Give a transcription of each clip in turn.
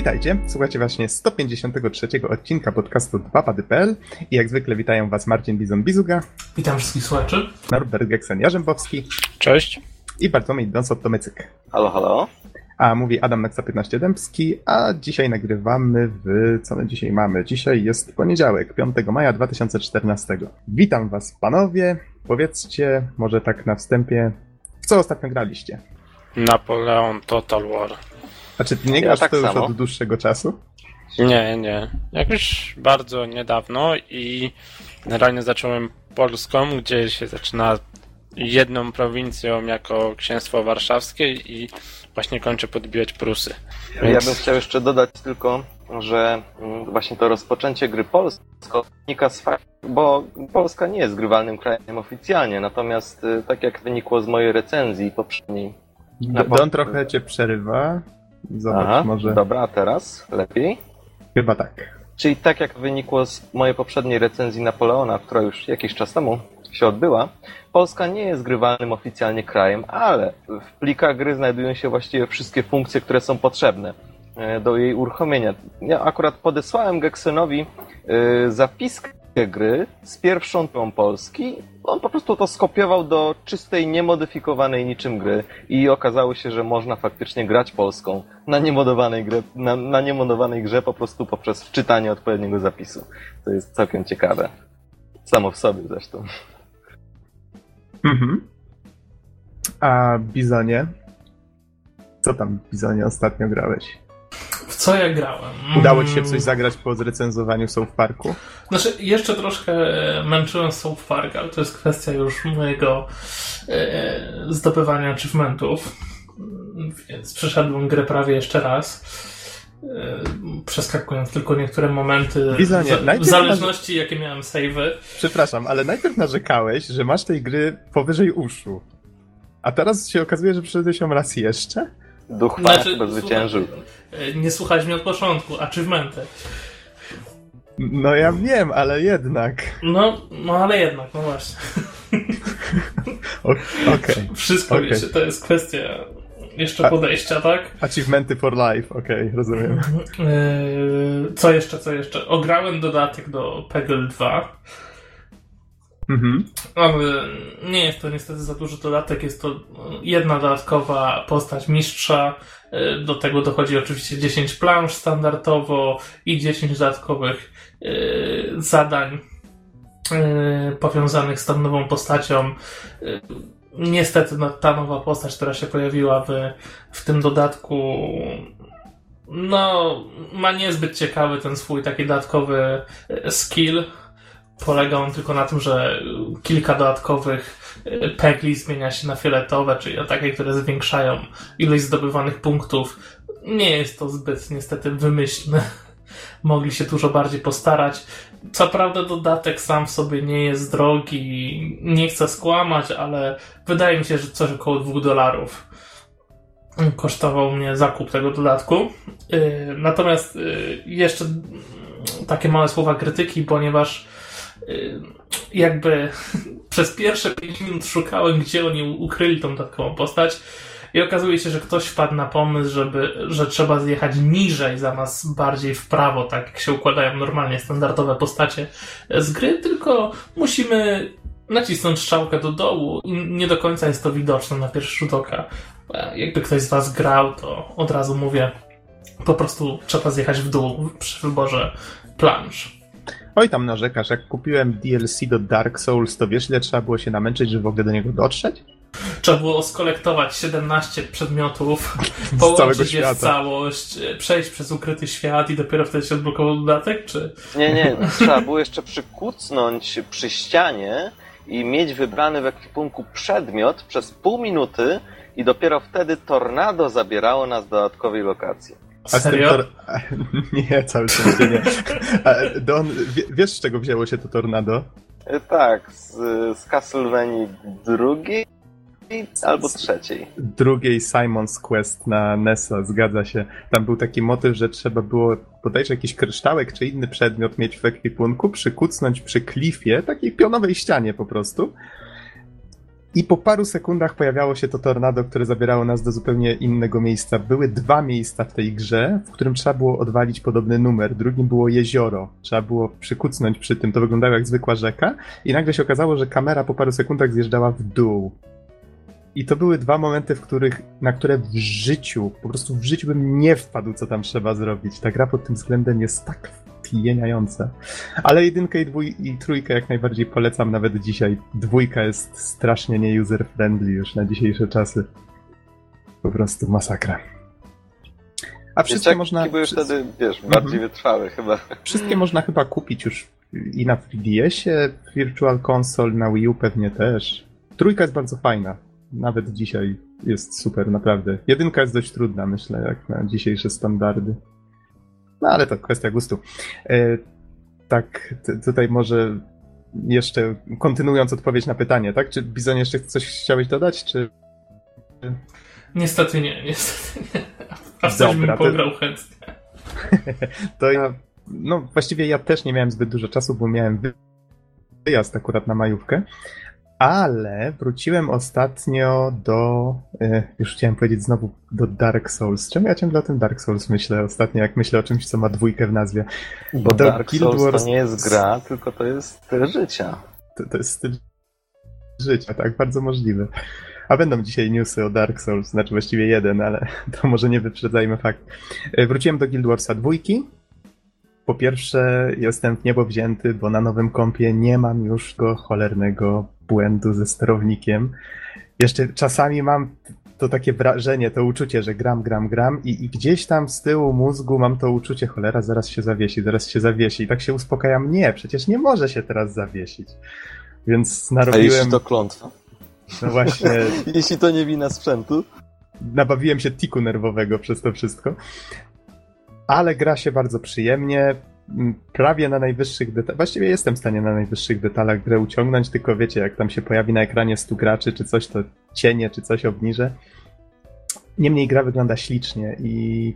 Witajcie, słuchajcie właśnie 153 odcinka podcastu 2pady.pl i jak zwykle witają was Marcin Bizon-Bizuga. Witam wszystkich słuchaczy. Norbert Geksen-Jarzębowski. Cześć. I Bartłomiej Donsot-Tomycyk. Halo, halo. A mówi Adam Nexa 15 Dębski, a dzisiaj nagrywamy w... co my dzisiaj mamy? Dzisiaj jest poniedziałek, 5 maja 2014. Witam was panowie, powiedzcie może tak na wstępie, w co ostatnio graliście? Napoleon Total War. A czy ty nie Ja grasz tak to już samo. od dłuższego czasu? Nie, nie. Jakoś bardzo niedawno i generalnie zacząłem Polską, gdzie się zaczyna jedną prowincją jako księstwo warszawskie i właśnie kończę podbijać Prusy. Ja bym chciał jeszcze dodać tylko, że mm, właśnie to rozpoczęcie gry polsko wynika z faktu, bo Polska nie jest grywalnym krajem oficjalnie, natomiast y, tak jak wynikło z mojej recenzji poprzedniej. Na Don trochę cię przerywa. Zobacz, Aha, może... dobra, a teraz lepiej. Chyba tak. Czyli tak jak wynikło z mojej poprzedniej recenzji Napoleona, która już jakiś czas temu się odbyła, Polska nie jest grywalnym oficjalnie krajem, ale w plikach gry znajdują się właściwie wszystkie funkcje, które są potrzebne e, do jej uruchomienia. Ja akurat podesłałem Geksonowi e, zapiskę gry z pierwszą tą Polski. On po prostu to skopiował do czystej, niemodyfikowanej niczym gry i okazało się, że można faktycznie grać Polską na niemodowanej, grze, na, na niemodowanej grze po prostu poprzez wczytanie odpowiedniego zapisu. To jest całkiem ciekawe. Samo w sobie zresztą. Mhm. A Bizonie? Co tam, Bizonie, ostatnio grałeś? Co ja grałem? Udało ci się Mm, coś zagrać po zrecenzowaniu South Parku? Znaczy, jeszcze troszkę męczyłem South Park, ale to jest kwestia już mojego e, zdobywania achievementów. Więc przeszedłem grę prawie jeszcze raz. E, przeskakując tylko niektóre momenty Bizonie, w, w zależności jakie miałem savey. Przepraszam, ale najpierw narzekałeś, że masz tej gry powyżej uszu. A teraz się okazuje, że przeszedłeś ją raz jeszcze? Duch Znaczy, znaczy, chyba zwyciężył. słuchaj, e, Nie słuchałeś mnie od początku, achievementy. No ja wiem, ale jednak. No, no ale jednak, no właśnie. O- Okej. Wszystko Okej. wiecie, to jest kwestia jeszcze A- podejścia, tak? Achievementy for life, okej, rozumiem. Yy, co jeszcze, co jeszcze? Ograłem dodatek do Peggle 2, Mhm. nie jest to niestety za duży dodatek, jest to jedna dodatkowa postać mistrza, Yy, do tego dochodzi oczywiście 10 plansz standardowo i 10 dodatkowych yy, zadań yy, powiązanych z tą nową postacią. Niestety no, ta nowa postać, która się pojawiła w, w tym dodatku, no, ma niezbyt ciekawy ten swój taki dodatkowy skill. Polega on tylko na tym, że kilka dodatkowych e, pegli zmienia się na fioletowe, czyli na takie, które zwiększają ilość zdobywanych punktów. Nie jest to zbyt niestety wymyślne. Mogli się dużo bardziej postarać. Co prawda dodatek sam w sobie nie jest drogi, nie chcę skłamać, ale wydaje mi się, że coś około 2 dolarów kosztował mnie zakup tego dodatku. Yy, Natomiast yy, jeszcze takie małe słowa krytyki, ponieważ jakby przez pierwsze 5 minut szukałem, gdzie oni ukryli tą dodatkową postać. I okazuje się, że ktoś wpadł na pomysł, żeby, że trzeba zjechać niżej zamiast bardziej w prawo, tak jak się układają normalnie standardowe postacie z gry, tylko musimy nacisnąć strzałkę do dołu i nie do końca jest to widoczne na pierwszy rzut oka. Jakby ktoś z Was grał, to od razu mówię, po prostu trzeba zjechać w dół przy wyborze plansz. Oj, tam narzekasz, jak kupiłem DLC do Dark Souls, to wiesz ile trzeba było się namęczyć, żeby w ogóle do niego dotrzeć? Trzeba było skolektować 17 przedmiotów, połączyć je w całość, e, przejść przez ukryty świat i dopiero wtedy się odblokował dodatek, czy... Nie, nie, trzeba było jeszcze przykucnąć przy ścianie i mieć wybrany w ekwipunku przedmiot przez pół minuty i dopiero wtedy tornado zabierało nas do dodatkowej lokacji. A Serio? tor... Nie, cały szczęście nie. A, Don, wie, wiesz z czego wzięło się to tornado? E, Tak, z, z Castlevanii drugiej albo trzeciej. drugiej Simon's Quest na NESa, zgadza się. Tam był taki motyw, że trzeba było bodajże jakiś kryształek czy inny przedmiot mieć w ekwipunku, przykucnąć przy klifie, takiej pionowej ścianie po prostu. I po paru sekundach pojawiało się to tornado, które zabierało nas do zupełnie innego miejsca. Były dwa miejsca w tej grze, w którym trzeba było odwalić podobny numer. Drugim było jezioro. Trzeba było przykucnąć przy tym. To wyglądało jak zwykła rzeka. I nagle się okazało, że kamera po paru sekundach zjeżdżała w dół. I to były dwa momenty, w których, na które w życiu, po prostu w życiu bym nie wpadł, co tam trzeba zrobić. Ta gra pod tym względem jest tak wpieniająca. Ale jedynkę i, dwój, i trójkę jak najbardziej polecam nawet dzisiaj. Dwójka jest strasznie nie user-friendly już na dzisiejsze czasy. Po prostu masakra. A wszystkie można... były wtedy, wiesz, bardziej mhm. wytrwałe chyba. Wszystkie można chyba kupić już i na 3DS-ie, Virtual Console, na Wii U pewnie też. Trójka jest bardzo fajna nawet dzisiaj jest super, naprawdę. Jedynka jest dość trudna, myślę, jak na dzisiejsze standardy. No ale to kwestia gustu. E, tak, tutaj może jeszcze kontynuując odpowiedź na pytanie, tak? Czy Bizon jeszcze coś chciałeś dodać, czy... Niestety nie, niestety nie. A coś bym pograł to... chętnie. to ja, no właściwie ja też nie miałem zbyt dużo czasu, bo miałem wyjazd akurat na majówkę, ale wróciłem ostatnio do. E, już chciałem powiedzieć znowu do Dark Souls. Czemu ja ciągle o tym Dark Souls myślę ostatnio, jak myślę o czymś, co ma dwójkę w nazwie? Bo, Dark Souls Wars... to nie jest gra, tylko to jest styl życia. To, to jest styl życia, tak, bardzo możliwe. A będą dzisiaj newsy o Dark Souls, znaczy właściwie jeden, ale to może nie wyprzedzajmy fakt. E, wróciłem do Guild Warsa dwójki po pierwsze, jestem w niebo wzięty, bo na nowym kompie nie mam już go cholernego błędu ze sterownikiem. Jeszcze czasami mam to takie wrażenie, to uczucie, że gram, gram, gram i, i, gdzieś tam z tyłu mózgu mam to uczucie, cholera, zaraz się zawiesi, zaraz się zawiesi. I tak się uspokajam, nie, przecież nie może się teraz zawiesić. Więc narobiłem... A jeśli to klątwa? No właśnie... jeśli to nie wina sprzętu? Nabawiłem się tiku nerwowego przez to wszystko ale gra się bardzo przyjemnie, prawie na najwyższych detalach. Właściwie jestem w stanie na najwyższych detalach grę uciągnąć, tylko wiecie, jak tam się pojawi na ekranie 100 graczy czy coś, to cienie czy coś obniżę. Niemniej gra wygląda ślicznie i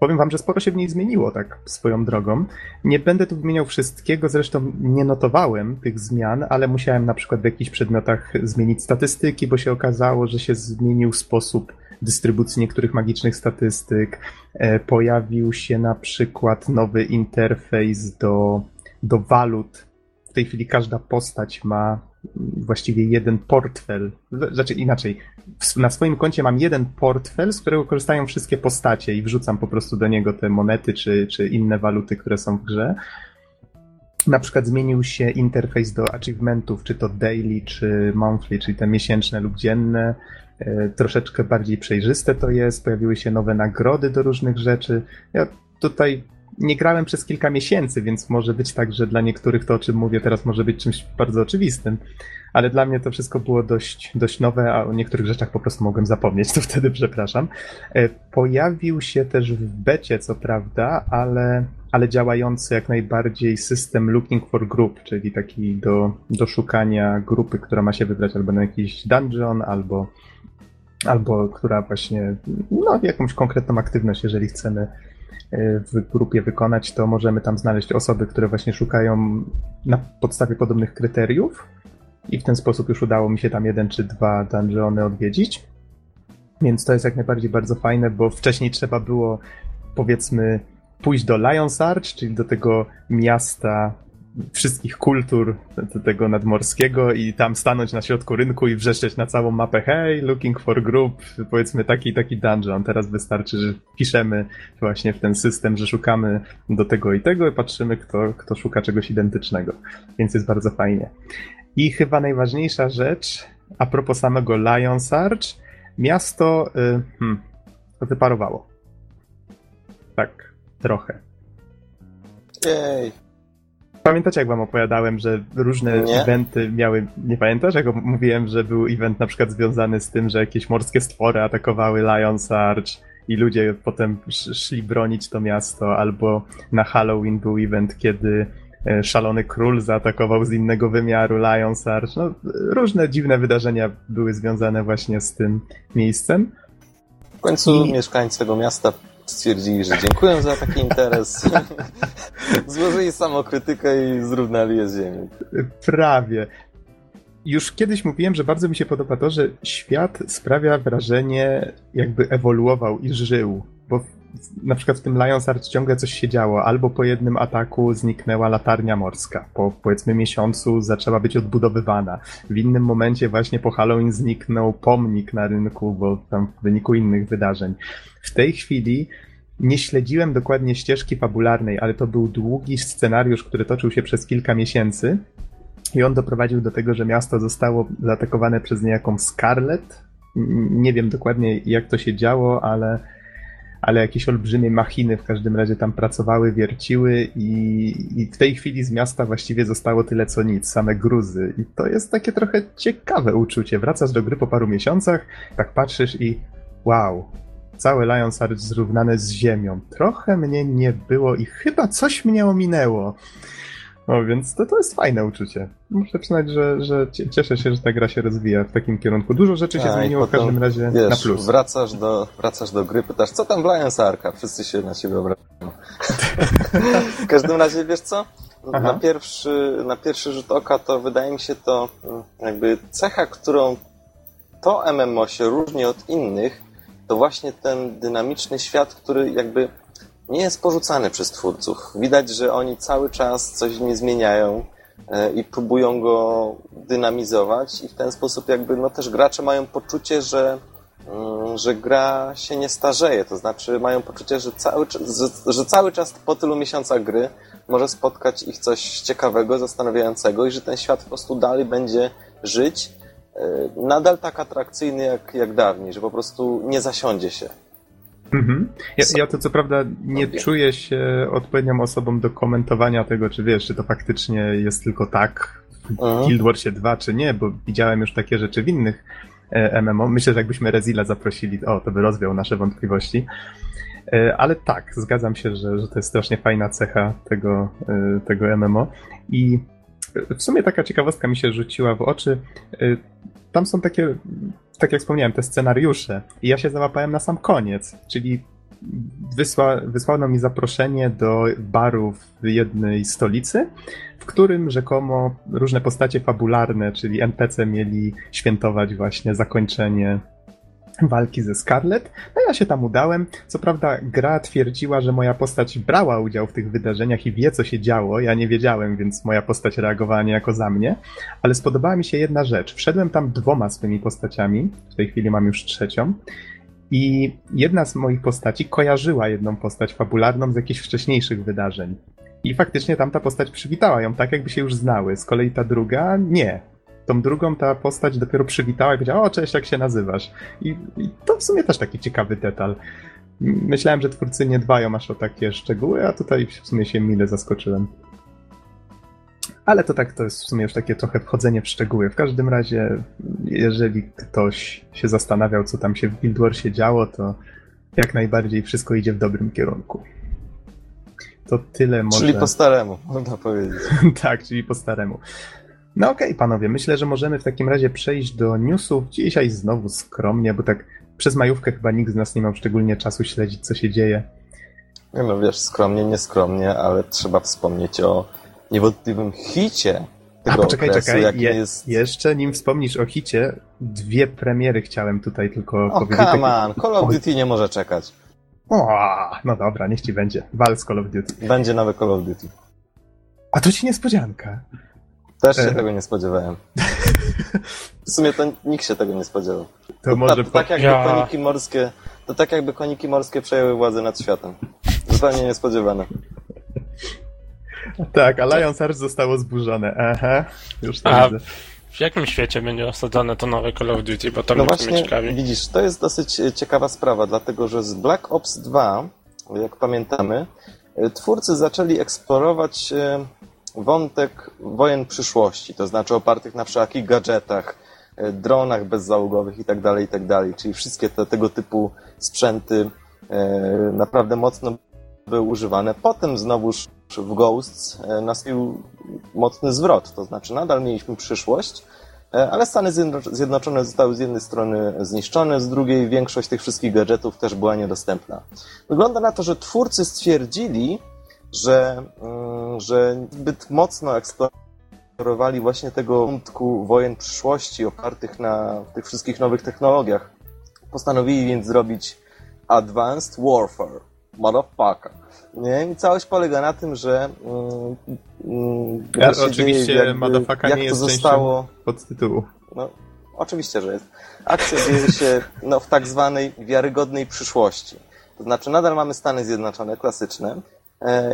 powiem wam, że sporo się w niej zmieniło tak swoją drogą. Nie będę tu wymieniał wszystkiego, zresztą nie notowałem tych zmian, ale musiałem na przykład w jakichś przedmiotach zmienić statystyki, bo się okazało, że się zmienił sposób dystrybucji niektórych magicznych statystyk. E, pojawił się na przykład nowy interfejs do, do walut. W tej chwili każda postać ma właściwie jeden portfel. Znaczy inaczej, na swoim koncie mam jeden portfel, z którego korzystają wszystkie postacie i wrzucam po prostu do niego te monety czy, czy inne waluty, które są w grze. Na przykład zmienił się interfejs do achievementów, czy to daily, czy monthly, czyli te miesięczne lub dzienne. E, troszeczkę bardziej przejrzyste to jest, pojawiły się nowe nagrody do różnych rzeczy. Ja tutaj nie grałem przez kilka miesięcy, więc może być tak, że dla niektórych to, o czym mówię teraz, może być czymś bardzo oczywistym, ale dla mnie to wszystko było dość, dość nowe, a o niektórych rzeczach po prostu mogłem zapomnieć, to wtedy przepraszam. E, pojawił się też w becie, co prawda, ale, ale działający jak najbardziej system Looking for Group, czyli taki do, do szukania grupy, która ma się wybrać albo na jakiś dungeon, albo albo która właśnie, no, jakąś konkretną aktywność, jeżeli chcemy e, w grupie wykonać, to możemy tam znaleźć osoby, które właśnie szukają na podstawie podobnych kryteriów. I w ten sposób już udało mi się tam jeden czy dwa dungeony odwiedzić. Więc to jest jak najbardziej bardzo fajne, bo wcześniej trzeba było, powiedzmy, pójść do Lions Arch, czyli do tego miasta wszystkich kultur tego nadmorskiego i tam stanąć na środku rynku i wrzeszczeć na całą mapę hey, looking for group, powiedzmy taki taki dungeon. Teraz wystarczy, że piszemy właśnie w ten system, że szukamy do tego i tego i patrzymy, kto, kto szuka czegoś identycznego. Więc jest bardzo fajnie. I chyba najważniejsza rzecz, a propos samego Lions Arch, miasto y, hmm, wyparowało. Tak, trochę. Jej. Pamiętacie, jak wam opowiadałem, że różne nie. eventy miały. Nie pamiętasz, jak mówiłem, że był event na przykład związany z tym, że jakieś morskie stwory atakowały Lions Arch i ludzie potem szli bronić to miasto, albo na Halloween był event, kiedy e, szalony król zaatakował z innego wymiaru Lions Arch. No, różne dziwne wydarzenia były związane właśnie z tym miejscem. W końcu I... mieszkańcy tego miasta stwierdzili, że dziękuję za taki interes. Złożyli samokrytykę i zrównali je z ziemią. Prawie. już kiedyś mówiłem, że bardzo mi się podoba to, że świat sprawia wrażenie, jakby ewoluował i żył. Bo na przykład w tym Lions Arch ciągle coś się działo. Albo po jednym ataku zniknęła latarnia morska. Po powiedzmy miesiącu zaczęła być odbudowywana. W innym momencie właśnie po Halloween zniknął pomnik na rynku, bo tam w wyniku innych wydarzeń. W tej chwili nie śledziłem dokładnie ścieżki fabularnej, ale to był długi scenariusz, który toczył się przez kilka miesięcy. I on doprowadził do tego, że miasto zostało zaatakowane przez niejaką Scarlet. Nie wiem dokładnie jak to się działo, ale, ale jakieś olbrzymie machiny w każdym razie tam pracowały, wierciły i, i w tej chwili z miasta właściwie zostało tyle co nic, same gruzy. I to jest takie trochę ciekawe uczucie. Wracasz do gry po paru miesiącach, tak patrzysz i wow, całe Lions Arch zrównane z ziemią. Trochę mnie nie było i chyba coś mnie ominęło. No więc to, to jest fajne uczucie. Muszę przyznać, że, że cieszę się, że ta gra się rozwija w takim kierunku. Dużo rzeczy się A, zmieniło potem, w każdym razie wiesz, na plus. Wracasz do, wracasz do gry, pytasz, co tam w Lions Arka? Wszyscy się na ciebie obracają. w każdym razie, wiesz co? Na pierwszy, na pierwszy rzut oka to wydaje mi się to mm, jakby cecha, którą to MMO się różni od innych, to właśnie ten dynamiczny świat, który jakby nie jest porzucany przez twórców. Widać, że oni cały czas coś nie zmieniają e, i próbują go dynamizować i w ten sposób jakby no też gracze mają poczucie, że, mm, że gra się nie starzeje, to znaczy mają poczucie, że cały, że, że cały czas po tylu miesiącach gry może spotkać ich coś ciekawego, zastanawiającego i że ten świat po prostu dalej będzie żyć nadal tak atrakcyjny jak, jak dawniej, że po prostu nie zasiądzie się. Mhm. Ja, ja, to co prawda nie czuję się odpowiednią osobą do komentowania tego, czy wiesz, czy to faktycznie jest tylko tak w mhm. Guild Warsie 2, czy nie, bo widziałem już takie rzeczy w innych e, MMO. Myślę, że jakbyśmy Rezila zaprosili, o, to by rozwiał nasze wątpliwości. E, ale tak, zgadzam się, że, że to jest strasznie fajna cecha tego, e, tego MMO. I w sumie taka ciekawostka mi się rzuciła w oczy. Tam są takie tak jak wspomniałem, te scenariusze. I ja się załapałem na sam koniec, czyli wysła, wysłano mi zaproszenie do baru w jednej stolicy, w którym rzekomo różne postacie fabularne, czyli NPC mieli świętować właśnie zakończenie walki ze Scarlet. No ja się tam udałem. Co prawda gra twierdziła, że moja postać brała udział w tych wydarzeniach i wie, co się działo. Ja nie wiedziałem, więc moja postać reagowała niejako za mnie. Ale spodobała mi się jedna rzecz. Wszedłem tam dwoma swymi postaciami. W tej chwili mam już trzecią. I jedna z moich postaci kojarzyła jedną postać fabularną z jakichś wcześniejszych wydarzeń. I faktycznie tamta postać przywitała ją tak, jakby się już znały. Z kolei ta druga nie tą drugą ta postać dopiero przywitała i powiedziała, o cześć, jak się nazywasz? I, I, to w sumie też taki ciekawy detal. Myślałem, że twórcy nie dbają aż o takie szczegóły, a tutaj w sumie się mile zaskoczyłem. Ale to tak, to jest w sumie już takie trochę wchodzenie w szczegóły. W każdym razie, jeżeli ktoś się zastanawiał, co tam się w Guild Warsie działo, to jak najbardziej wszystko idzie w dobrym kierunku. To tyle może... Czyli po staremu, można powiedzieć. tak, czyli po staremu. No okej, okay, panowie, myślę, że możemy w takim razie przejść do newsów. Dzisiaj znowu skromnie, bo tak przez majówkę chyba nikt z nas nie miał szczególnie czasu śledzić, co się dzieje. No wiesz, skromnie, nieskromnie, ale trzeba wspomnieć o niewątpliwym hicie tego A, poczekaj, okresu, czekaj, Je, jest... jeszcze nim wspomnisz o hicie, dwie premiery chciałem tutaj tylko o, powiedzieć. come on, Call of Duty nie może czekać. O, no dobra, niech ci będzie. Wal z Call of Duty. Będzie nowy Call of Duty. A to ci niespodzianka. Też się e... tego nie spodziewałem. W sumie to nikt się tego nie spodziewał. To, to może to, tak jakby ja... koniki morskie, to tak jakby koniki morskie przejęły władzę nad światem. Zupełnie niespodziewane. Tak, Alliance Arch zostało zburzone. Aha, już to A widzę. W jakim świecie będzie osadzone to nowe Call of Duty, bo to no właśnie, mnie ciekawi. widzisz, to jest dosyć e, ciekawa sprawa, dlatego że z Black Ops 2, jak pamiętamy, e, twórcy zaczęli eksplorować wątek wojen przyszłości, to znaczy opartych na wszelakich gadżetach, e, dronach bezzałogowych itd., tak itd., tak czyli wszystkie te, tego typu sprzęty e, naprawdę mocno były używane. Potem znowuż w Ghosts e, nastąpił mocny zwrot, to znaczy nadal mieliśmy przyszłość, ale Stany Zjednoczone zostały z jednej strony zniszczone, z drugiej większość tych wszystkich gadżetów też była niedostępna. Wygląda na to, że twórcy stwierdzili, że, mm, że zbyt mocno eksplorowali właśnie tego wątku wojen przyszłości opartych na tych wszystkich nowych technologiach. Postanowili więc zrobić Advanced Warfare. Motherfucker. Nie? I całość polega na tym, że mm, mm, ja, oczywiście jakby, Motherfucker jak nie jest zostało podtytułu. No, oczywiście, że jest. Akcja dzieje się no, w tak zwanej wiarygodnej przyszłości. To znaczy nadal mamy Stany Zjednoczone klasyczne,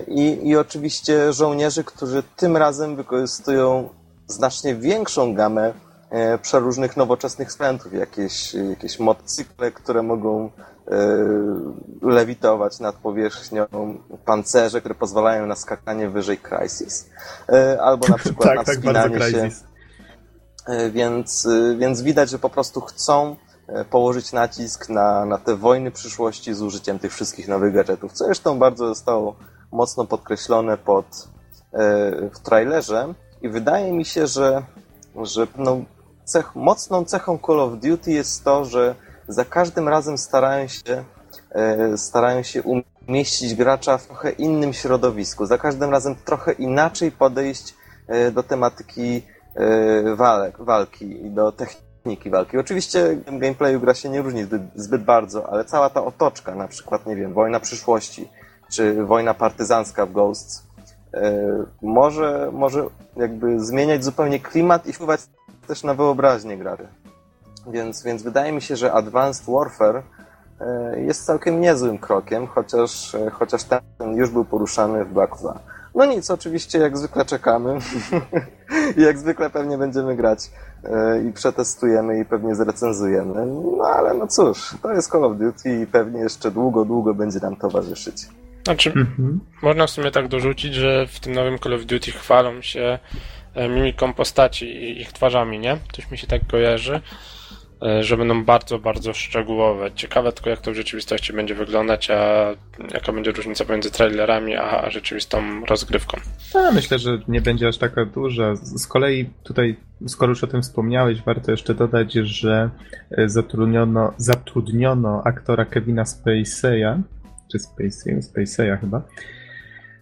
I, I oczywiście żołnierzy, którzy tym razem wykorzystują znacznie większą gamę e, przeróżnych nowoczesnych sprzętów, jakieś, jakieś motocykle, które mogą e, lewitować nad powierzchnią, pancerze, które pozwalają na skakanie wyżej Crisis, albo na przykład tak, na tak, wspinanie tak, się. Więc, więc widać, że po prostu chcą położyć nacisk na, na te wojny przyszłości z użyciem tych wszystkich nowych gadżetów, co zresztą bardzo zostało mocno podkreślone pod, e, w trailerze i wydaje mi się, że, że no, cech, mocną cechą Call of Duty jest to, że za każdym razem starają się, e, starają się umieścić gracza w trochę innym środowisku. Za każdym razem trochę inaczej podejść e, do tematyki walek, walki i do techniki walki. Oczywiście gameplayu gra się nie różni zbyt bardzo, ale cała ta otoczka, na przykład, nie wiem, wojna przyszłości, czy wojna partyzancka w Ghosts, e, może, może jakby zmieniać zupełnie klimat i wpływać też na wyobraźnię grary. Więc, więc wydaje mi się, że Advanced Warfare e, jest całkiem niezłym krokiem, chociaż, e, chociaż ten już był poruszany w Black 2. No nic, oczywiście jak zwykle czekamy i jak zwykle pewnie będziemy grać i przetestujemy i pewnie zrecenzujemy. No ale no cóż, to jest Call of Duty i pewnie jeszcze długo, długo będzie nam towarzyszyć. Znaczy, mhm. można w sumie tak dorzucić, że w tym nowym Call of Duty chwalą się e, mimiką postaci i ich twarzami, nie? Coś mi się tak kojarzy, e, że będą bardzo, bardzo szczegółowe. Ciekawe tylko, jak to w rzeczywistości będzie wyglądać, a jaka będzie różnica pomiędzy trailerami a rzeczywistą rozgrywką. Ja myślę, że nie będzie aż taka duża. Z kolei tutaj, skoro już o tym wspomniałeś, warto jeszcze dodać, że e, zatrudniono, zatrudniono aktora Kevina Spacey'a, czy Spacey, Spacey'a chyba.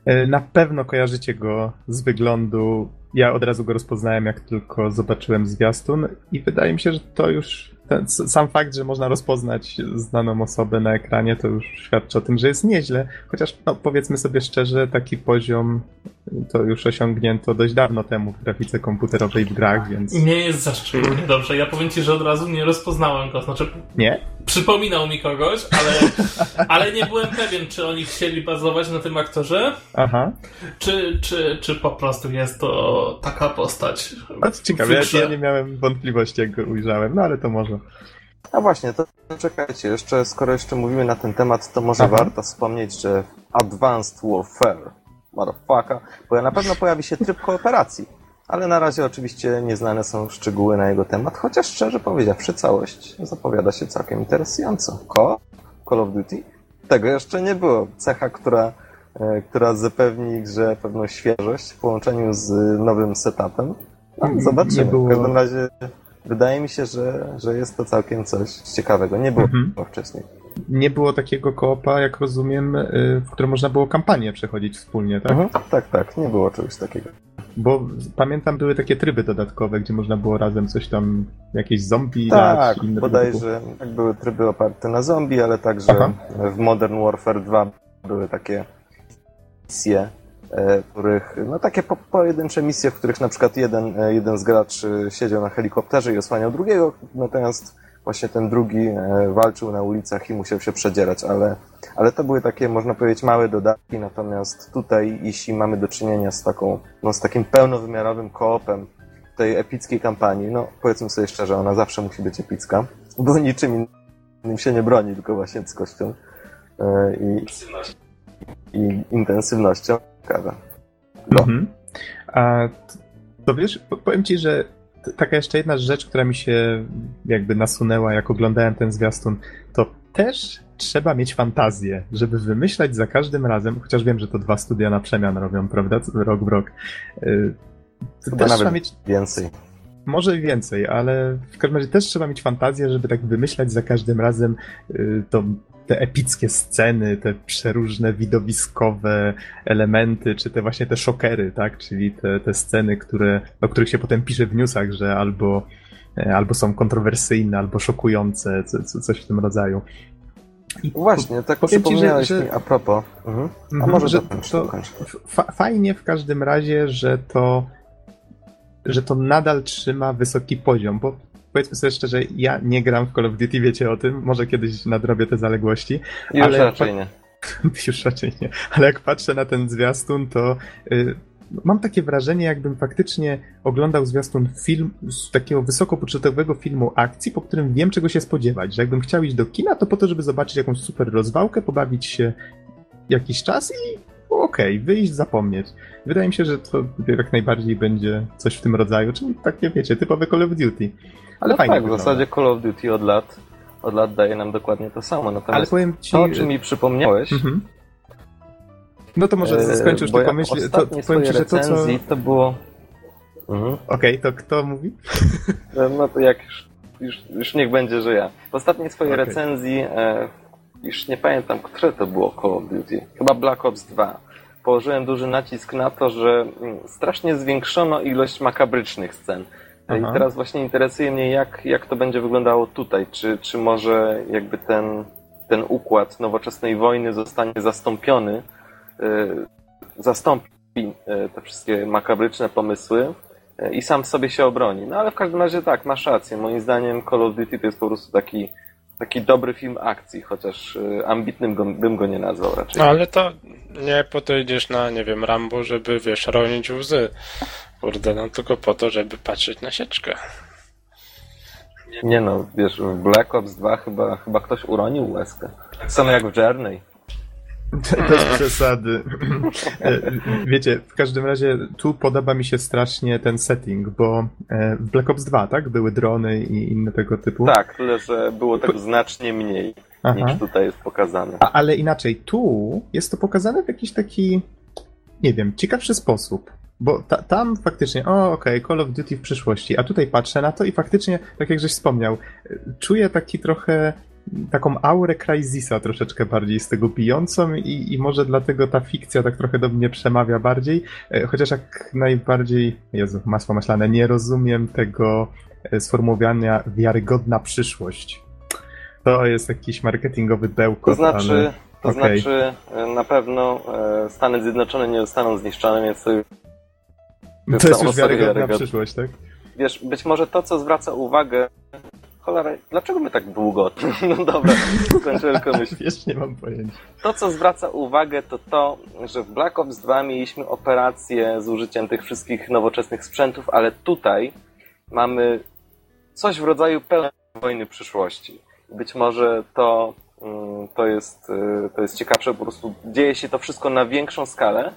E, na pewno kojarzycie go z wyglądu. Ja od razu go rozpoznałem, jak tylko zobaczyłem zwiastun i wydaje mi się, że to już ten, sam fakt, że można rozpoznać znaną osobę na ekranie, to już świadczy o tym, że jest nieźle. Chociaż, no, powiedzmy sobie szczerze, taki poziom to już osiągnięto dość dawno temu w grafice komputerowej w grach, więc... Nie jest za szczególnie dobrze. Ja powiem ci, że od razu nie rozpoznałem go. Znaczy, nie? Przypominał mi kogoś, ale, ale nie byłem pewien, czy oni chcieli bazować na tym aktorze, Aha. Czy, czy, czy po prostu jest to taka postać. No, ciekawe, ja, ja nie miałem wątpliwości, jak go ujrzałem, no ale to może. A właśnie, to czekajcie, jeszcze skoro jeszcze mówimy na ten temat, to może Aha. warto wspomnieć, że Advanced Warfare, motherfucker, bo na pewno pojawi się tryb kooperacji, ale na razie oczywiście nieznane są szczegóły na jego temat, chociaż szczerze powiedziawszy całość zapowiada się całkiem interesująco. Ko? Call of Duty? Tego jeszcze nie było. Cecha, która, e, która zapewni grze pewną świeżość w połączeniu z nowym setupem. No, zobaczymy. W każdym razie wydaje mi się, że, że jest to całkiem coś ciekawego. Nie było mhm. wcześniej. Nie było takiego koopa, jak rozumiem, y, w którym można było kampanię przechodzić wspólnie, tak? Mhm. Tak, tak, nie było czegoś takiego. Bo pamiętam, były takie tryby dodatkowe, gdzie można było razem coś tam, jakieś zombie tak, dać. Tak, bodajże tak były tryby oparte na zombie, ale także Aha. w Modern Warfare 2 były takie misje, E, których, no takie po, pojedyncze misje, w których na przykład jeden, e, jeden z graczy siedział na helikopterze i osłaniał drugiego, natomiast właśnie ten drugi e, walczył na ulicach i musiał się przedzierać, ale, ale to były takie, można powiedzieć, małe dodatki, natomiast tutaj, jeśli mamy do czynienia z taką, no z takim pełnowymiarowym koopem tej epickiej kampanii, no powiedzmy sobie szczerze, ona zawsze musi być epicka, bo niczym innym się nie broni, tylko właśnie ludzkością i, i intensywnością. Ciekawe. No. Mhm. A to wiesz, powiem ci, że taka jeszcze jedna rzecz, która mi się jakby nasunęła, jak oglądałem ten zwiastun, to też trzeba mieć fantazję, żeby wymyślać za każdym razem, chociaż wiem, że to dwa studia na przemian robią, prawda, rok w rok. Y, to też trzeba mieć więcej. Może więcej, ale w każdym razie też trzeba mieć fantazję, żeby tak wymyślać za każdym razem y, to te epickie sceny, te przeróżne widowiskowe elementy, czy te właśnie te szokery, tak? Czyli te, te sceny, które, o których się potem pisze w newsach, że albo, e, albo są kontrowersyjne, albo szokujące, co, co, coś w tym rodzaju. I Właśnie, tak przypomniałeś że, mi a propos. Mhm. A mhm, może że to, fa fajnie w każdym razie, że to że to nadal trzyma wysoki poziom, bo powiedzmy sobie szczerze, ja nie gram w Call of Duty, wiecie o tym, może kiedyś nadrobię te zaległości. Już ale raczej nie. Już raczej nie. Ale jak patrzę na ten zwiastun, to y, mam takie wrażenie, jakbym faktycznie oglądał zwiastun film z takiego wysokobudżetowego filmu akcji, po którym wiem, czego się spodziewać. Że jakbym chciał iść do kina, to po to, żeby zobaczyć jakąś super rozwałkę, pobawić się jakiś czas i okej, okay, wyjść, zapomnieć. Wydaje mi się, że to jak najbardziej będzie coś w tym rodzaju, czyli takie, wiecie, typowe Call of Duty. Ale no fajnie tak, wygląda. w zasadzie Call of Duty od lat, od lat daje nam dokładnie to samo. Natomiast Ale powiem ci... to, o czym mi przypomniałeś... Mhm. No to może e, skończysz tylko myśl. To, powiem ci, że to co. To było. Mhm. Okej, okay, to kto mówi? E, no to jak już, już, już niech będzie, że ja. W ostatniej swojej okay. recenzji, e, już nie pamiętam, które to było Call of Duty. Chyba Black Ops 2 położyłem duży nacisk na to, że mm, strasznie zwiększono ilość makabrycznych scen. Aha. I teraz właśnie interesuje mnie, jak, jak to będzie wyglądało tutaj. Czy, czy może jakby ten, ten układ nowoczesnej wojny zostanie zastąpiony, yy, zastąpi yy, te wszystkie makabryczne pomysły yy, i sam sobie się obroni. No ale w każdym razie tak, masz rację. Moim zdaniem Call of Duty to jest po prostu taki taki dobry film akcji, chociaż y, ambitnym go, bym go nie nazwał raczej. No ale to nie po to idziesz na, nie wiem, Rambo, żeby, wiesz, ronić łzy. Kurde, no tylko po to, żeby patrzeć na sieczkę. Nie no, wiesz, w Black Ops 2 chyba, chyba ktoś uronił łezkę. Tak samo jak w Journey. Bez przesady. E, wiecie, w każdym razie tu podoba mi się strasznie ten setting, bo e, w Black Ops 2, tak? Były drony i inne tego typu. Tak, tyle, że było tego znacznie mniej Aha. niż tutaj jest pokazane. A, ale inaczej, tu jest to pokazane w jakiś taki, nie wiem, ciekawszy sposób. Bo ta, tam faktycznie, o okej, okay, Call of Duty w przyszłości, a tutaj patrzę na to i faktycznie, tak jak żeś wspomniał, czuję taki trochę taką aurę Crysisa troszeczkę bardziej z tego bijącą i, i może dlatego ta fikcja tak trochę do mnie przemawia bardziej, e, chociaż jak najbardziej, Jezu, masło maślane, nie rozumiem tego e, sformułowania wiarygodna przyszłość. To jest jakiś marketingowy bełkot. To znaczy, ale... to okay. znaczy e, na pewno Stany Zjednoczone nie zostaną zniszczone, więc to, to jest już wiarygodna przyszłość, tak? Wiesz, być może to, co zwraca uwagę Cholera, dlaczego my tak długo? No dobra, skończyłem myśl. Wiesz, nie mam pojęcia. To, co zwraca uwagę, to to, że w Black Ops 2 mieliśmy operację z użyciem tych wszystkich nowoczesnych sprzętów, ale tutaj mamy coś w rodzaju pełnej wojny przyszłości. Być może to, mm, to, jest, y, to jest ciekawsze, po prostu dzieje się to wszystko na większą skalę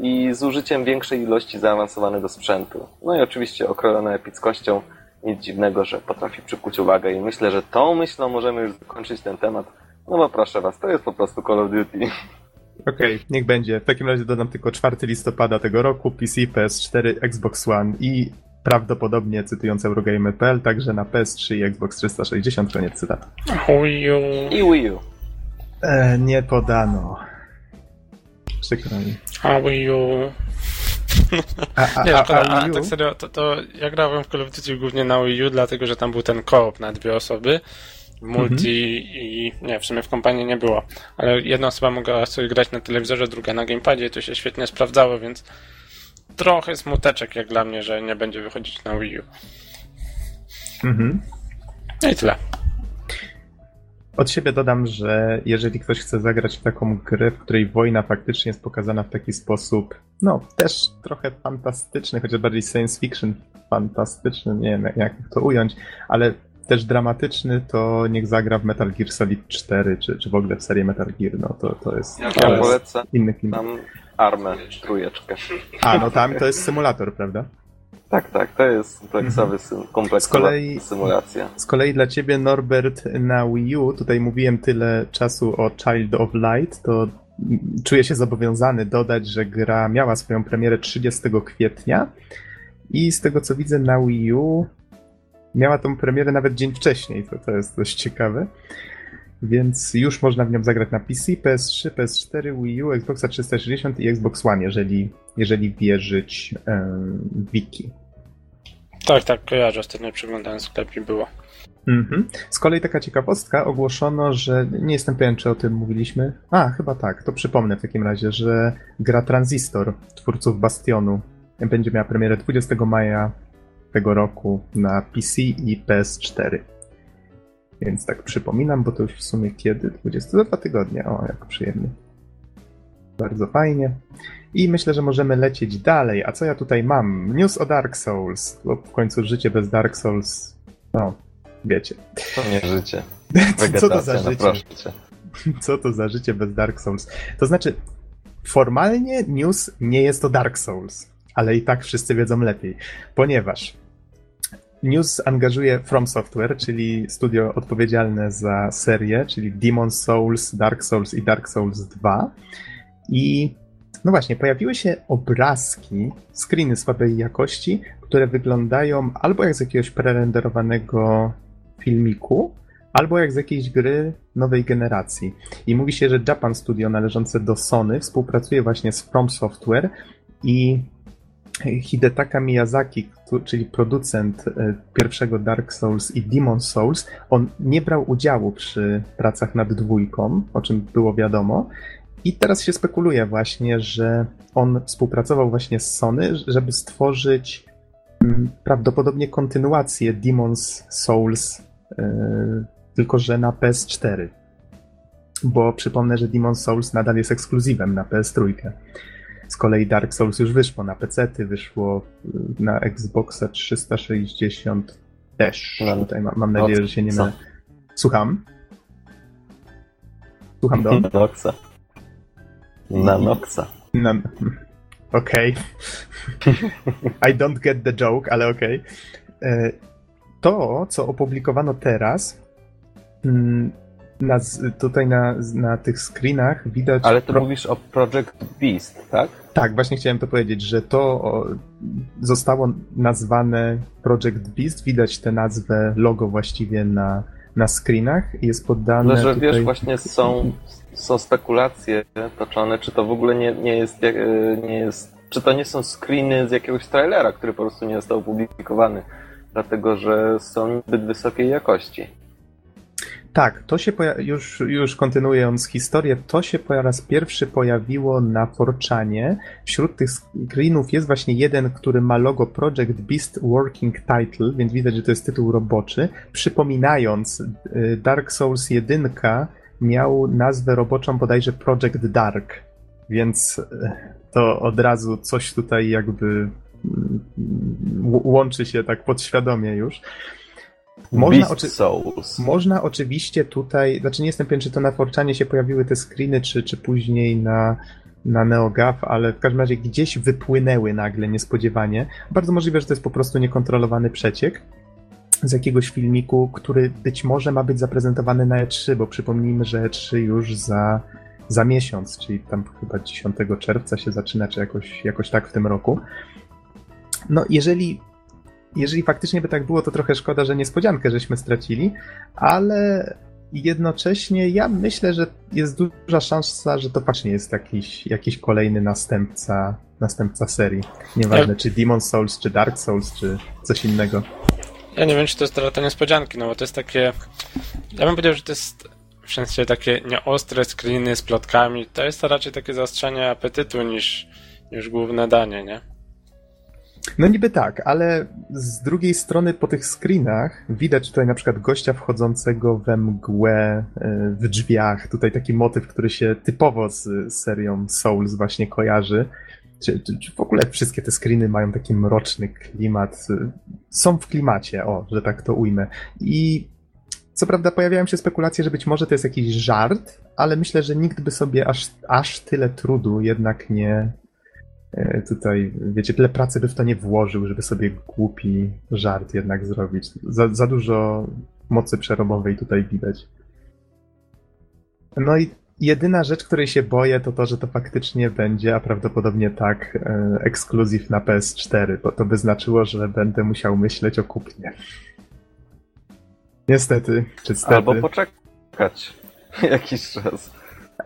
i z użyciem większej ilości zaawansowanego sprzętu. No i oczywiście okrojone epickością nic dziwnego, że potrafi przykuć uwagę i myślę, że tą myślą możemy już zakończyć ten temat. No bo proszę was, to jest po prostu Call of Duty. Okej, okay, niech będzie. W takim razie dodam tylko 4 listopada tego roku, PC, PS4, Xbox One i prawdopodobnie, cytując Eurogamer.pl, także na PS3 i Xbox 360, koniec cytatu. I Wii U. E, nie podano. Przykro mi. A Wii U. A, a, nie, a, a, a tak serio, to, to ja grałem w Call of Duty głównie na Wii U, dlatego że tam był ten koop na dwie osoby. Multi mhm. i nie, w sumie w kompanii nie było. Ale jedna osoba mogła sobie grać na telewizorze, druga na gamepadzie, to się świetnie sprawdzało, więc trochę smuteczek jak dla mnie, że nie będzie wychodzić na Wii U. Mhm. No i tyle. Od siebie dodam, że jeżeli ktoś chce zagrać w taką grę, w której wojna faktycznie jest pokazana w taki sposób, no też trochę fantastyczny, chociaż bardziej science fiction fantastyczny, nie wiem jak to ująć, ale też dramatyczny, to niech zagra w Metal Gear Solid 4, czy, czy w ogóle w serię Metal Gear, no to, to jest, ja to jest inny film. Tam armę, trójeczkę. A, no tam to jest symulator, prawda? Tak, tak, to jest kompleksowy, mhm. kompleksowa z kolei, symulacja. Z kolei dla ciebie, Norbert, na Wii U, tutaj mówiłem tyle czasu o Child of Light, to czuję się zobowiązany dodać, że gra miała swoją premierę 30 kwietnia i z tego co widzę na Wii U miała tą premierę nawet dzień wcześniej, to, to jest dość ciekawe. Więc już można w nią zagrać na PC, PS3, PS4, Wii U, Xboxa 360 i Xbox One, jeżeli, jeżeli wierzyć um, wiki. Tak, tak, kojarzę, ostatnio przeglądałem sklep i było. Mhm. Z kolei taka ciekawostka, ogłoszono, że nie jestem pewien, czy o tym mówiliśmy. A, chyba tak, to przypomnę w takim razie, że gra Transistor twórców Bastionu będzie miała premierę 20 maja tego roku na PC i PS4. Więc tak przypominam, bo to już w sumie kiedy? 20 za dwa tygodnie. O, jak przyjemnie. Bardzo fajnie. I myślę, że możemy lecieć dalej. A co ja tutaj mam? News o Dark Souls. Bo w końcu życie bez Dark Souls. No, wiecie. To nie życie. Co to za życie? Co to za życie bez Dark Souls? To znaczy, formalnie news nie jest to Dark Souls, ale i tak wszyscy wiedzą lepiej, ponieważ News angażuje From Software, czyli studio odpowiedzialne za serię, czyli Demon Souls, Dark Souls i Dark Souls 2. I no właśnie, pojawiły się obrazki, screeny słabej jakości, które wyglądają albo jak z jakiegoś prerenderowanego filmiku, albo jak z jakiejś gry nowej generacji. I mówi się, że Japan Studio należące do Sony współpracuje właśnie z From Software i Hidetaka Miyazaki, czyli producent e, pierwszego Dark Souls i Demon Souls, on nie brał udziału przy pracach nad dwójką, o czym było wiadomo. I teraz się spekuluje właśnie, że on współpracował właśnie z Sony, żeby stworzyć mm, prawdopodobnie kontynuację Demon's Souls, yy, tylko że na PS4. Bo przypomnę, że Demon's Souls nadal jest ekskluzywem na PS3. Z kolei Dark Souls już wyszło na PC, wyszło y, na Xboxa 360 też. No, Tutaj mam, mam nadzieję, że się nie mylę. Słucham? Słucham do? Na Noxa. Na Noxa. Na... Okej. Okay. I don't get the joke, ale okej. Okay. E, to, co opublikowano teraz, mm, na, tutaj na, na tych screenach widać. Ale to pro... mówisz o Project Beast, tak? Tak, właśnie chciałem to powiedzieć, że to o, zostało nazwane Project Beast. Widać tę nazwę, logo właściwie na, na screenach. Jest poddane. Ale że tutaj... wiesz, właśnie są, są spekulacje toczone, czy to w ogóle nie, nie, jest, nie jest. Czy to nie są screeny z jakiegoś trailera, który po prostu nie został opublikowany, dlatego że są zbyt wysokiej jakości. Tak, to się już, już kontynuując historię, to się po raz pierwszy pojawiło na Forczanie. Wśród tych screenów jest właśnie jeden, który ma logo Project Beast Working Title, więc widać, że to jest tytuł roboczy. Przypominając, y, Dark Souls 1 miał nazwę roboczą bodajże Project Dark, więc y, to od razu coś tutaj jakby mm, łączy się tak podświadomie już. Można, oczy... Souls. można oczywiście tutaj, znaczy nie jestem pewien, czy to na Forczanie się pojawiły te screeny, czy, czy później na, na NeoGAF, ale w każdym razie gdzieś wypłynęły nagle niespodziewanie. Bardzo możliwe, że to jest po prostu niekontrolowany przeciek z jakiegoś filmiku, który być może ma być zaprezentowany na E3, bo przypomnijmy, że E3 już za, za miesiąc, czyli tam chyba 10 czerwca się zaczyna, czy jakoś, jakoś tak w tym roku. No, jeżeli jeżeli faktycznie by tak było, to trochę szkoda, że niespodziankę żeśmy stracili, ale jednocześnie ja myślę, że jest duża szansa, że to faktycznie jest jakiś, jakiś kolejny następca, następca serii. Nieważne, ja... czy Demon Souls, czy Dark Souls, czy coś innego. Ja nie wiem, czy to jest trochę niespodzianki, no bo to jest takie... Ja bym powiedział, że to jest w sensie takie nieostre screeny z plotkami. To jest to raczej takie zaostrzenie apetytu niż, niż główne danie, nie? No niby tak, ale z drugiej strony po tych screenach widać tutaj na przykład gościa wchodzącego we mgłę e, w drzwiach. Tutaj taki motyw, który się typowo z serią Souls właśnie kojarzy. Czy, czy, czy w ogóle wszystkie te screeny mają taki mroczny klimat? Są w klimacie, o, że tak to ujmę. I co prawda pojawiają się spekulacje, że być może to jest jakiś żart, ale myślę, że nikt by sobie aż, aż tyle trudu jednak nie, tutaj, wiecie, tyle pracy by w to nie włożył, żeby sobie głupi żart jednak zrobić. Za, za dużo mocy przerobowej tutaj widać. No i jedyna rzecz, której się boję, to to, że to faktycznie będzie, a prawdopodobnie tak, e, ekskluzyw na PS4, bo to by znaczyło, że będę musiał myśleć o kupnie. Niestety, czy stety. Albo poczekać. jakiś czas.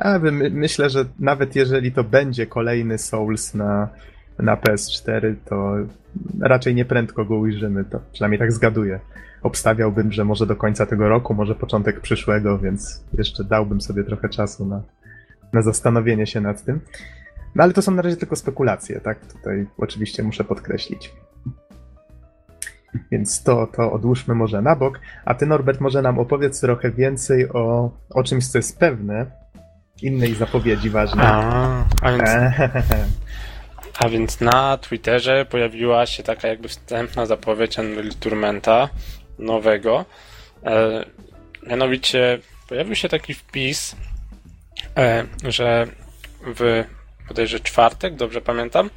A my, myślę, że nawet jeżeli to będzie kolejny Souls na, na PS4, to raczej nie prędko go ujrzymy, to przynajmniej tak zgaduję. Obstawiałbym, że może do końca tego roku, może początek przyszłego, więc jeszcze dałbym sobie trochę czasu na, na zastanowienie się nad tym. No ale to są na razie tylko spekulacje, tak? Tutaj oczywiście muszę podkreślić. Więc to, to odłóżmy może na bok. A ty, Norbert, może nam opowiedz trochę więcej o, o czymś, co jest pewne, innej zapowiedzi ważnej. A, a, więc, a więc na Twitterze pojawiła się taka jakby wstępna zapowiedź Unreal Tournamenta nowego. E, mianowicie pojawił się taki wpis, e, że w bodajże czwartek, dobrze pamiętam?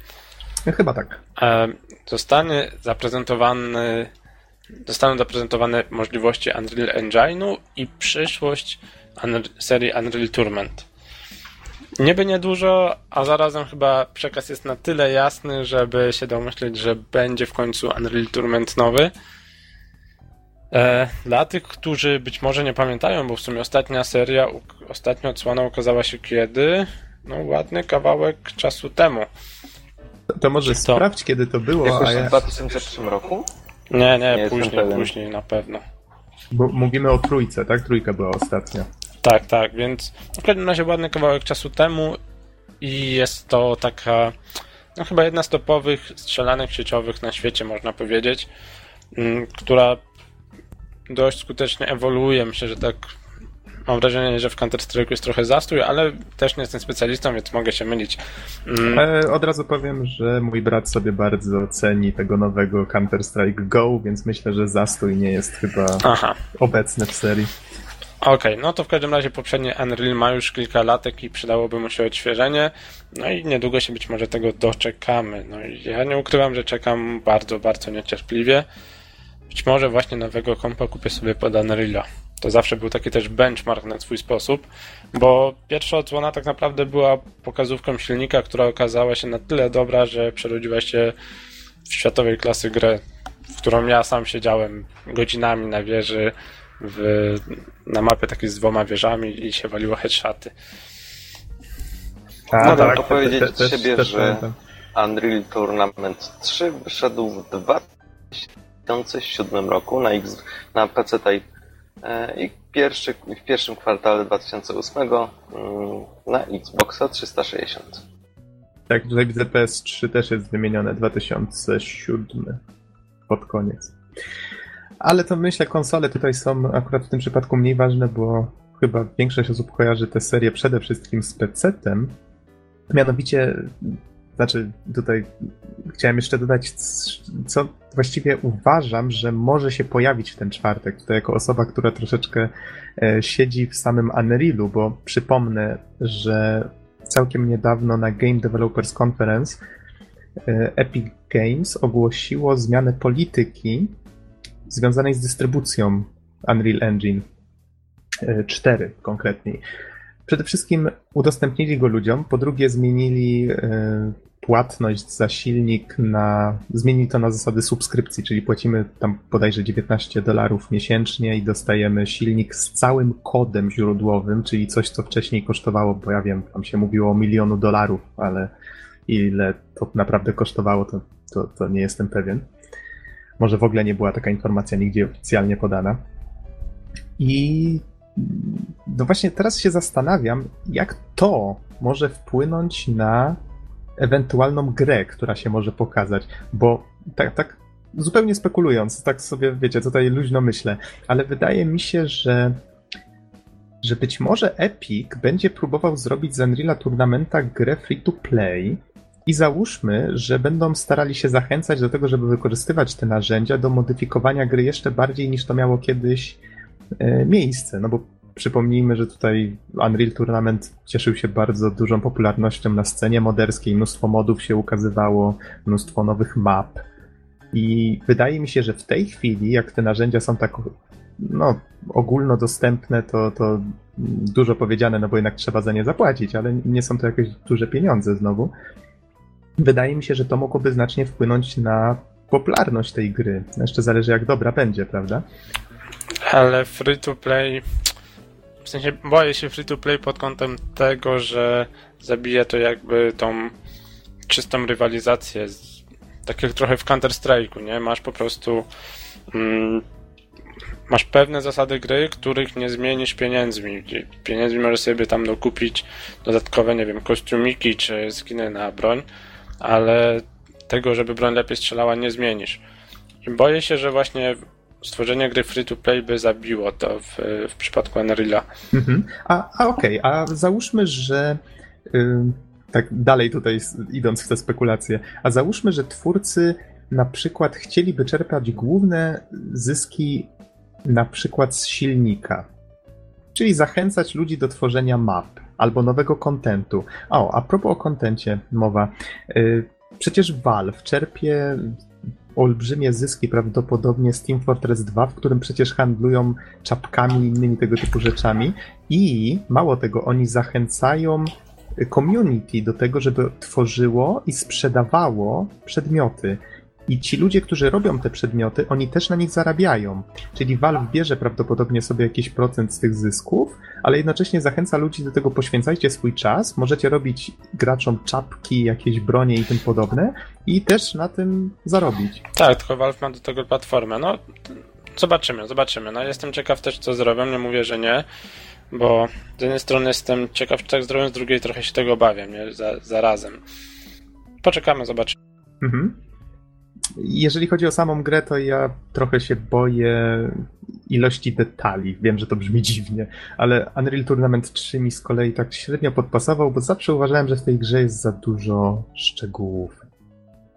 Chyba tak. E, zostanie zaprezentowany zostaną zaprezentowane możliwości Unreal Engine'u i przyszłość serii Unreal Tournament. Niby niedużo, a zarazem chyba przekaz jest na tyle jasny, żeby się domyśleć, że będzie w końcu Unreal Tournament nowy. E, dla tych, którzy być może nie pamiętają, bo w sumie ostatnia seria, ostatnia odsłona ukazała się kiedy? No ładny kawałek czasu temu. To, to może to. sprawdź, kiedy to było. Jakoś a ja... w 2003 roku? Nie, nie, nie później, później na pewno. Bo mówimy o trójce, tak? Trójka była ostatnia. Tak, tak, więc w każdym razie ładny kawałek czasu temu i jest to taka, no chyba jedna z topowych strzelanek sieciowych na świecie, można powiedzieć, mm, która dość skutecznie ewoluuje. Myślę, że tak mam wrażenie, że w Counter-Strike jest trochę zastój, ale też nie jestem specjalistą, więc mogę się mylić. Mm. E, od razu powiem, że mój brat sobie bardzo ceni tego nowego Counter-Strike Go, więc myślę, że zastój nie jest chyba Aha. obecny w serii. Okej, okay, no to w każdym razie poprzednie Unreal ma już kilka latek i przydałoby mu się odświeżenie. No i niedługo się być może tego doczekamy. No i ja nie ukrywam, że czekam bardzo, bardzo niecierpliwie. Być może właśnie nowego kompa kupię sobie pod Unreala. To zawsze był taki też benchmark na swój sposób, bo pierwsza odsłona tak naprawdę była pokazówką silnika, która okazała się na tyle dobra, że przerodziła się w światowej klasy grę, w którą ja sam siedziałem godzinami na wieży, w, na mapie takiej z dwoma wieżami i się waliło headshoty. A, no tak, to powiedzieć te, te, siebie, też, że Unreal Tournament 3 wyszedł w 2007 roku na, X, na PC e, i pierwszy, w pierwszym kwartale 2008 mm, na Xboxa 360. Tak, tutaj widzę PS3 też jest wymienione 2007 pod koniec. Ale to myślę, konsole tutaj są akurat w tym przypadku mniej ważne, bo chyba większość osób kojarzy tę serię przede wszystkim z PC-tem. Mianowicie, znaczy tutaj chciałem jeszcze dodać, co właściwie uważam, że może się pojawić w ten czwartek. Tutaj jako osoba, która troszeczkę e, siedzi w samym Unrealu, bo przypomnę, że całkiem niedawno na Game Developers Conference e, Epic Games ogłosiło zmianę polityki związanej z dystrybucją Unreal Engine 4 e, konkretniej. Przede wszystkim udostępnili go ludziom, po drugie zmienili e, płatność za silnik na, zmienili to na zasady subskrypcji, czyli płacimy tam bodajże 19 dolarów miesięcznie i dostajemy silnik z całym kodem źródłowym, czyli coś, co wcześniej kosztowało, bo ja wiem, tam się mówiło o milionu dolarów, ale ile to naprawdę kosztowało, to, to, to nie jestem pewien. Może w ogóle nie była taka informacja nigdzie oficjalnie podana. I no właśnie teraz się zastanawiam, jak to może wpłynąć na ewentualną grę, która się może pokazać, bo tak, tak zupełnie spekulując, tak sobie wiecie, tutaj luźno myślę, ale wydaje mi się, że że być może Epic będzie próbował zrobić z Unreal'a Tournamenta grę free to play, i załóżmy, że będą starali się zachęcać do tego, żeby wykorzystywać te narzędzia do modyfikowania gry jeszcze bardziej niż to miało kiedyś e, miejsce. No bo przypomnijmy, że tutaj Unreal Tournament cieszył się bardzo dużą popularnością na scenie moderskiej, mnóstwo modów się ukazywało, mnóstwo nowych map. I wydaje mi się, że w tej chwili, jak te narzędzia są tak no, ogólnodostępne, to, to dużo powiedziane, no bo jednak trzeba za nie zapłacić, ale nie są to jakieś duże pieniądze znowu. Wydaje mi się, że to mogłoby znacznie wpłynąć na popularność tej gry. Jeszcze zależy, jak dobra będzie, prawda? Ale free to play. w sensie boję się free to play pod kątem tego, że zabije to jakby tą czystą rywalizację. Tak jak trochę w Counter Strike'u, nie? Masz po prostu. Mm, masz pewne zasady gry, których nie zmienisz pieniędzmi. Pieniędzmi możesz sobie tam dokupić dodatkowe, nie wiem, kostiumiki czy skiny na broń, ale tego, żeby broń lepiej strzelała, nie zmienisz. I boję się, że właśnie stworzenie gry free to play by zabiło to w, w przypadku Unreal'a. Mhm. A, a okej, okay. a załóżmy, że tak dalej tutaj idąc w te spekulacje, a załóżmy, że twórcy na przykład chcieliby czerpać główne zyski na przykład z silnika, czyli zachęcać ludzi do tworzenia map albo nowego kontentu. O, a propos o kontencie mowa. Yy, przecież Valve czerpie olbrzymie zyski prawdopodobnie z Team Fortress 2, w którym przecież handlują czapkami i innymi tego typu rzeczami. I mało tego, oni zachęcają community do tego, żeby tworzyło i sprzedawało przedmioty. I ci ludzie, którzy robią te przedmioty, oni też na nich zarabiają. Czyli Valve bierze prawdopodobnie sobie jakiś procent z tych zysków, ale jednocześnie zachęca ludzi do tego, poświęcajcie swój czas, możecie robić graczom czapki, jakieś bronie i tym podobne i też na tym zarobić. Tak, tylko Valve ma do tego platformę. No, zobaczymy, zobaczymy. No, jestem ciekaw też, co zrobią, nie mówię, że nie, bo z jednej strony jestem ciekaw, czy tak zrobią, z drugiej trochę się tego obawiam, nie? Za, zarazem. Poczekamy, zobaczymy. Mhm. Jeżeli chodzi o samą grę, to ja trochę się boję ilości detali. Wiem, że to brzmi dziwnie, ale Unreal Tournament 3 mi z kolei tak średnio podpasował, bo zawsze uważałem, że w tej grze jest za dużo szczegółów.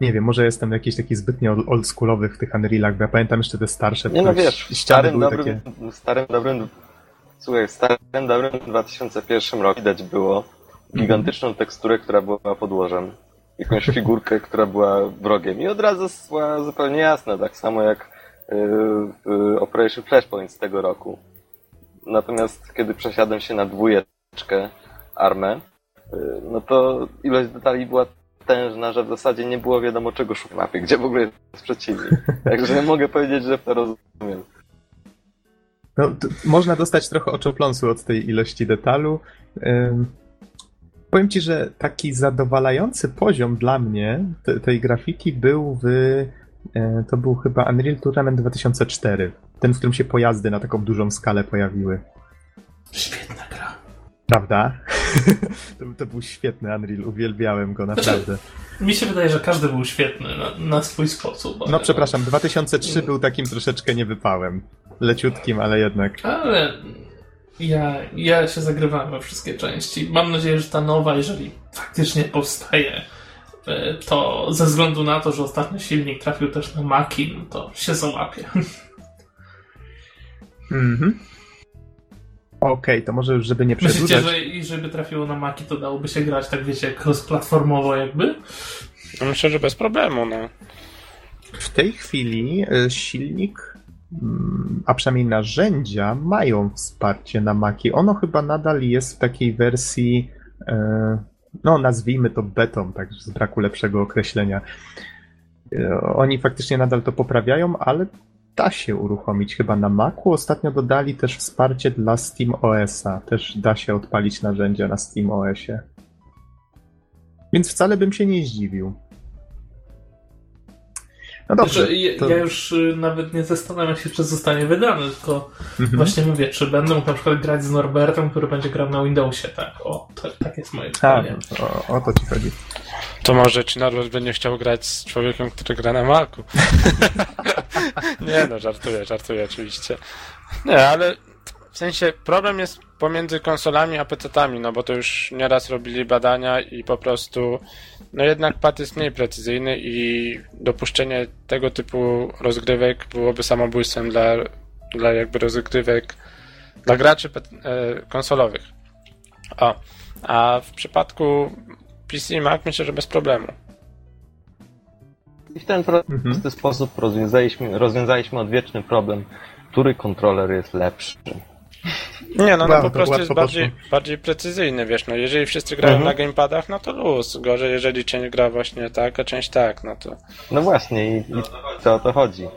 Nie wiem, może jestem jakiś taki zbytnio oldschoolowy w tych Unrealach, bo ja pamiętam jeszcze te starsze. Nie no wiesz, starym dobrym, takie... starym dobrym, słuchaj, w starym dobrym 2001 roku widać było gigantyczną teksturę, która była podłożem jakąś figurkę, która była wrogiem. I od razu była zupełnie jasna, tak samo jak y, w Operation Flashpoint z tego roku. Natomiast kiedy przesiadłem się na dwójeczkę armę, y, no to ilość detali była tężna, że w zasadzie nie było wiadomo czego szukać mapie, gdzie w ogóle jest przeciwnik. Także mogę powiedzieć, że to rozumiem. No, można dostać trochę oczopląsu od tej ilości detalu. Powiem ci, że taki zadowalający poziom dla mnie te, tej grafiki był w. E, to był chyba Unreal Tournament 2004. Ten, w którym się pojazdy na taką dużą skalę pojawiły. Świetna gra. Prawda? to, to, był świetny Unreal, uwielbiałem go znaczy, naprawdę. Znaczy, mi się wydaje, że każdy był świetny na, na swój sposób. No przepraszam, 2003 był takim troszeczkę niewypałem. Leciutkim, ale jednak. Ale ja, ja się zagrywałem we wszystkie części. Mam nadzieję, że ta nowa, jeżeli faktycznie powstaje, e, to ze względu na to, że ostatni silnik trafił też na Maki, no to się załapie. Mhm. Okej, okay, to może już, żeby nie przedłużać... Myślicie, że i żeby trafiło na Maki, to dałoby się grać, tak wiecie, cross-platformowo jakby? No myślę, że bez problemu, no. W tej chwili e, silnik a przynajmniej narzędzia mają wsparcie na Maki. Ono chyba nadal jest w takiej wersji, e, no nazwijmy to betą, tak z braku lepszego określenia. E, oni faktycznie nadal to poprawiają, ale da się uruchomić chyba na Macu. Ostatnio dodali też wsparcie dla Steam OS-a. Też da się odpalić narzędzia na Steam OS-ie. Więc wcale bym się nie zdziwił. No dobrze. Znaczy, to... Ja już y, nawet nie zastanawiam się, czy zostanie wydany, tylko mhm. właśnie mówię, czy będę mógł na przykład grać z Norbertem, który będzie grał na Windowsie, tak? O, to, tak jest moje pytanie. A, o, o to ci chodzi. To może czy Norbert będzie chciał grać z człowiekiem, który gra na Macu? nie no, żartuję, żartuję oczywiście. Nie, ale w sensie problem jest pomiędzy konsolami a PC-tami, no bo to już nieraz robili badania i po prostu no jednak pad jest mniej precyzyjny i dopuszczenie tego typu rozgrywek byłoby samobójstwem dla, dla jakby rozgrywek dla graczy e, konsolowych. O, a w przypadku PC i Mac myślę, że bez problemu. I w ten prosty mhm. sposób rozwiązaliśmy, rozwiązaliśmy odwieczny problem, który kontroler jest lepszy. Nie, no, no po prostu jest bardziej, bardziej precyzyjny, wiesz, no jeżeli wszyscy grają mhm. na gamepadach, no to luz. Gorzej, jeżeli część gra właśnie tak, a część tak, no to... No właśnie i, i to o to chodzi.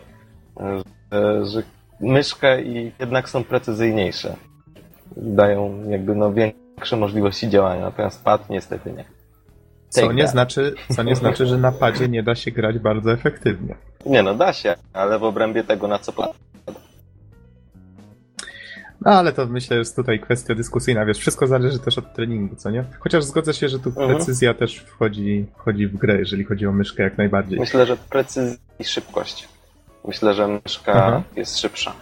Że, że myszka i jednak są precyzyjniejsze. dają jakby no większe możliwości działania, natomiast pad niestety nie. Co nie, znaczy, co nie znaczy, że na padzie nie da się grać bardzo efektywnie. Nie no, da się, ale w obrębie tego na co plan. No ale to myślę, że jest tutaj kwestia dyskusyjna, wiesz, wszystko zależy też od treningu, co nie? Chociaż zgodzę się, że tu Mhm. precyzja też wchodzi, wchodzi w grę, jeżeli chodzi o myszkę jak najbardziej. Myślę, że precyzja i szybkość. Myślę, że myszka Aha. jest szybsza.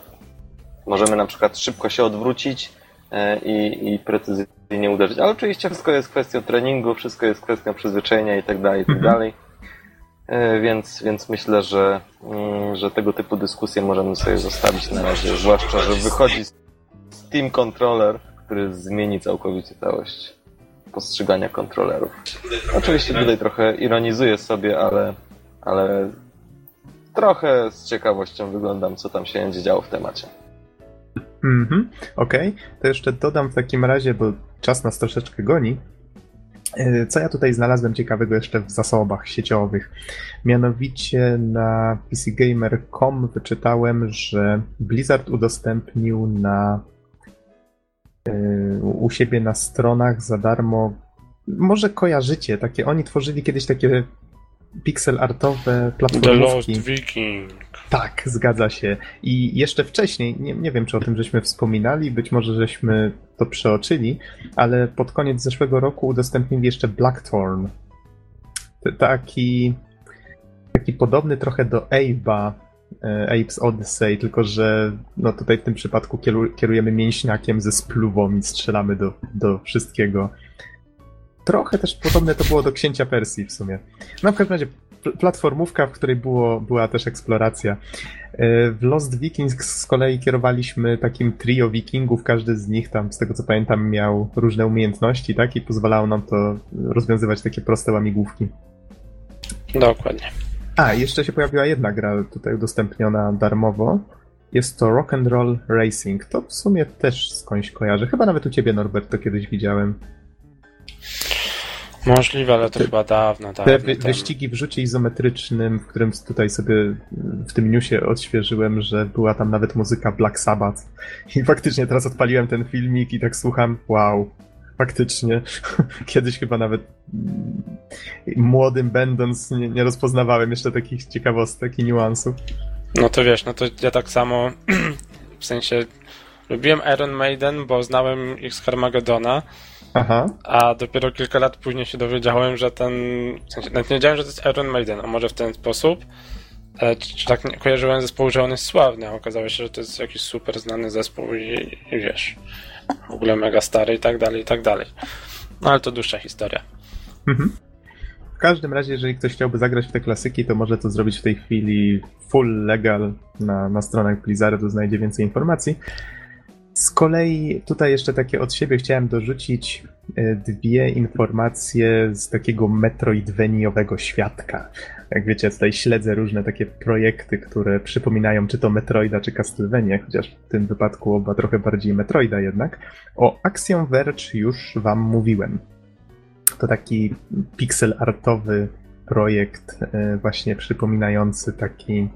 Możemy na przykład szybko się odwrócić e, i, i precyzyjnie uderzyć. Ale oczywiście wszystko jest kwestią treningu, wszystko jest kwestią przyzwyczajenia i tak dalej, i tak Mhm. dalej. E, Więc, więc myślę, że, mm, że tego typu dyskusje możemy sobie zostawić na razie. Zwłaszcza, że wychodzi Steam Controller, który zmieni całkowicie całość postrzegania kontrolerów. Oczywiście tutaj trochę ironizuję sobie, ale, ale trochę z ciekawością wyglądam, co tam się będzie działo w temacie. Mhm, okej. To jeszcze dodam w takim razie, bo czas nas troszeczkę goni. E, Co ja tutaj znalazłem ciekawego jeszcze w zasobach sieciowych? Mianowicie na PCGamer.com wyczytałem, że Blizzard udostępnił na u siebie na stronach za darmo. Może kojarzycie, takie oni tworzyli kiedyś takie pixel artowe The Lost platformówki. Viking. Tak, zgadza się. I jeszcze wcześniej, nie, nie wiem czy o tym żeśmy wspominali, być może żeśmy to przeoczyli, ale pod koniec zeszłego roku udostępnili jeszcze Blackthorn. Taki, taki podobny trochę do Abe'a, e, Abe's Odyssey, tylko że no tutaj w tym przypadku kieru- kierujemy mięśniakiem ze spluwą i strzelamy do, do wszystkiego. Trochę też podobne to było do Księcia Persji w sumie. No w każdym razie pl- platformówka, w której było, była też eksploracja. E, W Lost Vikings z kolei kierowaliśmy takim trio wikingów, każdy z nich tam, z tego co pamiętam, miał różne umiejętności, tak? I pozwalało nam to rozwiązywać takie proste łamigłówki. Dokładnie. A, jeszcze się pojawiła jedna gra tutaj udostępniona darmowo. Jest to Rock and Roll Racing. To w sumie też skądś kojarzę. Chyba nawet u ciebie, Norbert, to kiedyś widziałem. Możliwe, ale to chyba dawno, dawno Te wy, wyścigi w rzucie izometrycznym, w którym tutaj sobie w tym newsie odświeżyłem, że była tam nawet muzyka Black Sabbath. I faktycznie teraz odpaliłem ten filmik i tak słucham, wow, faktycznie. Kiedyś chyba nawet młodym będąc nie, nie rozpoznawałem jeszcze takich ciekawostek i niuansów. No to wiesz, no to ja tak samo w sensie lubiłem Iron Maiden, bo znałem ich z Harmagedona, Aha, a dopiero kilka lat później się dowiedziałem, że ten. W sensie, nawet nie wiedziałem, że to jest Iron Maiden, a może w ten sposób. E, czy, czy tak nie kojarzyłem zespołu, że on jest sławny, a okazało się, że to jest jakiś super znany zespół i, i wiesz, w ogóle mega stary i tak dalej, i tak dalej. No ale to dłuższa historia. Mhm. W każdym razie, jeżeli ktoś chciałby zagrać w te klasyki, to może to zrobić w tej chwili full legal na, na stronach Blizzardu, znajdzie więcej informacji. Z kolei tutaj jeszcze takie od siebie chciałem dorzucić e, dwie informacje z takiego metroidveniowego świadka. Jak wiecie, tutaj śledzę różne takie projekty, które przypominają czy to Metroida, czy Castlevania, chociaż w tym wypadku oba trochę bardziej Metroida jednak. O Axiom Verge już wam mówiłem. To taki pixel artowy projekt, e, właśnie przypominający taki,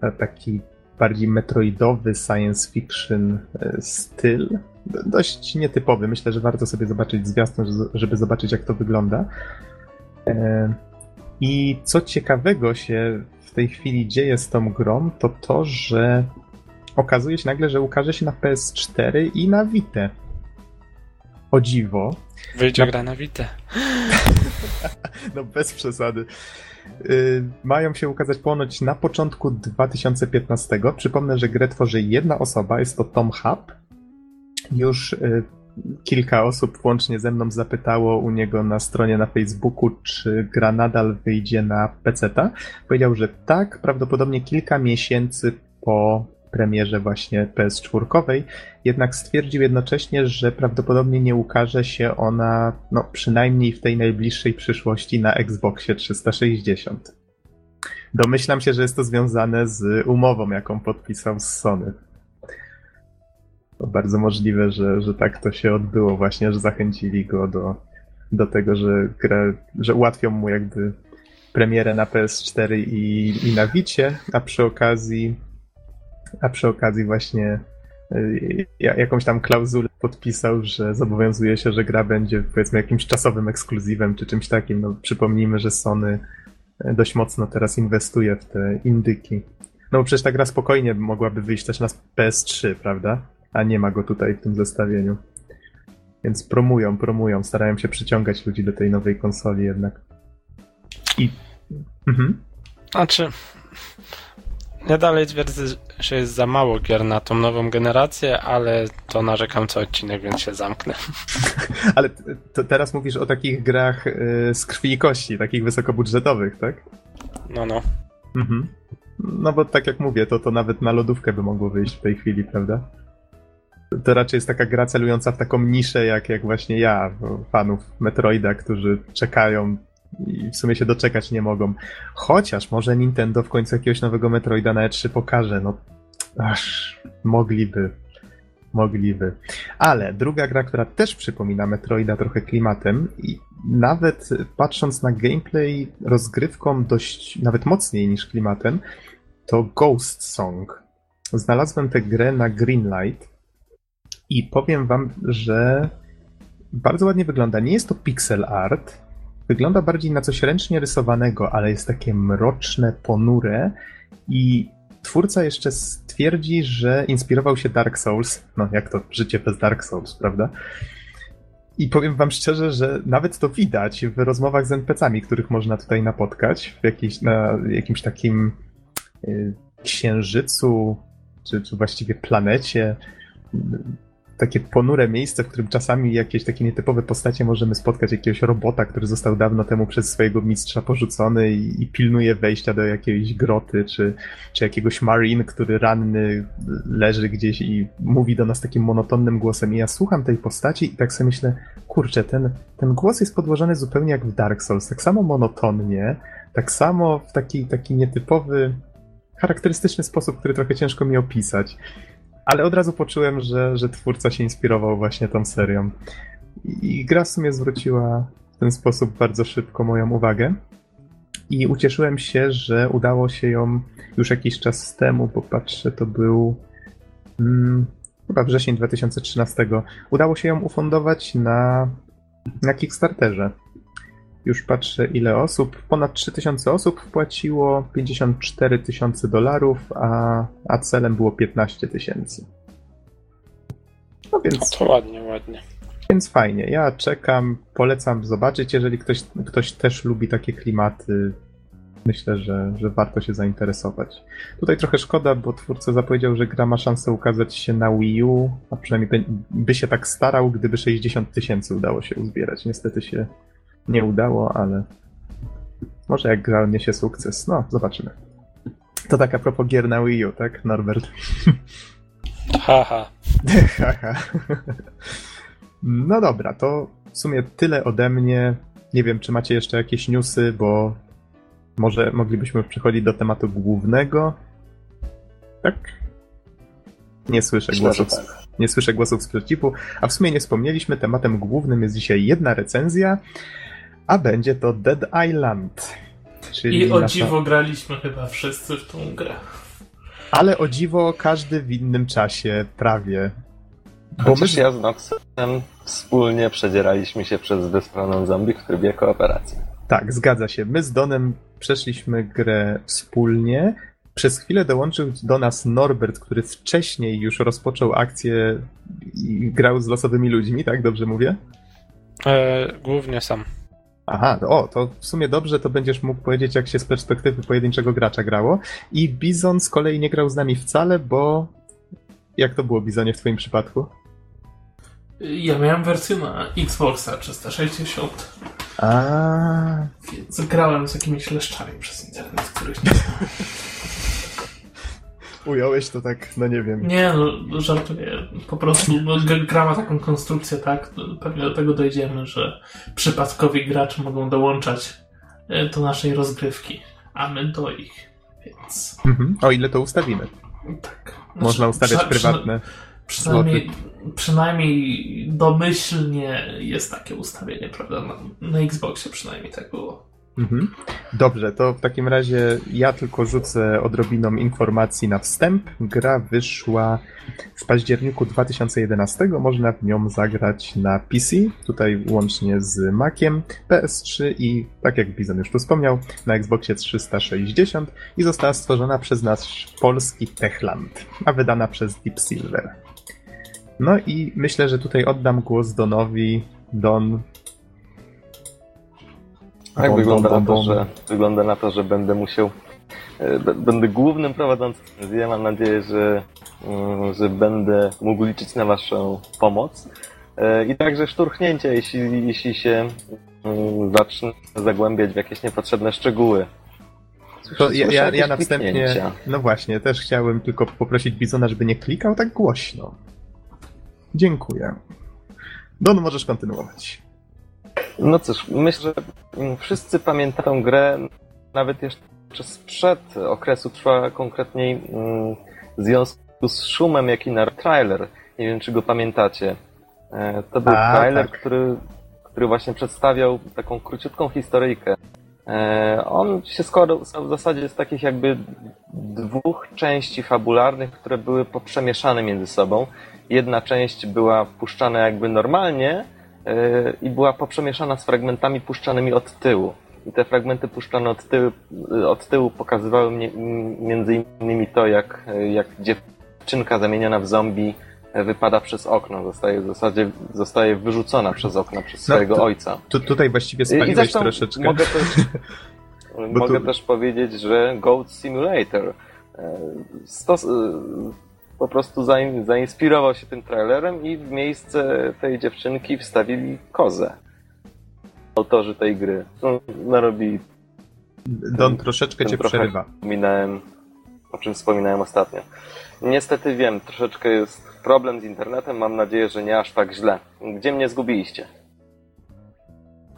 ta- taki bardziej metroidowy science fiction e, styl. Dość nietypowy. Myślę, że warto sobie zobaczyć zwiastun, żeby- żeby zobaczyć, jak to wygląda. E, I co ciekawego się w tej chwili dzieje z tą grą, to to, że okazuje się nagle, że ukaże się na PS4 i na Vita. O dziwo. Wyjdzie Na- gra na Vita. No bez przesady. Y, mają się ukazać ponoć na początku 2015. Przypomnę, że grę tworzy jedna osoba, jest to Tom Hub. Już y, kilka osób włącznie ze mną zapytało u niego na stronie na Facebooku, czy gra nadal wyjdzie na PC-ta. Powiedział, że tak, prawdopodobnie kilka miesięcy po premierze właśnie PS4, jednak stwierdził jednocześnie, że prawdopodobnie nie ukaże się ona, no przynajmniej w tej najbliższej przyszłości na Xboxie 360. Domyślam się, że jest to związane z umową, jaką podpisał z Sony. To bardzo możliwe, że, że tak to się odbyło właśnie, że zachęcili go do, do tego, że, grę, że ułatwią mu jakby premierę na PS4 i, i na Vicie, a przy okazji a przy okazji właśnie y, ja- jakąś tam klauzulę podpisał, że zobowiązuje się, że gra będzie powiedzmy jakimś czasowym ekskluzywem czy czymś takim. No, przypomnijmy, że Sony e, dość mocno teraz inwestuje w te indyki. No bo przecież ta gra spokojnie mogłaby wyjść też na PS3, prawda? A nie ma go tutaj w tym zestawieniu. Więc promują, promują, starają się przyciągać ludzi do tej nowej konsoli jednak. I. Mhm. Znaczy, ja dalej twierdzę, że jest za mało gier na tą nową generację, ale to narzekam co odcinek, więc się zamknę. Ale teraz mówisz o takich grach y, z krwi i kości, takich wysokobudżetowych, tak? No, no. Mhm. No bo tak jak mówię, to, to nawet na lodówkę by mogło wyjść w tej chwili, prawda? To raczej jest taka gra celująca w taką niszę, jak, jak właśnie ja, fanów Metroida, którzy czekają i w sumie się doczekać nie mogą. Chociaż może Nintendo w końcu jakiegoś nowego Metroida na E3 pokaże. No, aż mogliby. Mogliby. Ale druga gra, która też przypomina Metroida trochę klimatem i nawet patrząc na gameplay rozgrywką dość, nawet mocniej niż klimatem, to Ghost Song. Znalazłem tę grę na Greenlight i powiem wam, że bardzo ładnie wygląda. Nie jest to pixel art, wygląda bardziej na coś ręcznie rysowanego, ale jest takie mroczne, ponure i twórca jeszcze stwierdzi, że inspirował się Dark Souls. No, jak to życie bez Dark Souls, prawda? I powiem wam szczerze, że nawet to widać w rozmowach z NPC-ami, których można tutaj napotkać, w jakiś, na jakimś takim y, księżycu, czy, czy właściwie planecie takie ponure miejsce, w którym czasami jakieś takie nietypowe postacie możemy spotkać jakiegoś robota, który został dawno temu przez swojego mistrza porzucony i, i pilnuje wejścia do jakiejś groty, czy, czy jakiegoś marine, który ranny leży gdzieś i mówi do nas takim monotonnym głosem. I ja słucham tej postaci i tak sobie myślę, kurczę, ten, ten głos jest podłożony zupełnie jak w Dark Souls, tak samo monotonnie, tak samo w taki, taki nietypowy, charakterystyczny sposób, który trochę ciężko mi opisać. Ale od razu poczułem, że, że twórca się inspirował właśnie tą serią. I gra w sumie zwróciła w ten sposób bardzo szybko moją uwagę. I ucieszyłem się, że udało się ją już jakiś czas temu, bo patrzę, to był hmm, chyba wrzesień 2013. Udało się ją ufundować na, na Kickstarterze. Już patrzę ile osób. Ponad 3000 osób wpłaciło 54 tysiące dolarów, a, a celem było 15 tysięcy. No więc. No to ładnie, ładnie. Więc fajnie. Ja czekam, polecam zobaczyć. Jeżeli ktoś, ktoś też lubi takie klimaty, myślę, że, że warto się zainteresować. Tutaj trochę szkoda, bo twórca zapowiedział, że gra ma szansę ukazać się na Wii U, a przynajmniej by, by się tak starał, gdyby 60 tysięcy udało się uzbierać. Niestety się nie udało, ale może jak gra niesie sukces. No, zobaczymy. To tak a propos gier na Wii U, tak, Norbert? Haha. Haha. no dobra, to w sumie tyle ode mnie. Nie wiem, czy macie jeszcze jakieś newsy, bo może moglibyśmy przechodzić do tematu głównego. Tak? Nie słyszę głosów. Tak. Nie słyszę głosów sprzeciwu, a w sumie nie wspomnieliśmy, tematem głównym jest dzisiaj jedna recenzja, a będzie to Dead Island. I o nasza... dziwo graliśmy chyba wszyscy w tą grę. Ale o dziwo każdy w innym czasie, prawie. Bo Chociaż my... ja z Noxem wspólnie przedzieraliśmy się przez bezprawną zombie w trybie kooperacji. Tak, zgadza się. My z Donem przeszliśmy grę wspólnie. Przez chwilę dołączył do nas Norbert, który wcześniej już rozpoczął akcję i grał z losowymi ludźmi, tak? Dobrze mówię? E, głównie sam. Aha, o, to w sumie dobrze, to będziesz mógł powiedzieć, jak się z perspektywy pojedynczego gracza grało. I Bizon z kolei nie grał z nami wcale, bo. Jak to było, Bizonie, w Twoim przypadku? Ja miałem wersję na Xboxa 360. A. Więc grałem z jakimiś leszczami przez internet, których nie Ująłeś to tak, no nie wiem. Nie, no żartuję. Po prostu no, gra ma taką konstrukcję, tak? Pewnie do tego dojdziemy, że przypadkowi gracze mogą dołączać e, do naszej rozgrywki, a my do ich, więc... Mhm. O ile to ustawimy. Tak. Znaczy, Można ustawiać prywatne... Przynajmniej, przynajmniej domyślnie jest takie ustawienie, prawda? Na, na Xboxie przynajmniej tak było. Mhm. Dobrze, to w takim razie ja tylko rzucę odrobiną informacji na wstęp. Gra wyszła w październiku 2011. Można w nią zagrać na PC, tutaj łącznie z Maciem, PS3 i, tak jak Bizon już tu wspomniał, na Xboxie 360 i została stworzona przez nasz polski Techland, a wydana przez Deep Silver. No i myślę, że tutaj oddam głos Donowi. Don, Tak wygląda, na to, że, wygląda na to, że będę musiał. e, Będę głównym prowadzącym. Ja mam nadzieję, że, mm, że będę mógł liczyć na Waszą pomoc. E, I także szturchnięcie, jeśli, jeśli się mm, zacznę zagłębiać w jakieś niepotrzebne szczegóły. To Słyszę ja, ja, jakieś ja na no właśnie, też chciałem tylko poprosić Bizona, żeby nie klikał tak głośno. Dziękuję. Don, możesz kontynuować. No cóż, myślę, że wszyscy pamiętają grę nawet jeszcze sprzed okresu trwa konkretniej mm, w związku z szumem, jaki na trailer. Nie wiem, czy go pamiętacie. E, To był A, trailer, tak. który, który właśnie przedstawiał taką króciutką historyjkę. E, On się składał w zasadzie z takich jakby dwóch części fabularnych, które były poprzemieszane między sobą. Jedna część była puszczana jakby normalnie, i była poprzemieszana z fragmentami puszczanymi od tyłu. I te fragmenty puszczane od tyłu, od tyłu pokazywały mnie, między innymi to, jak, jak dziewczynka zamieniona w zombie wypada przez okno. Zostaje w zasadzie zostaje wyrzucona przez okno przez No, swojego to- ojca. Tu, tutaj właściwie spaliłeś troszeczkę. mogę też, mogę tu- też powiedzieć, że Goat Simulator e, stos, po prostu zain, zainspirował się tym trailerem i w miejsce tej dziewczynki wstawili kozę. Autorzy tej gry. No, narobili, Don, troszeczkę cię przerywa. wspominałem, o czym wspominałem ostatnio. Niestety wiem, troszeczkę jest problem z internetem, mam nadzieję, że nie aż tak źle. Gdzie mnie zgubiliście?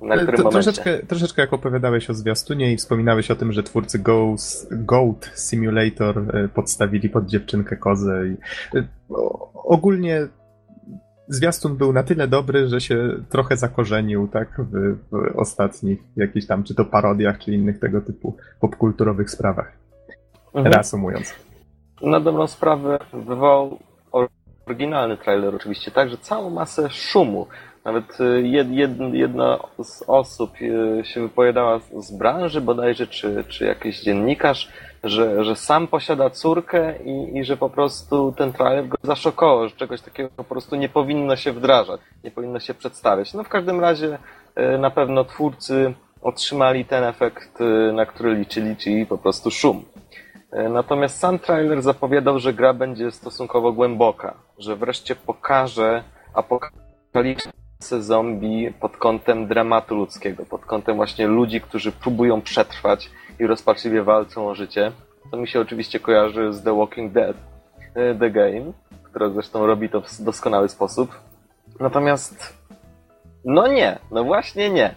Na którym To, troszeczkę, troszeczkę jak opowiadałeś o zwiastunie i wspominałeś o tym, że twórcy Goes, Goat Simulator e, podstawili pod dziewczynkę kozę. I, e, ogólnie zwiastun był na tyle dobry, że się trochę zakorzenił tak, w, w ostatnich jakichś tam, czy to parodiach, czy innych tego typu popkulturowych sprawach. Mhm. Reasumując. Na dobrą sprawę wywołał oryginalny trailer oczywiście także całą masę szumu. Nawet y, jed, jed, jedna z osób y, się wypowiadała z branży bodajże, czy, czy jakiś dziennikarz, że, że sam posiada córkę i, i że po prostu ten trailer go zaszokował, że czegoś takiego po prostu nie powinno się wdrażać, nie powinno się przedstawiać. No w każdym razie y, na pewno twórcy otrzymali ten efekt, na który liczyli, czyli po prostu szum. Natomiast sam trailer zapowiadał, że gra będzie stosunkowo głęboka, że wreszcie pokaże apokalipsę zombie pod kątem dramatu ludzkiego, pod kątem właśnie ludzi, którzy próbują przetrwać i rozpaczliwie walczą o życie. To mi się oczywiście kojarzy z The Walking Dead, e, The Game, która zresztą robi to w doskonały sposób. Natomiast no nie, no właśnie nie.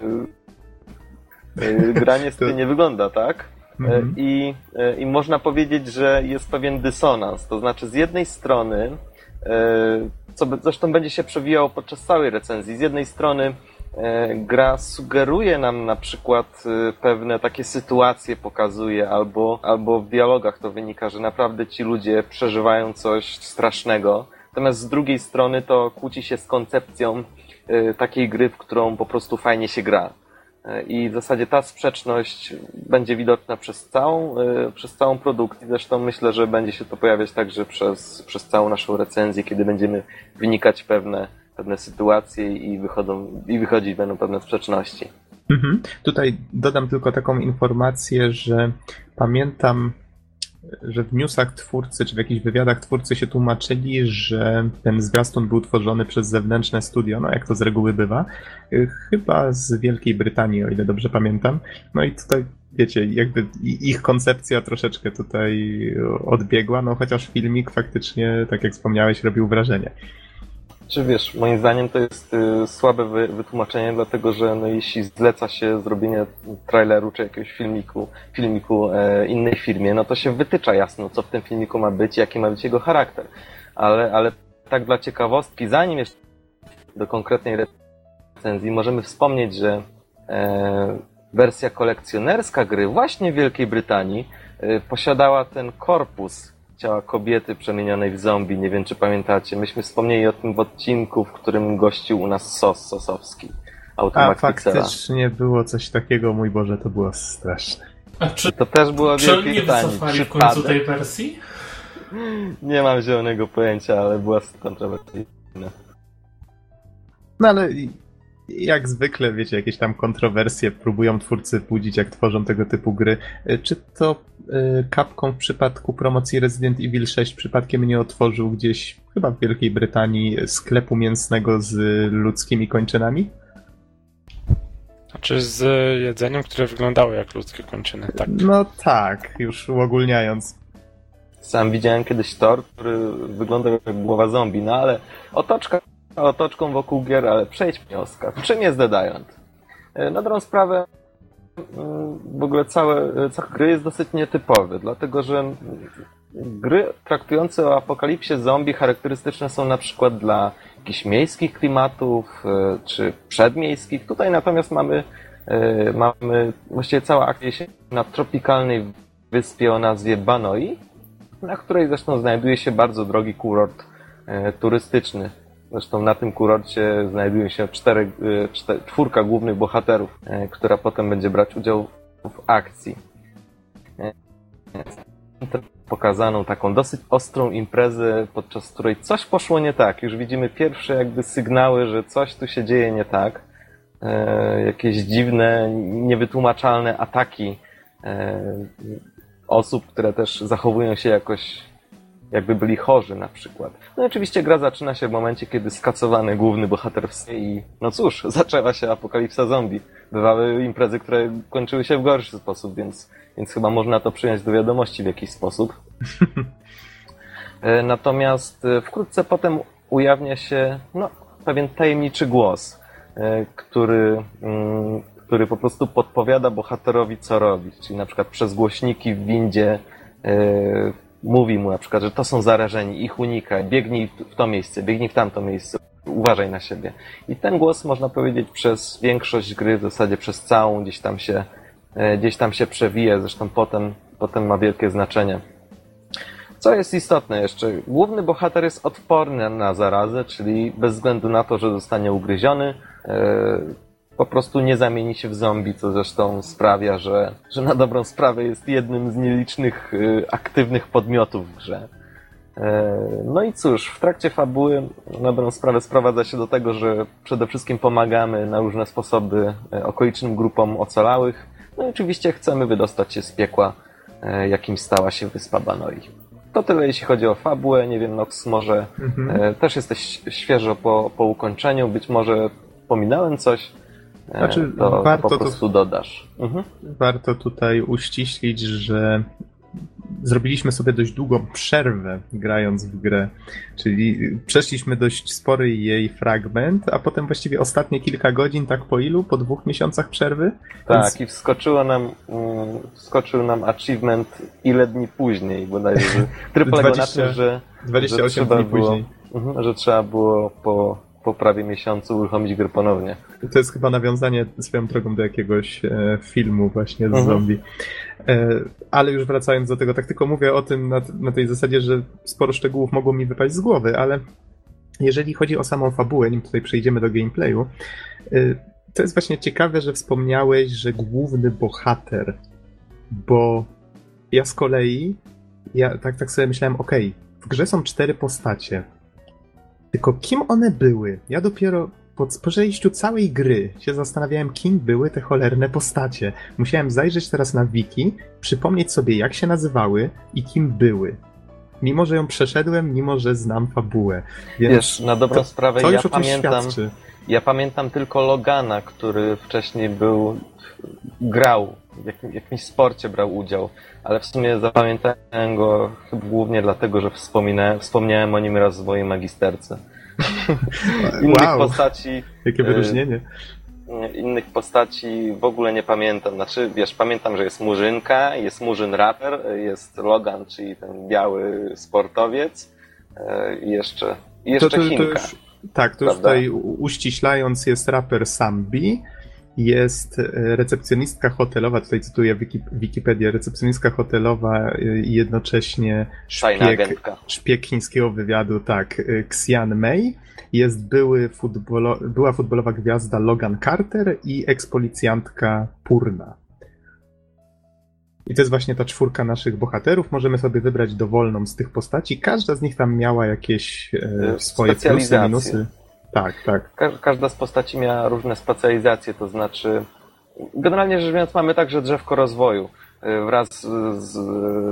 E, Gra niestety nie wygląda tak. Mhm. I, e, I można powiedzieć, że jest pewien dysonans. To znaczy, z jednej strony, e, co zresztą będzie się przewijało podczas całej recenzji, z jednej strony e, gra sugeruje nam na przykład e, pewne takie sytuacje, pokazuje, albo, albo w dialogach to wynika, że naprawdę ci ludzie przeżywają coś strasznego. Natomiast z drugiej strony to kłóci się z koncepcją e, takiej gry, w którą po prostu fajnie się gra. I w zasadzie ta sprzeczność będzie widoczna przez całą, e, przez całą produkcję. Zresztą myślę, że będzie się to pojawiać także przez, przez całą naszą recenzję, kiedy będziemy wynikać pewne, pewne sytuacje i, wychodzą, i wychodzić będą pewne sprzeczności. Mhm. Tutaj dodam tylko taką informację, że pamiętam, że w newsach twórcy, czy w jakichś wywiadach twórcy się tłumaczyli, że ten zwiastun był tworzony przez zewnętrzne studio, no jak to z reguły bywa, y, chyba z Wielkiej Brytanii, o ile dobrze pamiętam. No i tutaj, wiecie, jakby ich koncepcja troszeczkę tutaj odbiegła, no chociaż filmik faktycznie, tak jak wspomniałeś, robił wrażenie. Czy wiesz, moim zdaniem to jest y, słabe wy, wytłumaczenie, dlatego że no, jeśli zleca się zrobienie traileru czy jakiegoś filmiku, filmiku e, innej firmie, no to się wytycza jasno, co w tym filmiku ma być, jaki ma być jego charakter. Ale, ale tak dla ciekawostki, zanim jeszcze do konkretnej recenzji, możemy wspomnieć, że e, wersja kolekcjonerska gry właśnie w Wielkiej Brytanii y, posiadała ten korpus ciała kobiety przemienionej w zombie. Nie wiem, czy pamiętacie. Myśmy wspomnieli o tym w odcinku, w którym gościł u nas Sos Sosowski. A faktycznie było coś takiego, mój Boże, to było straszne. A czy, To też było czy oni Wielkiej nie Brytanii. wycofali w końcu tej wersji? Nie mam zielonego pojęcia, ale była kontrowersyjna. No ale i- jak zwykle, wiecie, jakieś tam kontrowersje próbują twórcy budzić, jak tworzą tego typu gry. Y, Czy to y, Capcom w przypadku promocji Resident Evil 6 przypadkiem nie otworzył gdzieś, chyba w Wielkiej Brytanii, sklepu mięsnego z ludzkimi kończynami? Znaczy z jedzeniem, które wyglądało jak ludzkie kończyny, tak. No tak, już uogólniając. Sam widziałem kiedyś tor, który wyglądał jak głowa zombie, no ale otoczka otoczką wokół gier, ale przejdźmy Oskar. Czym jest Dead Island? E, Na dobrą sprawę mm, w ogóle całe, całe gry jest dosyć nietypowy, dlatego że mm, gry traktujące o apokalipsie zombie charakterystyczne są na przykład dla jakichś miejskich klimatów e, czy przedmiejskich. Tutaj natomiast mamy, e, mamy właściwie cała akcja się na tropikalnej wyspie o nazwie Banoi, na której zresztą znajduje się bardzo drogi kurort turystyczny. Zresztą na tym kurorcie znajduje się cztery, e, czwórka głównych bohaterów, e, która potem będzie brać udział w akcji. E, Pokazaną taką dosyć ostrą imprezę, podczas której coś poszło nie tak. Już widzimy pierwsze jakby sygnały, że coś tu się dzieje nie tak. Jakieś dziwne, niewytłumaczalne ataki osób, które też zachowują się jakoś jakby byli chorzy na przykład. No i oczywiście gra zaczyna się w momencie, kiedy skacowany główny bohater wstaje i no cóż, zaczęła się apokalipsa zombie. Bywały imprezy, które kończyły się w gorszy sposób, więc, więc chyba można to przyjąć do wiadomości w jakiś sposób. E, Natomiast e, wkrótce potem ujawnia się no, pewien tajemniczy głos, e, który, mm, który po prostu podpowiada bohaterowi, co robić. Czyli na przykład przez głośniki w windzie mówi mu na przykład, że to są zarażeni, ich unikaj, biegnij w to miejsce, biegnij w tamto miejsce, uważaj na siebie. I ten głos, można powiedzieć, przez większość gry, w zasadzie przez całą, gdzieś tam się, e, gdzieś tam się przewija, zresztą potem, potem ma wielkie znaczenie. Co jest istotne jeszcze, główny bohater jest odporny na zarazę, czyli bez względu na to, że zostanie ugryziony, e, po prostu nie zamieni się w zombie, co zresztą sprawia, że, że na dobrą sprawę jest jednym z nielicznych e, aktywnych podmiotów w grze. E, No i cóż, w trakcie fabuły na dobrą sprawę sprowadza się do tego, że przede wszystkim pomagamy na różne sposoby e, okolicznym grupom ocalałych. No i oczywiście chcemy wydostać się z piekła, e, jakim stała się wyspa Banoi. To tyle jeśli chodzi o fabułę. Nie wiem, Nox, może Mhm. też jesteś świeżo po, po ukończeniu, być może pominąłem coś. E, Znaczy, to, to warto po to- prostu dodasz. Mhm. Warto tutaj uściślić, że zrobiliśmy sobie dość długą przerwę grając w grę, czyli przeszliśmy dość spory jej fragment, a potem właściwie ostatnie kilka godzin, tak po ilu? Po dwóch miesiącach przerwy? Tak, Więc- i wskoczyło nam, mm, wskoczył nam achievement ile dni później, bodajże, że- który polegał 20 na tym, że, 28 że dni było, później. Mhm, że trzeba było po, po prawie miesiącu uruchomić grę ponownie. To jest chyba nawiązanie swoją drogą do jakiegoś e, filmu właśnie z Mhm. zombie. E, ale już wracając do tego, tak tylko mówię o tym na, na tej zasadzie, że sporo szczegółów mogło mi wypaść z głowy, ale jeżeli chodzi o samą fabułę, nim tutaj przejdziemy do gameplayu, e, to jest właśnie ciekawe, że wspomniałeś, że główny bohater, bo ja z kolei, ja tak, tak sobie myślałem, okej, w grze są cztery postacie, tylko kim one były? Ja dopiero po przejściu całej gry się zastanawiałem, kim były te cholerne postacie. Musiałem zajrzeć teraz na wiki, przypomnieć sobie, jak się nazywały i kim były. Mimo, że ją przeszedłem, mimo, że znam fabułę. Więc Wiesz, na dobrą to, sprawę to ja pamiętam, świadczy. ja pamiętam tylko Logana, który wcześniej był, grał, w jakim, jakimś sporcie brał udział, ale w sumie zapamiętałem go głównie dlatego, że wspominałem, wspomniałem o nim raz w mojej magisterce. Innych Wow, postaci jakie y, wyróżnienie. innych postaci w ogóle nie pamiętam. Znaczy, wiesz, pamiętam, że jest Murzynka, jest Murzyn raper, jest Logan, czyli ten biały sportowiec e, i jeszcze, i jeszcze To- to- to już- Tak, to już Prawda? tutaj u- uściślając jest raper Sambi, jest e, recepcjonistka hotelowa, tutaj cytuję Wikipedię, recepcjonistka hotelowa e, i jednocześnie szpieg, szpieg chińskiego wywiadu, tak, e, Xian Mei. Jest były futbolo, była futbolowa gwiazda Logan Carter i ekspolicjantka Purna. I to jest właśnie ta czwórka naszych bohaterów. Możemy sobie wybrać dowolną z tych postaci. Każda z nich tam miała jakieś swoje plusy, minusy. Tak, tak. Ka każda z postaci miała różne specjalizacje, to znaczy generalnie rzecz biorąc mamy także drzewko rozwoju. E, wraz z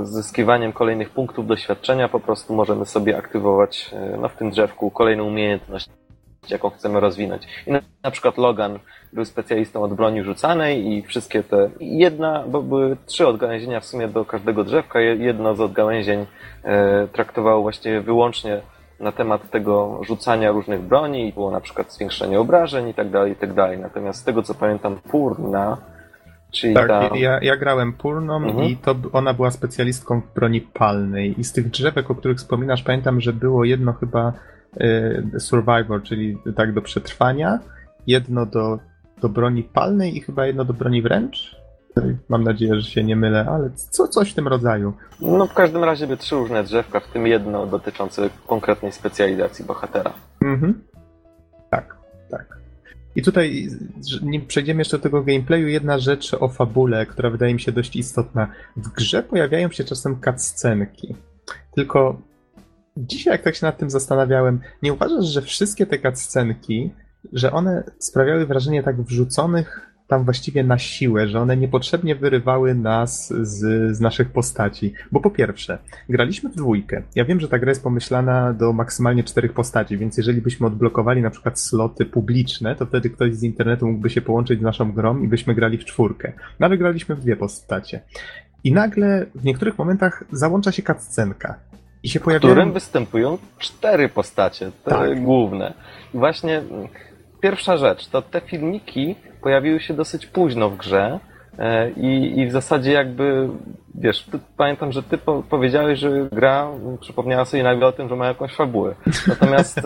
zyskiwaniem kolejnych punktów doświadczenia po prostu możemy sobie aktywować e, no, w tym drzewku kolejną umiejętność, jaką chcemy rozwinąć. I na, na przykład Logan był specjalistą od broni rzucanej i wszystkie te... Jedna, bo były trzy odgałęzienia w sumie do każdego drzewka. Jedno z odgałęzień e, traktowało właściwie wyłącznie na temat tego rzucania różnych broni i było na przykład zwiększenie obrażeń i tak dalej, i tak dalej. Natomiast z tego co pamiętam, Purna, czyli tak, ta... ja, ja grałem Purną mhm. i to ona była specjalistką w broni palnej i z tych drzewek, o których wspominasz, pamiętam, że było jedno chyba y, Survivor, czyli tak do przetrwania, jedno do, do broni palnej i chyba jedno do broni wręcz. Mam nadzieję, że się nie mylę, ale co, coś w tym rodzaju. No w każdym razie by trzy różne drzewka, w tym jedno dotyczące konkretnej specjalizacji bohatera. Mhm. Tak, tak. I tutaj, nim przejdziemy jeszcze do tego gameplayu, jedna rzecz o fabule, która wydaje mi się dość istotna. W grze pojawiają się czasem cutscenki. Tylko dzisiaj, jak tak się nad tym zastanawiałem, nie uważasz, że wszystkie te cutscenki, że one sprawiały wrażenie tak wrzuconych tam właściwie na siłę, że one niepotrzebnie wyrywały nas z, z naszych postaci. Bo po pierwsze, graliśmy w dwójkę. Ja wiem, że ta gra jest pomyślana do maksymalnie czterech postaci, więc jeżeli byśmy odblokowali na przykład sloty publiczne, to wtedy ktoś z internetu mógłby się połączyć z naszą grą i byśmy grali w czwórkę. No ale graliśmy w dwie postacie. I nagle w niektórych momentach załącza się cutscenka. I się pojawiają... W którym występują cztery postacie, te tak. główne. I właśnie pierwsza rzecz, to te filmiki pojawiły się dosyć późno w grze e, i, i w zasadzie jakby, wiesz, pamiętam, że ty po, powiedziałeś, że gra przypomniała sobie nagle o tym, że ma jakąś fabułę. Natomiast e,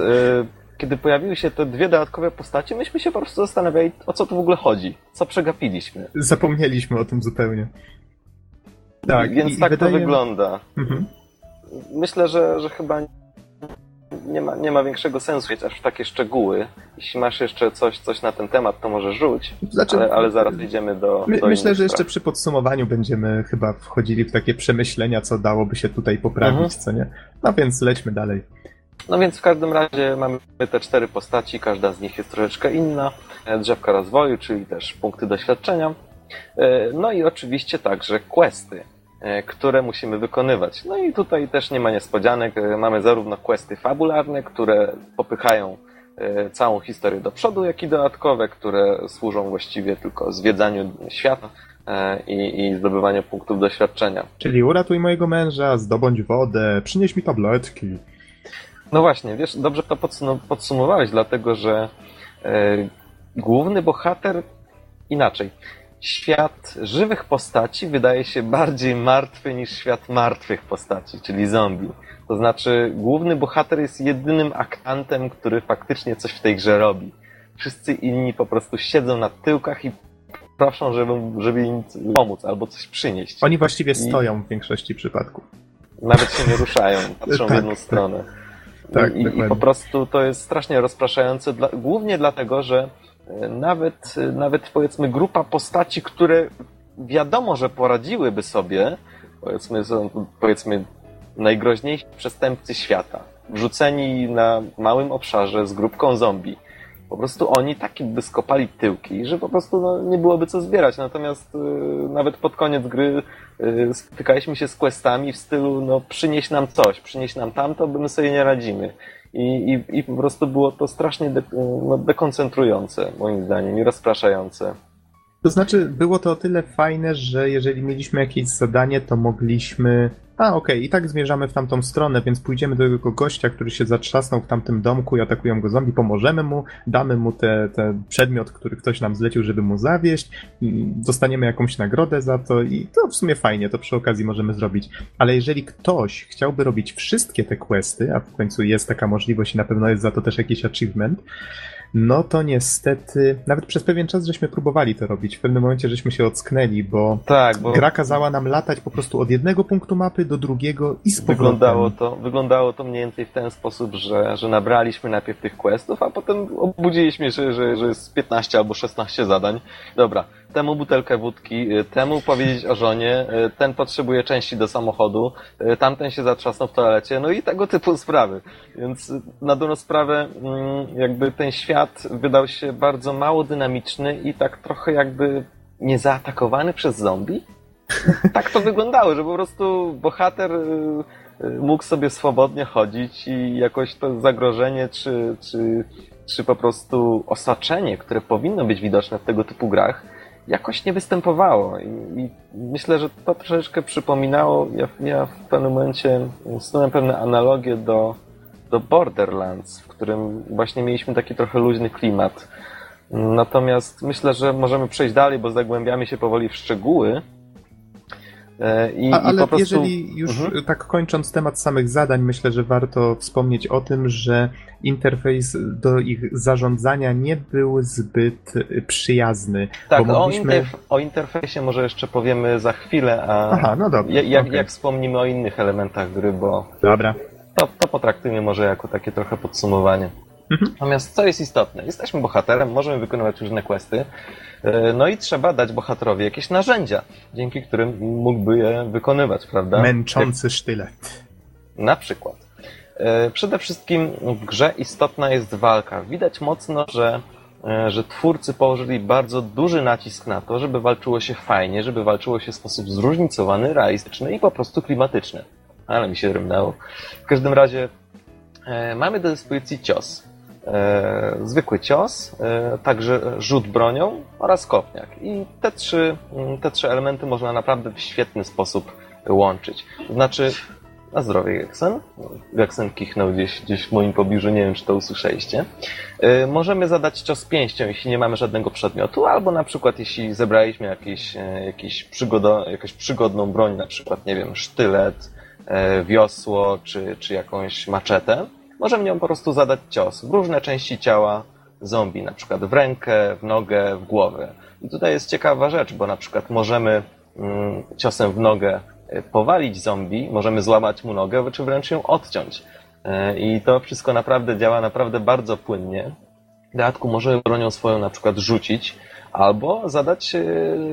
kiedy pojawiły się te dwie dodatkowe postacie, myśmy się po prostu zastanawiali, o co tu w ogóle chodzi, co przegapiliśmy. Zapomnieliśmy o tym zupełnie. Tak, Więc i, tak i wydaje... to wygląda. Mhm. Myślę, że, że chyba nie ma, nie ma większego sensu mieć aż w takie szczegóły. Jeśli masz jeszcze coś, coś na ten temat, to może rzuć, znaczy, ale, ale zaraz idziemy do, my, do Myślę, że jeszcze przy podsumowaniu będziemy chyba wchodzili w takie przemyślenia, co dałoby się tutaj poprawić, mhm. co nie? No więc lećmy dalej. No więc w każdym razie mamy te cztery postaci, każda z nich jest troszeczkę inna. Drzewka rozwoju, czyli też punkty doświadczenia. E, no i oczywiście także questy. E, które musimy wykonywać. No i tutaj też nie ma niespodzianek. E, mamy zarówno questy fabularne, które popychają e, całą historię do przodu, jak i dodatkowe, które służą właściwie tylko zwiedzaniu świata i, i zdobywaniu punktów doświadczenia. Czyli uratuj mojego męża, zdobądź wodę, przynieś mi tabletki. No właśnie, wiesz, dobrze to podsumowałeś, dlatego że główny bohater inaczej świat żywych postaci wydaje się bardziej martwy niż świat martwych postaci, czyli zombie. To znaczy, główny bohater jest jedynym aktantem, który faktycznie coś w tej grze robi. Wszyscy inni po prostu siedzą na tyłkach i proszą, żeby, żeby im pomóc albo coś przynieść. Oni właściwie stoją w większości przypadków. Nawet się nie ruszają, patrzą tak, w jedną stronę. Tak, I, I, po prostu to jest strasznie rozpraszające, dla, głównie dlatego, że nawet, nawet powiedzmy grupa postaci, które wiadomo, że poradziłyby sobie, powiedzmy, są, powiedzmy najgroźniejsi przestępcy świata, wrzuceni na małym obszarze z grupką zombie. Po prostu oni taki by skopali tyłki, że po prostu no, nie byłoby co zbierać. Natomiast y, nawet pod koniec gry y, spotykaliśmy się z questami w stylu no przynieś nam coś, przynieś nam tamto, bo my sobie nie radzimy. I, i, i po prostu było to strasznie de, no, dekoncentrujące, moim zdaniem, i rozpraszające. To znaczy, było to o tyle fajne, że jeżeli mieliśmy jakieś zadanie, to mogliśmy a, okej, okay, i tak zmierzamy w tamtą stronę, więc pójdziemy do tego gościa, który się zatrzasnął w tamtym domku i atakują go zombie, pomożemy mu, damy mu ten te przedmiot, który ktoś nam zlecił, żeby mu zawieść, dostaniemy jakąś nagrodę za to i to w sumie fajnie, to przy okazji możemy zrobić. Ale jeżeli ktoś chciałby robić wszystkie te questy, a w końcu jest taka możliwość i na pewno jest za to też jakiś achievement, no to niestety, nawet przez pewien czas żeśmy próbowali to robić. W pewnym momencie żeśmy się ocknęli, bo, Tak, bo gra kazała nam latać po prostu od jednego punktu mapy do drugiego i z powrotem. wyglądało to, wyglądało to mniej więcej w ten sposób, że, że nabraliśmy najpierw tych questów, a potem obudziliśmy się, że, że jest 15 albo 16 zadań. Dobra, temu butelkę wódki, y, temu powiedzieć o żonie, y, ten potrzebuje części do samochodu, y, tamten się zatrzasnął w toalecie, no i tego typu sprawy. Więc na dobrą sprawę mm, jakby ten świat wydał się bardzo mało dynamiczny i tak trochę jakby niezaatakowany przez zombie. Tak to wyglądało, że po prostu bohater mógł sobie swobodnie chodzić i jakoś to zagrożenie czy, czy, czy po prostu osaczenie, które powinno być widoczne w tego typu grach, jakoś nie występowało. I, i myślę, że to troszeczkę przypominało, ja, ja w pewnym momencie stołem pewne analogie do, do Borderlands, w którym właśnie mieliśmy taki trochę luźny klimat. Natomiast myślę, że możemy przejść dalej, bo zagłębiamy się powoli w szczegóły. E, I, A, i ale po prostu... jeżeli już Mhm. tak kończąc temat samych zadań, myślę, że warto wspomnieć o tym, że interfejs do ich zarządzania nie był zbyt przyjazny. Tak, bo o, mogliśmy... interf- o interfejsie może jeszcze powiemy za chwilę, a Aha, no dobra. ja- jak, okej. jak wspomnimy o innych elementach gry, bo Dobra. to, to potraktujmy może jako takie trochę podsumowanie. Mhm. Natomiast co jest istotne? Jesteśmy bohaterem, możemy wykonywać różne questy, e, no i trzeba dać bohaterowi jakieś narzędzia, dzięki którym mógłby je wykonywać, prawda? Męczący sztylet. Na przykład. E, Przede wszystkim w grze istotna jest walka. Widać mocno, że, e, że twórcy położyli bardzo duży nacisk na to, żeby walczyło się fajnie, żeby walczyło się w sposób zróżnicowany, realistyczny i po prostu klimatyczny. Ale mi się rymnęło. W każdym razie mamy do dyspozycji cios. E, zwykły cios, e, także rzut bronią oraz kopniak. I te trzy, mm, te trzy elementy można naprawdę w świetny sposób łączyć. Znaczy, na zdrowie Geksen. Geksen kichnął gdzieś, gdzieś w moim pobliżu, nie wiem czy to usłyszeliście. E, możemy zadać cios pięścią, jeśli nie mamy żadnego przedmiotu, albo na przykład jeśli zebraliśmy jakieś, jakieś przygodo, jakąś przygodną broń, na przykład, nie wiem, sztylet, wiosło, czy, czy jakąś maczetę, możemy nią po prostu zadać cios w różne części ciała zombie, na przykład w rękę, w nogę, w głowę. I tutaj jest ciekawa rzecz, bo na przykład możemy mm, ciosem w nogę e, powalić zombie, możemy złamać mu nogę, czy wręcz ją odciąć. E, I to wszystko naprawdę działa naprawdę bardzo płynnie. W dodatku możemy bronią swoją na przykład rzucić, albo zadać e,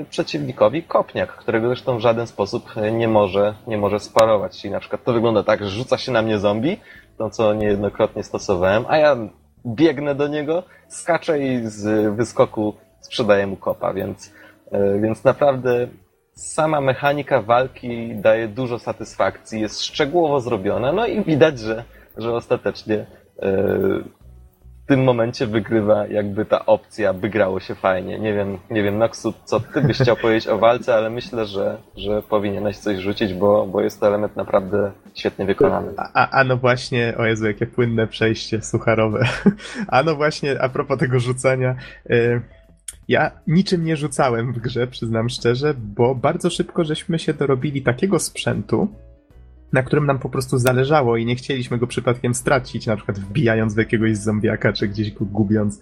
przeciwnikowi kopniak, którego zresztą w żaden sposób nie może, nie może sparować. Czyli na przykład to wygląda tak, że rzuca się na mnie zombie, to co niejednokrotnie stosowałem, a ja biegnę do niego, skaczę i z wyskoku sprzedaję mu kopa, więc, e, więc naprawdę sama mechanika walki daje dużo satysfakcji, jest szczegółowo zrobiona, no i widać, że, że ostatecznie e, w tym momencie wygrywa jakby ta opcja, by grało się fajnie. Nie wiem, nie wiem Noxu, co ty byś chciał powiedzieć o walce, ale myślę, że, że powinieneś coś rzucić, bo, bo jest to element naprawdę świetnie wykonany. A, a, no właśnie, o Jezu, jakie płynne przejście sucharowe. A no właśnie, a propos tego rzucania. y, Ja niczym nie rzucałem w grze, przyznam szczerze, bo bardzo szybko żeśmy się dorobili takiego sprzętu, na którym nam po prostu zależało i nie chcieliśmy go przypadkiem stracić, na przykład wbijając w jakiegoś zombiaka, czy gdzieś go gubiąc.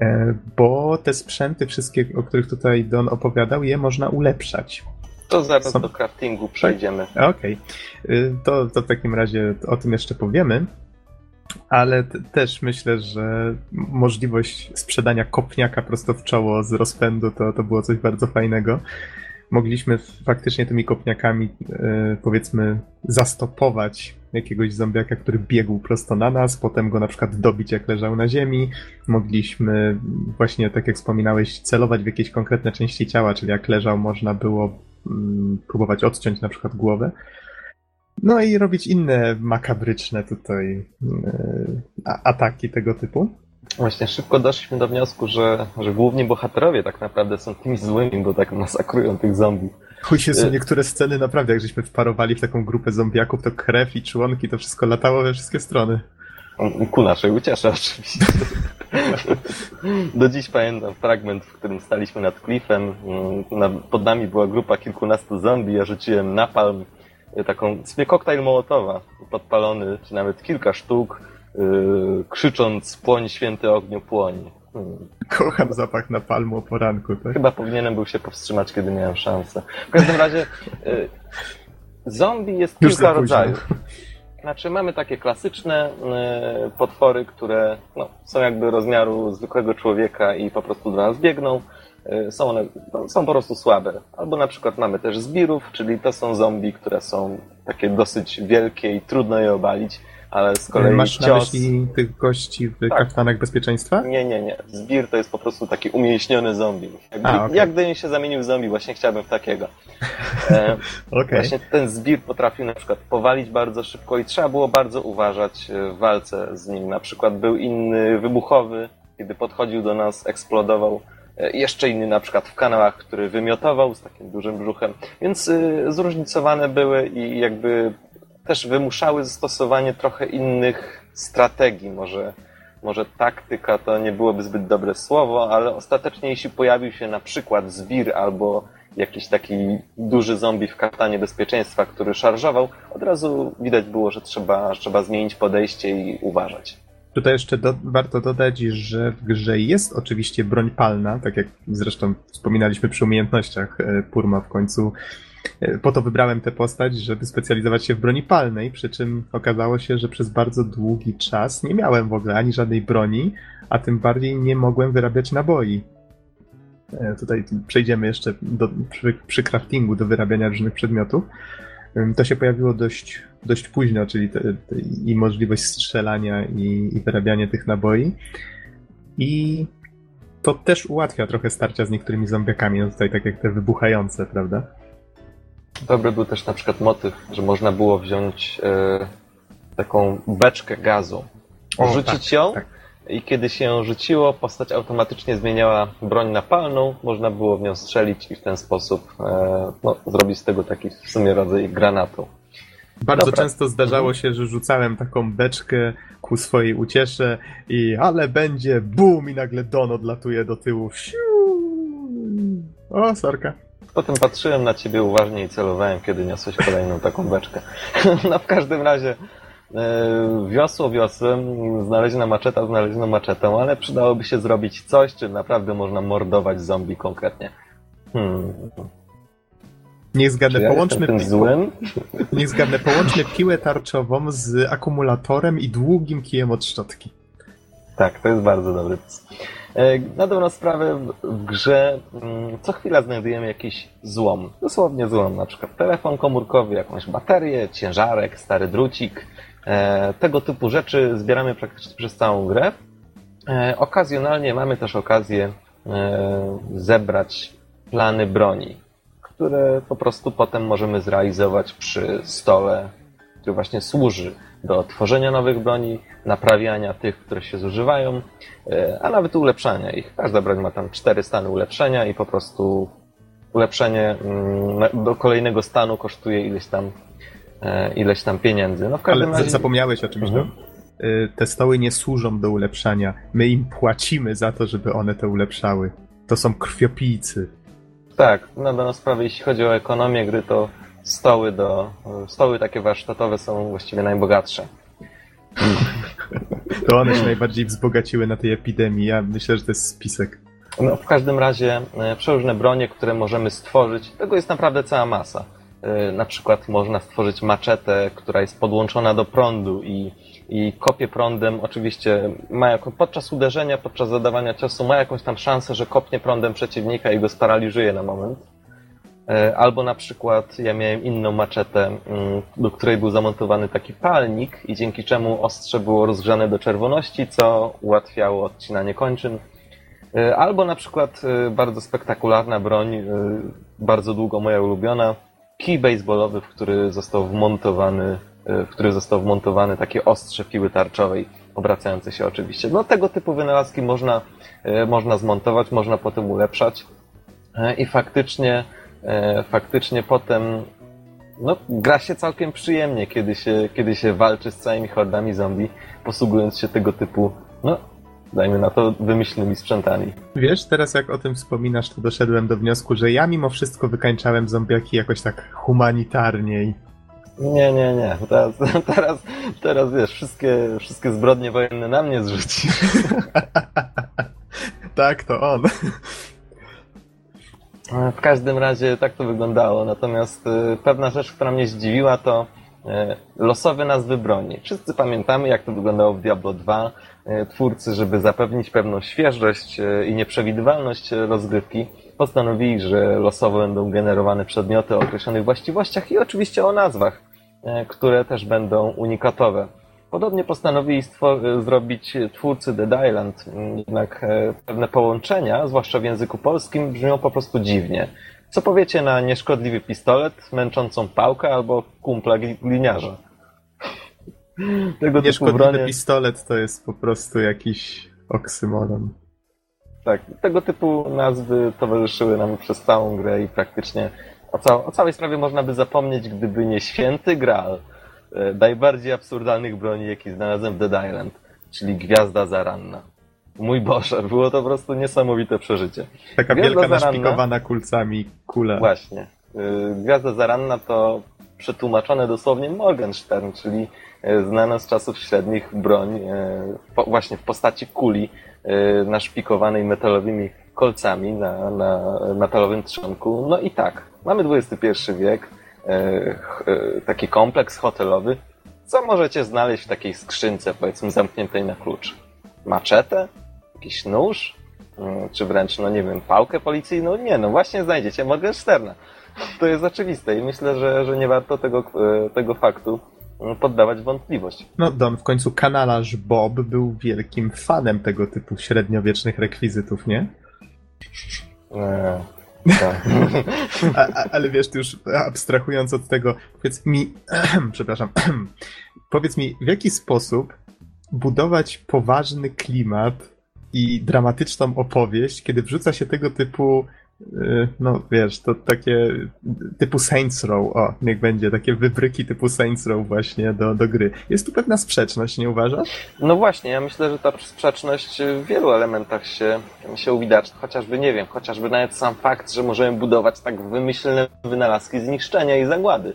E, Bo te sprzęty, wszystkie, o których tutaj Don opowiadał, je można ulepszać. To zaraz Są- do craftingu przejdziemy. Okej, Y, to, to w takim razie o tym jeszcze powiemy. Ale też myślę, że możliwość sprzedania kopniaka prosto w czoło z rozpędu to, to było coś bardzo fajnego. Mogliśmy faktycznie tymi kopniakami, y, powiedzmy, zastopować jakiegoś zombiaka, który biegł prosto na nas, potem go na przykład dobić, jak leżał na ziemi. Mogliśmy właśnie, tak jak wspominałeś, celować w jakieś konkretne części ciała, czyli jak leżał, można było mm, próbować odciąć na przykład głowę. No i robić inne makabryczne tutaj a- ataki tego typu. Właśnie szybko doszliśmy do wniosku, że, że główni bohaterowie tak naprawdę są tymi złymi, bo tak masakrują tych zombie. Chuj się są Y- niektóre sceny naprawdę, jak żeśmy wparowali w taką grupę zombiaków, to krew i członki, to wszystko latało we wszystkie strony. Ku naszej uciesze oczywiście. Do dziś pamiętam fragment, w którym staliśmy nad klifem. Mm, pod nami była grupa kilkunastu zombie. Ja rzuciłem napalm, y, taką sobie koktajl mołotowa, podpalony, czy nawet kilka sztuk. Yy, krzycząc płoń święty ogniu płoń. Hmm. Kocham zapach napalmu o poranku, tak? Chyba powinienem był się powstrzymać, kiedy miałem szansę. W każdym razie yy, zombie jest Już kilka rodzajów. Znaczy mamy takie klasyczne yy, potwory, które no, są jakby rozmiaru zwykłego człowieka i po prostu do nas biegną. Są one no, są po prostu słabe. Albo na przykład mamy też zbirów, czyli to są zombie, które są takie dosyć wielkie i trudno je obalić, ale z kolei Masz na cios... myśli tych gości w Tak. kaftanach bezpieczeństwa? Nie, nie, nie. Zbir to jest po prostu taki umięśniony zombie. Jakby, A, okej. Jak gdybym się zamienił w zombie, właśnie chciałbym w takiego. E, Okej. Właśnie ten zbir potrafił na przykład powalić bardzo szybko i trzeba było bardzo uważać e, w walce z nim. Na przykład był inny wybuchowy, kiedy podchodził do nas, eksplodował. E, Jeszcze inny na przykład w kanałach, który wymiotował z takim dużym brzuchem. Więc y, zróżnicowane były i jakby też wymuszały zastosowanie trochę innych strategii. Może, może taktyka to nie byłoby zbyt dobre słowo, ale ostatecznie jeśli pojawił się na przykład zbir albo jakiś taki duży zombie w kaftanie bezpieczeństwa, który szarżował, od razu widać było, że trzeba, trzeba zmienić podejście i uważać. Tutaj jeszcze do, warto dodać, że w grze jest oczywiście broń palna, tak jak zresztą wspominaliśmy przy umiejętnościach e, Purma w końcu. Po to wybrałem tę postać, żeby specjalizować się w broni palnej, przy czym okazało się, że przez bardzo długi czas nie miałem w ogóle ani żadnej broni, a tym bardziej nie mogłem wyrabiać naboi. E, Tutaj przejdziemy jeszcze do, przy, przy craftingu do wyrabiania różnych przedmiotów. To się pojawiło dość, dość późno, czyli te, te, i możliwość strzelania i, i wyrabiania tych naboi. I to też ułatwia trochę starcia z niektórymi zombiakami, no tutaj tak jak te wybuchające, prawda? Dobry był też na przykład motyw, że można było wziąć e, taką beczkę gazu, O, rzucić tak, ją tak. i kiedy się ją rzuciło, postać automatycznie zmieniała broń na palną, można było w nią strzelić i w ten sposób e, no, zrobić z tego taki w sumie rodzaj granatu. Bardzo Dobra. często zdarzało się, że rzucałem taką beczkę ku swojej uciesze i ale będzie bum i nagle Don odlatuje do tyłu. Siu! O, sorka. Potem patrzyłem na ciebie uważnie i celowałem, kiedy niosłeś kolejną taką beczkę. No w każdym razie e, wiosło wiosłem, znaleziona maczeta znaleziono maczetą, ale przydałoby się zrobić coś, czym naprawdę można mordować zombie konkretnie. Hmm. Niech Czy zgadnę, ja połączmy, pi- złym? niech zgadnę, połączmy piłę tarczową z akumulatorem i długim kijem od szczotki. Tak, to jest bardzo dobry pomysł. E, Na dobrą sprawę w- grze mm, co chwila znajdujemy jakiś złom. Dosłownie złom, na przykład telefon komórkowy, jakąś baterię, ciężarek, stary drucik. E, Tego typu rzeczy zbieramy praktycznie przez całą grę. E, Okazjonalnie mamy też okazję zebrać plany broni, które po prostu potem możemy zrealizować przy stole, który właśnie służy do tworzenia nowych broni, naprawiania tych, które się zużywają, e, a nawet ulepszania ich. Każda broń ma tam cztery stany ulepszenia i po prostu ulepszenie mm, do kolejnego stanu kosztuje ileś tam, e, ileś tam pieniędzy. No w każdym Ale razie... zapomniałeś o czymś, Mhm. Don. Y, Te stoły nie służą do ulepszania. My im płacimy za to, żeby one to ulepszały. To są krwiopijcy. Tak, na daną sprawę, jeśli chodzi o ekonomię gry, to stoły do, stoły takie warsztatowe są właściwie najbogatsze. To one się najbardziej wzbogaciły na tej epidemii. Ja myślę, że to jest spisek. No, w każdym razie e, przeróżne bronie, które możemy stworzyć, tego jest naprawdę cała masa. E, Na przykład można stworzyć maczetę, która jest podłączona do prądu i, i kopie prądem. Oczywiście ma jako, podczas uderzenia, podczas zadawania ciosu ma jakąś tam szansę, że kopnie prądem przeciwnika i go sparaliżuje na moment. E, Albo na przykład ja miałem inną maczetę, mm, do której był zamontowany taki palnik i dzięki czemu ostrze było rozgrzane do czerwoności, co ułatwiało odcinanie kończyn. E, Albo na przykład e, bardzo spektakularna broń, bardzo długo moja ulubiona, kij baseballowy, w który został wmontowany, w który został wmontowany takie ostrze piły tarczowej, obracające się oczywiście. No tego typu wynalazki można, można zmontować, można potem ulepszać i faktycznie, faktycznie potem no, gra się całkiem przyjemnie, kiedy się, kiedy się walczy z całymi hordami zombie, posługując się tego typu, no, dajmy na to, wymyślnymi sprzętami. Wiesz, teraz jak o tym wspominasz, to doszedłem do wniosku, że ja mimo wszystko wykańczałem zombiaki jakoś tak humanitarniej. Nie, nie, nie. Teraz, teraz, teraz wiesz, wszystkie, wszystkie zbrodnie wojenne na mnie zrzuci. tak, to on. W każdym razie tak to wyglądało. Natomiast y, pewna rzecz, która mnie zdziwiła, to y, losowe nazwy broni. Wszyscy pamiętamy, jak to wyglądało w Diablo 2. Y, twórcy, żeby zapewnić pewną świeżość i nieprzewidywalność rozgrywki, postanowili, że losowo będą generowane przedmioty o określonych właściwościach i oczywiście o nazwach, które też będą unikatowe. Podobnie postanowili zrobić twórcy Dead Island, jednak e, pewne połączenia, zwłaszcza w języku polskim, brzmią po prostu dziwnie. Co powiecie na nieszkodliwy pistolet, męczącą pałkę albo kumpla gliniarza? Tego nieszkodliwy bronie... pistolet to jest po prostu jakiś oksymoron. Tak, tego typu nazwy towarzyszyły nam przez całą grę i praktycznie o, ca o całej sprawie można by zapomnieć, gdyby nie święty Graal najbardziej absurdalnych broni, jakie znalazłem w Dead Island, czyli Gwiazda Zaranna. Mój Boże, było to po prostu niesamowite przeżycie. Taka Gwiazda wielka Zaranna, naszpikowana kulcami kula. Właśnie. E, Gwiazda Zaranna to przetłumaczone dosłownie Morgenstern, czyli e, znana z czasów średnich broń właśnie w postaci kuli naszpikowanej metalowymi kolcami na, na metalowym trzonku. No i tak, mamy XXI wiek, E, e, taki kompleks hotelowy, co możecie znaleźć w takiej skrzynce, powiedzmy, zamkniętej na klucz? Maczetę? Jakiś nóż? Mm, czy wręcz, no nie wiem, pałkę policyjną? Nie, no właśnie znajdziecie Morgensterna. To jest oczywiste i myślę, że, że nie warto tego, e, tego faktu mm, poddawać wątpliwość. No Don, w końcu kanalarz Bob był wielkim fanem tego typu średniowiecznych rekwizytów, nie? Tak. A, a, ale wiesz, ty już abstrahując od tego, powiedz mi, przepraszam, powiedz mi, w jaki sposób budować poważny klimat i dramatyczną opowieść, kiedy wrzuca się tego typu no wiesz, to takie typu Saints Row, o, niech będzie, takie wybryki typu Saints Row właśnie do, do gry. Jest tu pewna sprzeczność, nie uważasz? No właśnie, ja myślę, że ta sprzeczność w wielu elementach się, się uwidacznia, chociażby, nie wiem, chociażby nawet sam fakt, że możemy budować tak wymyślne wynalazki zniszczenia i zagłady.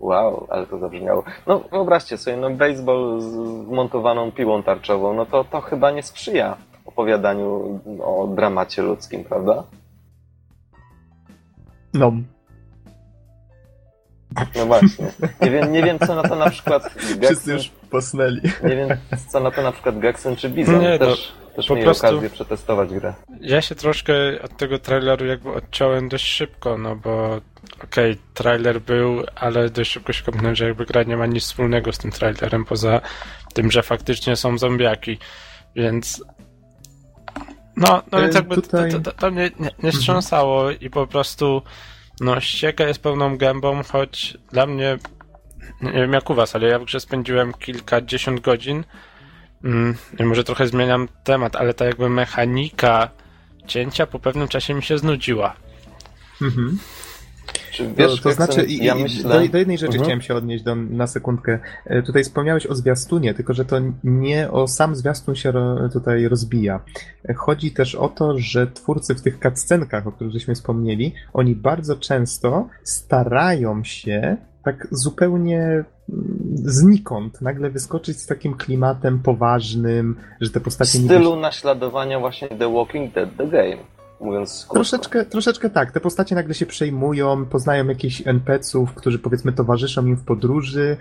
Wow, ale to zabrzmiało. No wyobraźcie sobie, no baseball z wmontowaną piłą tarczową, no to, to chyba nie sprzyja opowiadaniu o dramacie ludzkim, prawda? No. No właśnie. Nie wiem, nie wiem co na to na przykład Gexen, Wszyscy już posnęli. Nie wiem co na to na przykład Gexen czy Bizon. Nie, też, no, też po mieli prostu... okazję przetestować grę. Ja się troszkę od tego traileru jakby odciąłem dość szybko, no bo okej, okay, trailer był, ale dość szybko się kopnąłem, że jakby gra nie ma nic wspólnego z tym trailerem, poza tym, że faktycznie są zombiaki. Więc no, no więc jakby tutaj... to, to, to, mnie nie, nie wstrząsało mhm. i po prostu no ścieka jest pełną gębą, choć dla mnie nie wiem jak u was, ale ja w grze spędziłem kilkadziesiąt godzin mm, może trochę zmieniam temat, ale ta jakby mechanika cięcia po pewnym czasie mi się znudziła. Mhm. Wiesz, to, to znaczy, i, ja myślę... do, do, jednej rzeczy uh-huh. chciałem się odnieść do, na sekundkę. E, tutaj wspomniałeś o zwiastunie, tylko że to nie o sam zwiastun się ro, tutaj rozbija. E, chodzi też o to, że twórcy w tych cutscenkach, o których żeśmy wspomnieli, oni bardzo często starają się tak zupełnie mm, znikąd nagle wyskoczyć z takim klimatem poważnym, że te postacie... W stylu nie... naśladowania właśnie The Walking Dead The Game mówiąc Troszeczkę, troszeczkę tak. Te postacie nagle się przejmują, poznają jakichś NPC-ów, którzy powiedzmy towarzyszą im w podróży.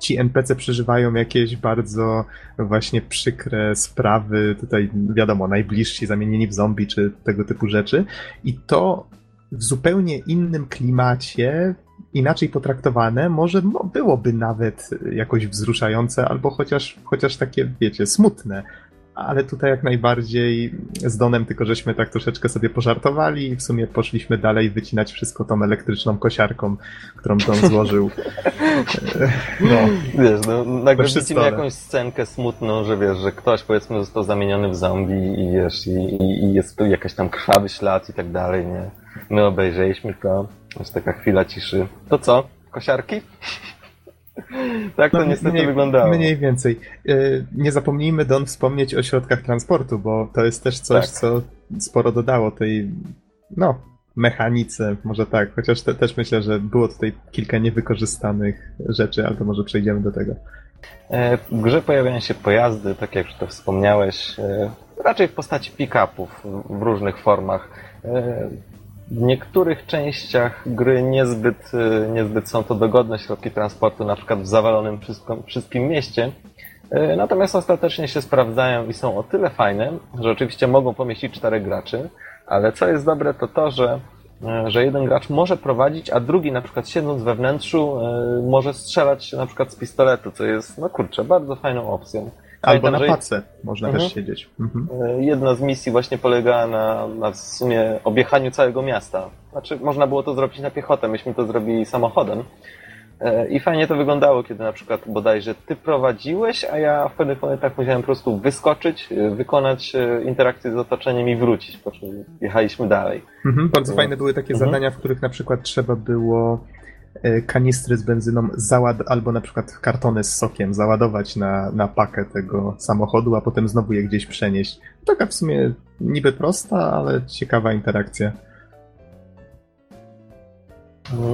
Ci NPC przeżywają jakieś bardzo właśnie przykre sprawy, tutaj wiadomo, najbliżsi zamienieni w zombie czy tego typu rzeczy. I to w zupełnie innym klimacie, inaczej potraktowane, może byłoby nawet jakoś wzruszające, albo chociaż, chociaż takie, wiecie, smutne ale tutaj jak najbardziej z Donem, tylko żeśmy tak troszeczkę sobie pożartowali i w sumie poszliśmy dalej wycinać wszystko tą elektryczną kosiarką, którą Don złożył. No, wiesz, no, nagle widzimy jakąś scenkę smutną, że wiesz, że ktoś powiedzmy został zamieniony w zombie i wiesz, i, i jest tu jakaś tam krwawy ślad i tak dalej, nie? My obejrzeliśmy to, jest taka chwila ciszy. To co? Kosiarki? tak to no, niestety mniej, wyglądało. Mniej więcej. E, nie zapomnijmy Don wspomnieć o środkach transportu, bo to jest też coś, tak. co sporo dodało tej, no, mechanice, może tak, chociaż te, też myślę, że było tutaj kilka niewykorzystanych rzeczy, ale to może przejdziemy do tego. E, w grze pojawiają się pojazdy, tak jak już to wspomniałeś, e, raczej w postaci pick-upów w różnych formach. W niektórych częściach gry niezbyt, niezbyt są to dogodne środki transportu, na przykład w zawalonym wszystkim, wszystkim mieście. Natomiast ostatecznie się sprawdzają i są o tyle fajne, że oczywiście mogą pomieścić czterech graczy, ale co jest dobre, to to, że, e, że jeden gracz może prowadzić, a drugi na przykład siedząc we wnętrzu może strzelać na przykład z pistoletu, co jest, no kurczę, bardzo fajną opcją. Albo na pace można mhm. też siedzieć. Mhm. E, jedna z misji właśnie polegała na, na w sumie objechaniu całego miasta. Znaczy, można było to zrobić na piechotę, myśmy to zrobili samochodem. E, I fajnie to wyglądało, kiedy na przykład bodajże ty prowadziłeś, a ja w pewnych momentach musiałem po prostu wyskoczyć, e, wykonać interakcję z otoczeniem i wrócić, po czym jechaliśmy dalej. Mhm, bardzo fajne były takie mhm. zadania, w których na przykład trzeba było kanistry z benzyną załad albo na przykład kartony z sokiem załadować na, na pakę tego samochodu, a potem znowu je gdzieś przenieść. Taka w sumie niby prosta, ale ciekawa interakcja.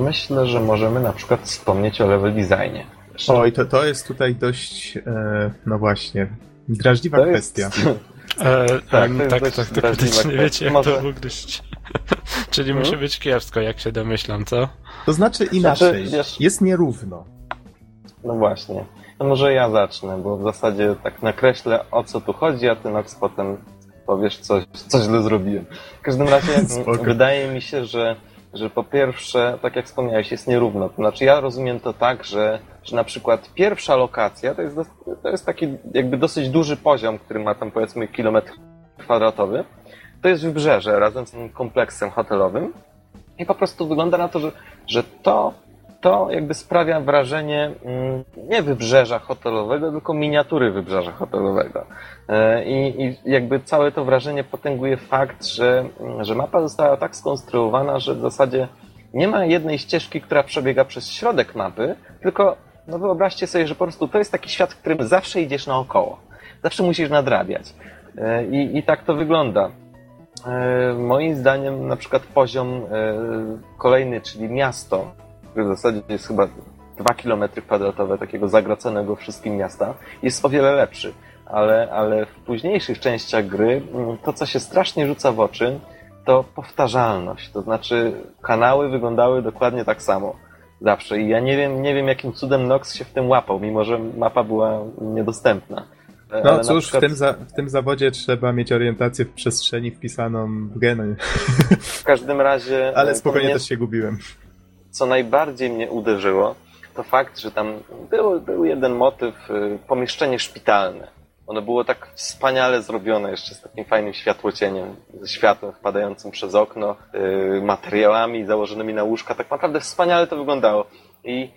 Myślę, że możemy na przykład wspomnieć o level designie. Oj, to, to jest tutaj dość, e, no właśnie, drażliwa to kwestia. Jest... E, tak, tak, tak, tak, faktycznie wiecie, jak Może... to ugryźć. Czyli hmm? musi być kiepsko, jak się domyślam, co? To znaczy inaczej, znaczy, wiesz... jest nierówno. No właśnie. No może ja zacznę, bo w zasadzie tak nakreślę o co tu chodzi, a ty Nox potem powiesz coś, co źle zrobiłem. W każdym razie wydaje mi się, że że po pierwsze, tak jak wspomniałeś, jest nierówno. To znaczy ja rozumiem to tak, że, że na przykład pierwsza lokacja to jest, to jest taki jakby dosyć duży poziom, który ma tam powiedzmy kilometr kwadratowy. To jest wybrzeże razem z tym kompleksem hotelowym i po prostu wygląda na to, że, że to to jakby sprawia wrażenie mm, nie wybrzeża hotelowego, tylko miniatury wybrzeża hotelowego. E, I, I, jakby całe to wrażenie potęguje fakt, że, mm, że mapa została tak skonstruowana, że w zasadzie nie ma jednej ścieżki, która przebiega przez środek mapy, tylko no wyobraźcie sobie, że po prostu to jest taki świat, w którym zawsze idziesz naokoło. Zawsze musisz nadrabiać. E, I, i tak to wygląda. E, moim zdaniem na przykład poziom kolejny, czyli miasto, który w zasadzie jest chyba 2 km kwadratowe takiego zagraconego wszystkim miasta, jest o wiele lepszy. Ale, ale w późniejszych częściach gry mm, to, co się strasznie rzuca w oczy, to powtarzalność. To znaczy kanały wyglądały dokładnie tak samo zawsze. I ja nie wiem, nie wiem jakim cudem Nox się w tym łapał, mimo że mapa była niedostępna. No Ale cóż, przykład... w, tym za, w tym zawodzie trzeba mieć orientację w przestrzeni wpisaną w geny. W każdym razie... Ale spokojnie nie... też się gubiłem co najbardziej mnie uderzyło, to fakt, że tam był, był jeden motyw, y, pomieszczenie szpitalne. Ono było tak wspaniale zrobione, jeszcze z takim fajnym światłocieniem, ze światłem wpadającym przez okno, materiałami założonymi na łóżka. Tak naprawdę wspaniale to wyglądało. I,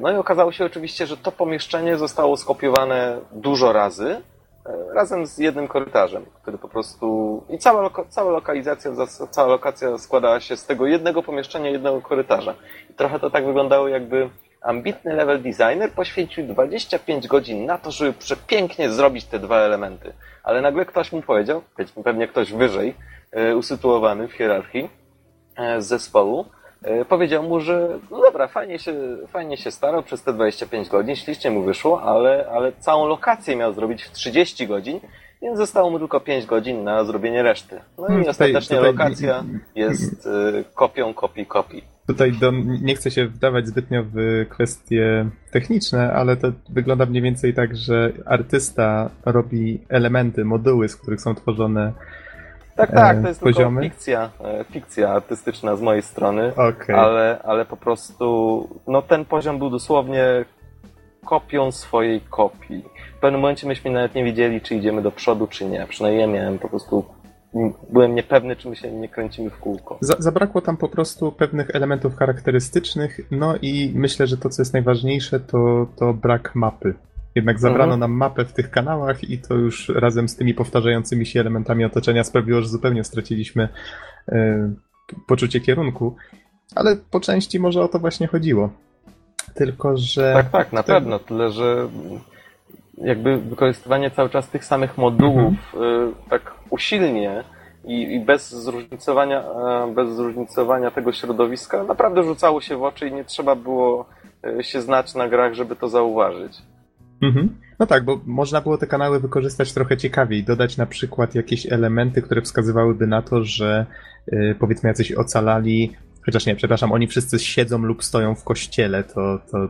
no i okazało się oczywiście, że to pomieszczenie zostało skopiowane dużo razy, E, razem z jednym korytarzem, który po prostu... I cała, cała lokalizacja, cała lokacja składała się z tego jednego pomieszczenia, jednego korytarza. I trochę to tak wyglądało, jakby ambitny level designer poświęcił 25 godzin na to, żeby przepięknie zrobić te dwa elementy. Ale nagle ktoś mu powiedział, pewnie ktoś wyżej, e, usytuowany w hierarchii e, z zespołu, E, powiedział mu, że no dobra, fajnie się, fajnie się starał przez te 25 godzin, ślicznie mu wyszło, ale, ale całą lokację miał zrobić w 30 godzin, więc zostało mu tylko 5 godzin na zrobienie reszty. No i hmm, ostatecznie tutaj, lokacja jest y, kopią kopii kopii. Tutaj do, nie chcę się wdawać zbytnio w kwestie techniczne, ale to wygląda mniej więcej tak, że artysta robi elementy, moduły, z których są tworzone tak, tak, to jest poziomy? tylko fikcja, e, fikcja artystyczna z mojej strony, okay. ale, ale po prostu no, ten poziom był dosłownie kopią swojej kopii. W pewnym momencie myśmy nawet nie wiedzieli, czy idziemy do przodu, czy nie. Przynajmniej ja miałem po prostu byłem niepewny, czy my się nie kręcimy w kółko. Zabrakło tam po prostu pewnych elementów charakterystycznych, no i myślę, że to, co jest najważniejsze, to, to brak mapy. Jednak zabrano mhm. nam mapę w tych kanałach i to już razem z tymi powtarzającymi się elementami otoczenia sprawiło, że zupełnie straciliśmy y, poczucie kierunku. Ale po części może o to właśnie chodziło. Tylko, że... Tak, tak, na pewno. Tyle, że jakby wykorzystywanie cały czas tych samych modułów mhm. y, tak usilnie i, i bez, zróżnicowania, e, bez zróżnicowania tego środowiska naprawdę rzucało się w oczy i nie trzeba było e, się znać na grach, żeby to zauważyć. Mhm. No tak, bo można było te kanały wykorzystać trochę ciekawiej, dodać na przykład jakieś elementy, które wskazywałyby na to, że yy, powiedzmy jacyś ocalali, chociaż nie, przepraszam, oni wszyscy siedzą lub stoją w kościele, to, to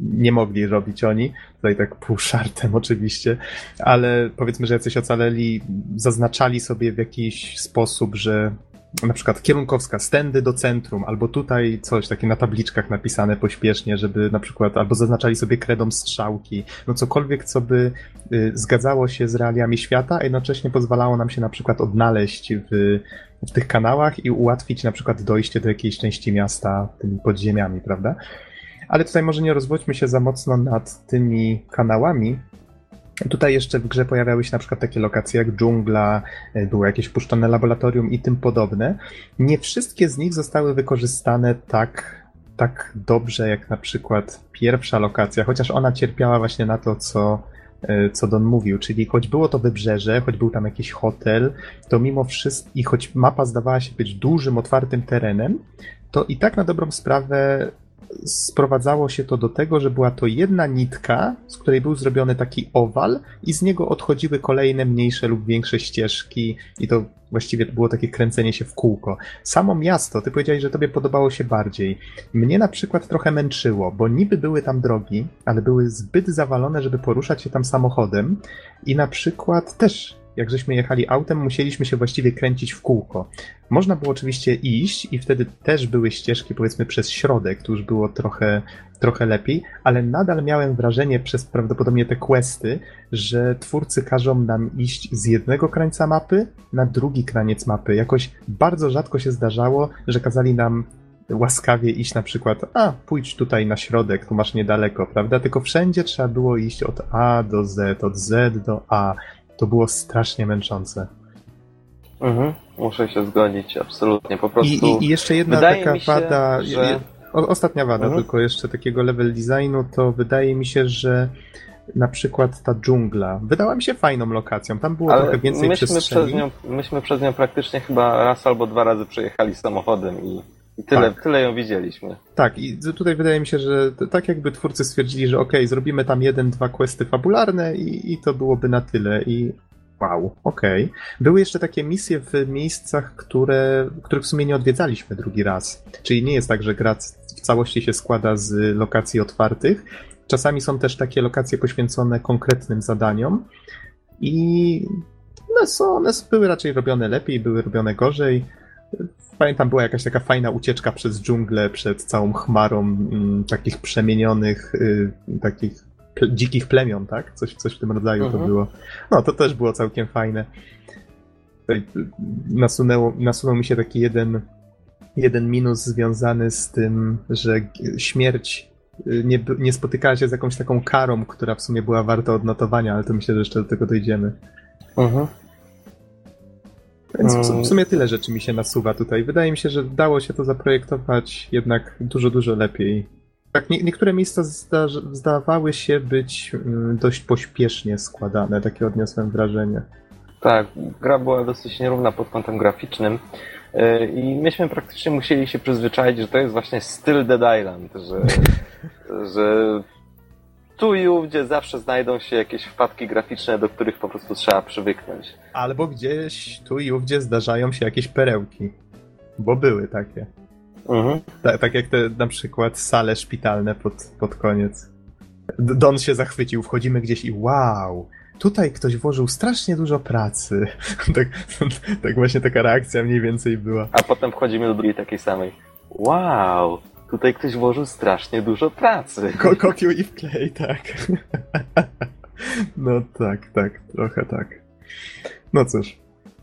nie mogli robić oni, tutaj tak pół szartem oczywiście, ale powiedzmy, że jacyś ocaleli zaznaczali sobie w jakiś sposób, że na przykład kierunkowska, stędy do centrum, albo tutaj coś takie na tabliczkach napisane pośpiesznie, żeby na przykład, albo zaznaczali sobie kredą strzałki, no cokolwiek, co by y, zgadzało się z realiami świata, a jednocześnie pozwalało nam się na przykład odnaleźć w, w tych kanałach i ułatwić na przykład dojście do jakiejś części miasta tymi podziemiami, prawda? Ale tutaj może nie rozwodźmy się za mocno nad tymi kanałami, Tutaj jeszcze w grze pojawiały się na przykład takie lokacje jak dżungla, e, było jakieś puszczone laboratorium i tym podobne. Nie wszystkie z nich zostały wykorzystane tak, tak dobrze jak na przykład pierwsza lokacja, chociaż ona cierpiała właśnie na to, co, e, co Don mówił, czyli choć było to wybrzeże, choć był tam jakiś hotel, to mimo wszystko, i choć mapa zdawała się być dużym, otwartym terenem, to i tak na dobrą sprawę sprowadzało się to do tego, że była to jedna nitka, z której był zrobiony taki owal i z niego odchodziły kolejne mniejsze lub większe ścieżki i to właściwie było takie kręcenie się w kółko. Samo miasto, ty powiedziałeś, że tobie podobało się bardziej. Mnie na przykład trochę męczyło, bo niby były tam drogi, ale były zbyt zawalone, żeby poruszać się tam samochodem i na przykład też jak żeśmy jechali autem, musieliśmy się właściwie kręcić w kółko. Można było oczywiście iść i wtedy też były ścieżki powiedzmy przez środek, to już było trochę, trochę lepiej, ale nadal miałem wrażenie przez prawdopodobnie te questy, że twórcy każą nam iść z jednego krańca mapy na drugi kraniec mapy. Jakoś bardzo rzadko się zdarzało, że kazali nam łaskawie iść na przykład, a pójdź tutaj na środek, tu masz niedaleko, prawda? Tylko wszędzie trzeba było iść od A do Z, od Z do A. To było strasznie męczące. Mhm, muszę się zgodzić, absolutnie. Po prostu. I, i, jeszcze jedna wydaje taka się, wada. że- o, ostatnia wada, Mhm. tylko jeszcze takiego level designu, to wydaje mi się, że na przykład ta dżungla wydała mi się fajną lokacją. Tam było Ale trochę więcej myśmy przestrzeni. przez, nią, myśmy przez nią praktycznie chyba raz albo dwa razy przejechali samochodem i, i tyle, Tak. tyle ją widzieliśmy. Tak, i tutaj wydaje mi się, że tak jakby twórcy stwierdzili, że okej, zrobimy tam jeden, dwa questy fabularne i, i to byłoby na tyle. I wow, okej. Były jeszcze takie misje w miejscach, które, których w sumie nie odwiedzaliśmy drugi raz. Czyli nie jest tak, że gra w całości się składa z lokacji otwartych. Czasami są też takie lokacje poświęcone konkretnym zadaniom i no, są, one były raczej robione lepiej, były robione gorzej. Pamiętam, była jakaś taka fajna ucieczka przez dżunglę, przed całą chmarą mm, takich przemienionych, y, takich ple- dzikich plemion, tak? Coś, coś w tym rodzaju to Mhm. było. No, to też było całkiem fajne. Y, Nasunęło, nasunął mi się taki jeden, jeden minus związany z tym, że śmierć y, nie, nie spotykała się z jakąś taką karą, która w sumie była warta odnotowania, ale to myślę, że jeszcze do tego dojdziemy. Mhm. Więc w, w sumie tyle rzeczy mi się nasuwa tutaj. Wydaje mi się, że dało się to zaprojektować jednak dużo, dużo lepiej. Tak, nie, niektóre miejsca zda, zdawały się być mm, dość pośpiesznie składane, takie odniosłem wrażenie. Tak, gra była dosyć nierówna pod kątem graficznym yy, i myśmy praktycznie musieli się przyzwyczaić, że to jest właśnie styl Dead Island, że, że tu i ówdzie zawsze znajdą się jakieś wpadki graficzne, do których po prostu trzeba przywyknąć. Albo gdzieś tu i ówdzie zdarzają się jakieś perełki, bo były takie. Mhm. Ta, tak jak te na przykład sale szpitalne pod, pod koniec. Don się zachwycił, wchodzimy gdzieś i wow, tutaj ktoś włożył strasznie dużo pracy. tak, tak właśnie taka reakcja mniej więcej była. A potem wchodzimy do drugiej takiej samej. Wow, tutaj ktoś włożył strasznie dużo pracy. Ko kopiuj i wklej, tak. no tak, tak, trochę tak. No cóż.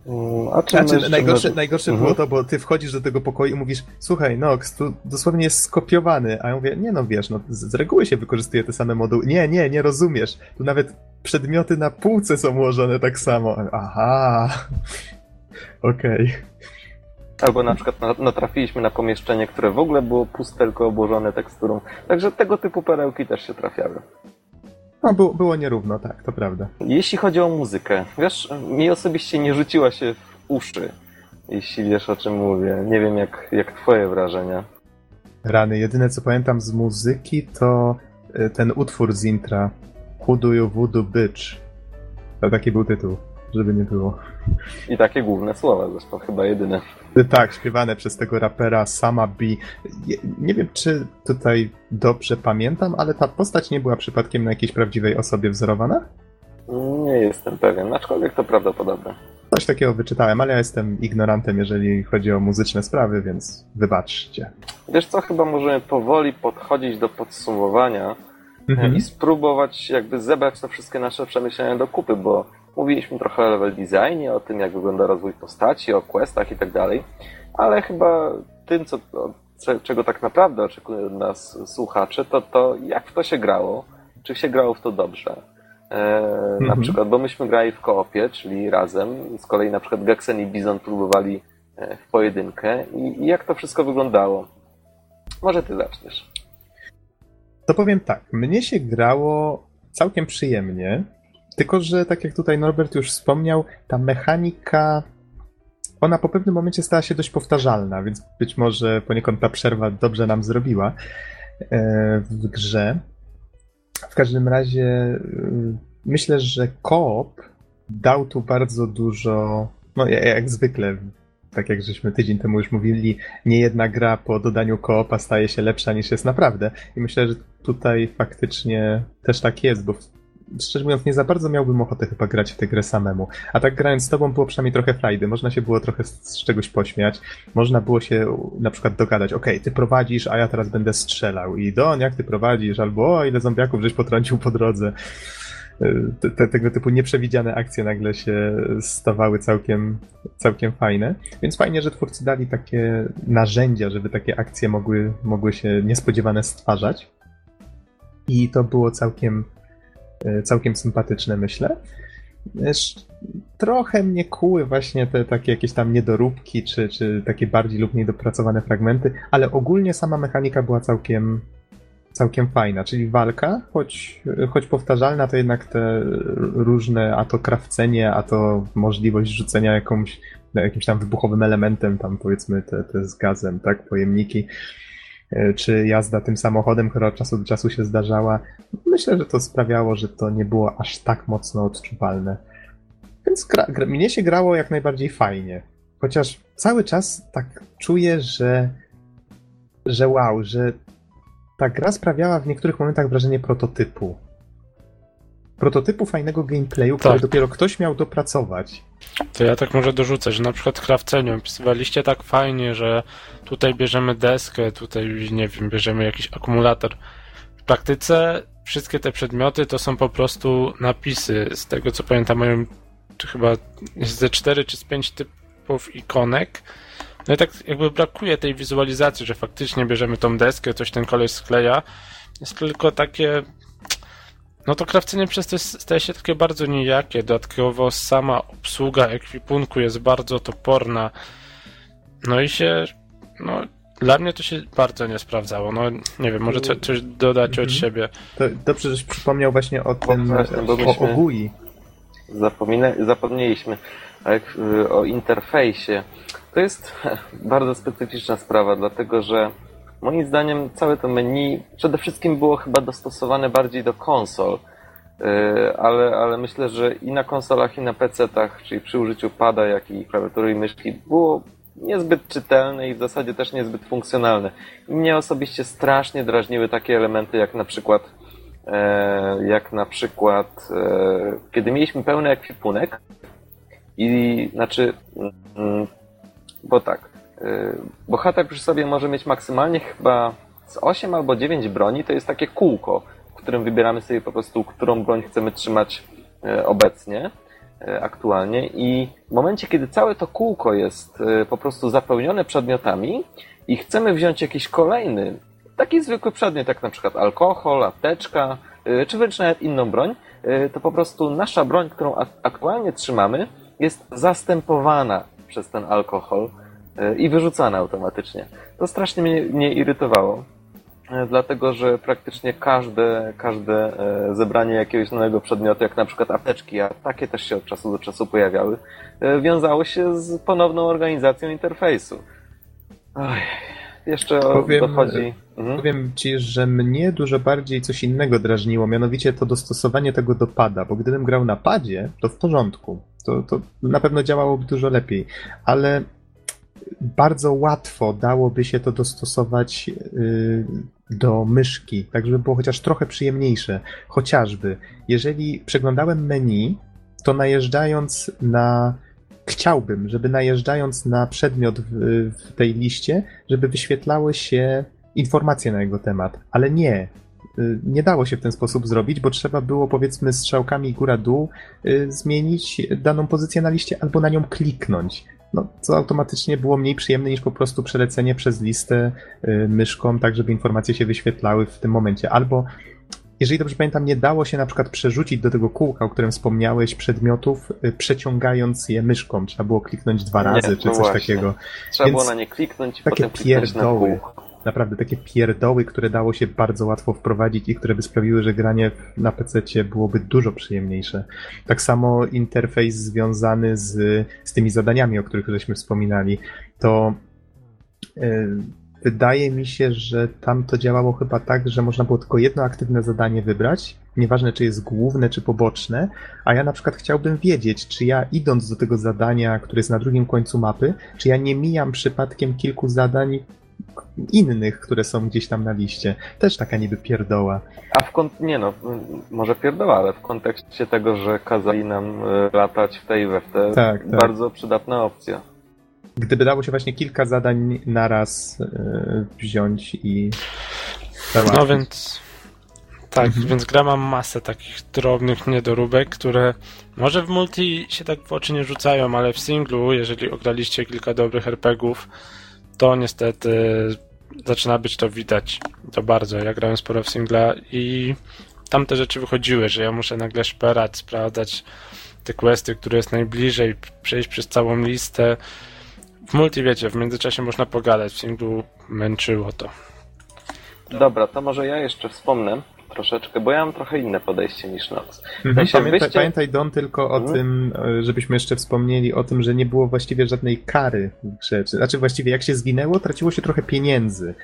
Mm, A czym Znaczy, najgorsze, czym- najgorsze Mhm. było to, bo ty wchodzisz do tego pokoju i mówisz, słuchaj, Nox, tu dosłownie jest skopiowany, a ja mówię, nie no wiesz, no z, z reguły się wykorzystuje te same moduły. Nie, nie, nie rozumiesz. Tu nawet przedmioty na półce są ułożone tak samo. Aha. Okej. Albo na przykład na- natrafiliśmy na pomieszczenie, które w ogóle było puste, tylko obłożone teksturą. Także tego typu perełki też się trafiały. No, było, było nierówno, tak, to prawda. Jeśli chodzi o muzykę, wiesz, mi osobiście nie rzuciła się w uszy, jeśli wiesz o czym mówię. Nie wiem jak, jak twoje wrażenia. Rany, jedyne co pamiętam z muzyki to y, ten utwór z intra Who do you voodoo bitch? To taki był tytuł, żeby nie było. I takie główne słowa, zresztą chyba jedyne. Tak, śpiewane przez tego rapera Sama B. Nie, nie wiem, czy tutaj dobrze pamiętam, ale ta postać nie była przypadkiem na jakiejś prawdziwej osobie wzorowana? Nie jestem pewien, aczkolwiek to prawdopodobne. Coś takiego wyczytałem, ale ja jestem ignorantem, jeżeli chodzi o muzyczne sprawy, więc wybaczcie. Wiesz co, chyba możemy powoli podchodzić do podsumowania Mhm. i spróbować jakby zebrać te wszystkie nasze przemyślenia do kupy, bo mówiliśmy trochę o level designie, o tym jak wygląda rozwój postaci, o questach i tak dalej, ale chyba tym, co, czego tak naprawdę oczekują od nas słuchacze, to to jak w to się grało, czy się grało w to dobrze. E, Na Mhm. przykład, bo myśmy grali w koopie, czyli razem, z kolei na przykład Gexen i Bizon próbowali e, w pojedynkę i, i jak to wszystko wyglądało. Może ty zaczniesz. To powiem tak, mnie się grało całkiem przyjemnie, tylko że tak jak tutaj Norbert już wspomniał, ta mechanika, ona po pewnym momencie stała się dość powtarzalna, więc być może poniekąd ta przerwa dobrze nam zrobiła e, w grze. W każdym razie y, myślę, że koop dał tu bardzo dużo, no ja- jak zwykle, tak jak żeśmy tydzień temu już mówili, nie jedna gra po dodaniu koopa staje się lepsza niż jest naprawdę. I myślę, że tutaj faktycznie też tak jest, bo szczerze mówiąc, nie za bardzo miałbym ochotę chyba grać w tę grę samemu. A tak grając z tobą było przynajmniej trochę frajdy. Można się było trochę z, z czegoś pośmiać. Można było się na przykład dogadać, okej, ty prowadzisz, a ja teraz będę strzelał. I Don, jak ty prowadzisz? Albo o, ile zombiaków żeś potrącił po drodze. Te, te, tego typu nieprzewidziane akcje nagle się stawały całkiem, całkiem fajne. Więc fajnie, że twórcy dali takie narzędzia, żeby takie akcje mogły, mogły się niespodziewane stwarzać. I to było całkiem, e, całkiem sympatyczne, myślę. Trochę mnie kuły właśnie te takie jakieś tam niedoróbki, czy, czy takie bardziej lub mniej dopracowane fragmenty, ale ogólnie sama mechanika była całkiem, całkiem fajna, czyli walka, choć, choć powtarzalna, to jednak te różne, a to krawcenie, a to możliwość rzucenia jakąś, jakimś tam wybuchowym elementem, tam powiedzmy te, te z gazem, tak, pojemniki, e, czy jazda tym samochodem, która od czasu do czasu się zdarzała. Myślę, że to sprawiało, że to nie było aż tak mocno odczuwalne. Więc gra, gra, mnie się grało jak najbardziej fajnie. Chociaż cały czas tak czuję, że, że wow, że ta gra sprawiała w niektórych momentach wrażenie prototypu. Prototypu fajnego gameplayu, który Tak. dopiero ktoś miał dopracować. To ja tak może dorzucę, że na przykład krawcenie opisywaliście tak fajnie, że tutaj bierzemy deskę, tutaj nie wiem, bierzemy jakiś akumulator. W praktyce wszystkie te przedmioty to są po prostu napisy. Z tego co pamiętam, mają czy chyba ze 4 czy z 5 typów ikonek. No i tak jakby brakuje tej wizualizacji, że faktycznie bierzemy tą deskę, coś ten koleś skleja. Jest tylko takie no to krawcenie przez to staje się takie bardzo nijakie. Dodatkowo sama obsługa ekwipunku jest bardzo toporna. No i się. No, dla mnie to się bardzo nie sprawdzało. No, nie wiem, może co, coś dodać od Mhm. siebie. To dobrze, żeś przypomniał właśnie o tym, o myśmy- ogói. Zapomina, zapomnieliśmy jak, y, o interfejsie. To jest bardzo specyficzna sprawa, dlatego że moim zdaniem całe to menu przede wszystkim było chyba dostosowane bardziej do konsol, Y, ale, ale myślę, że i na konsolach, i na PC-tach, czyli przy użyciu pada, jak i klawiatury i myszki, było niezbyt czytelne i w zasadzie też niezbyt funkcjonalne. I mnie osobiście strasznie drażniły takie elementy, jak na przykład e, jak na przykład e, kiedy mieliśmy pełny ekwipunek i znaczy mm, bo tak bohater przy sobie może mieć maksymalnie chyba z 8 albo 9 broni, to jest takie kółko, w którym wybieramy sobie po prostu, którą broń chcemy trzymać e, obecnie, e, aktualnie. I w momencie, kiedy całe to kółko jest e, po prostu zapełnione przedmiotami i chcemy wziąć jakiś kolejny, taki zwykły przedmiot, jak na przykład alkohol, apteczka, czy wręcz nawet inną broń, to po prostu nasza broń, którą aktualnie trzymamy, jest zastępowana przez ten alkohol i wyrzucana automatycznie. To strasznie mnie, mnie irytowało. E, dlatego, że praktycznie każde, każde e, zebranie jakiegoś nowego przedmiotu, jak na przykład apteczki, a takie też się od czasu do czasu pojawiały, e, wiązało się z ponowną organizacją interfejsu. Oj, jeszcze powiem, dochodzi... Mhm. Powiem ci, że mnie dużo bardziej coś innego drażniło, mianowicie to dostosowanie tego do pada, bo gdybym grał na padzie, to w porządku. To, to na pewno działałoby dużo lepiej, ale bardzo łatwo dałoby się to dostosować y, do myszki, tak żeby było chociaż trochę przyjemniejsze. Chociażby, jeżeli przeglądałem menu, to najeżdżając na. Chciałbym, żeby najeżdżając na przedmiot w, w tej liście, żeby wyświetlały się informacje na jego temat, ale nie. Y, nie dało się w ten sposób zrobić, bo trzeba było powiedzmy strzałkami góra-dół y, zmienić daną pozycję na liście albo na nią kliknąć no, co automatycznie było mniej przyjemne niż po prostu przelecenie przez listę y, myszką, tak żeby informacje się wyświetlały w tym momencie. Albo jeżeli dobrze pamiętam, nie dało się na przykład przerzucić do tego kółka, o którym wspomniałeś, przedmiotów, y, przeciągając je myszką. Trzeba było kliknąć dwa razy, nie, czy coś właśnie. takiego. Trzeba Więc było na nie kliknąć i takie potem kliknąć pierdoły. na kółko naprawdę takie pierdoły, które dało się bardzo łatwo wprowadzić i które by sprawiły, że granie na PC byłoby dużo przyjemniejsze. Tak samo interfejs związany z, z tymi zadaniami, o których żeśmy wspominali, to yy, wydaje mi się, że tam to działało chyba tak, że można było tylko jedno aktywne zadanie wybrać, nieważne czy jest główne czy poboczne, a ja na przykład chciałbym wiedzieć, czy ja idąc do tego zadania, które jest na drugim końcu mapy, czy ja nie mijam przypadkiem kilku zadań, innych, które są gdzieś tam na liście. Też taka niby pierdoła. A w kont... nie no, może pierdoła, ale w kontekście tego, że kazali nam e, latać w tej we w te, tak, tak. bardzo przydatna opcja. Gdyby dało się właśnie kilka zadań naraz yy, wziąć i No więc tak, mhm. więc gra ma masę takich drobnych niedoróbek, które może w multi się tak w oczy nie rzucają, ale w singlu, jeżeli ograliście kilka dobrych RPGów, to niestety zaczyna być to widać. To bardzo. Ja grałem sporo w singla i tam te rzeczy wychodziły, że ja muszę nagle szperać, sprawdzać te questy, które jest najbliżej, przejść przez całą listę. W multi wiecie, w międzyczasie można pogadać, w singlu męczyło to. Dobra, to może ja jeszcze wspomnę troszeczkę, bo ja mam trochę inne podejście niż Nox. Mhm, pamiętaj, wyście... pamiętaj, Don, tylko o mhm. tym, e, żebyśmy jeszcze wspomnieli o tym, że nie było właściwie żadnej kary w grze. Znaczy właściwie jak się zginęło, traciło się trochę pieniędzy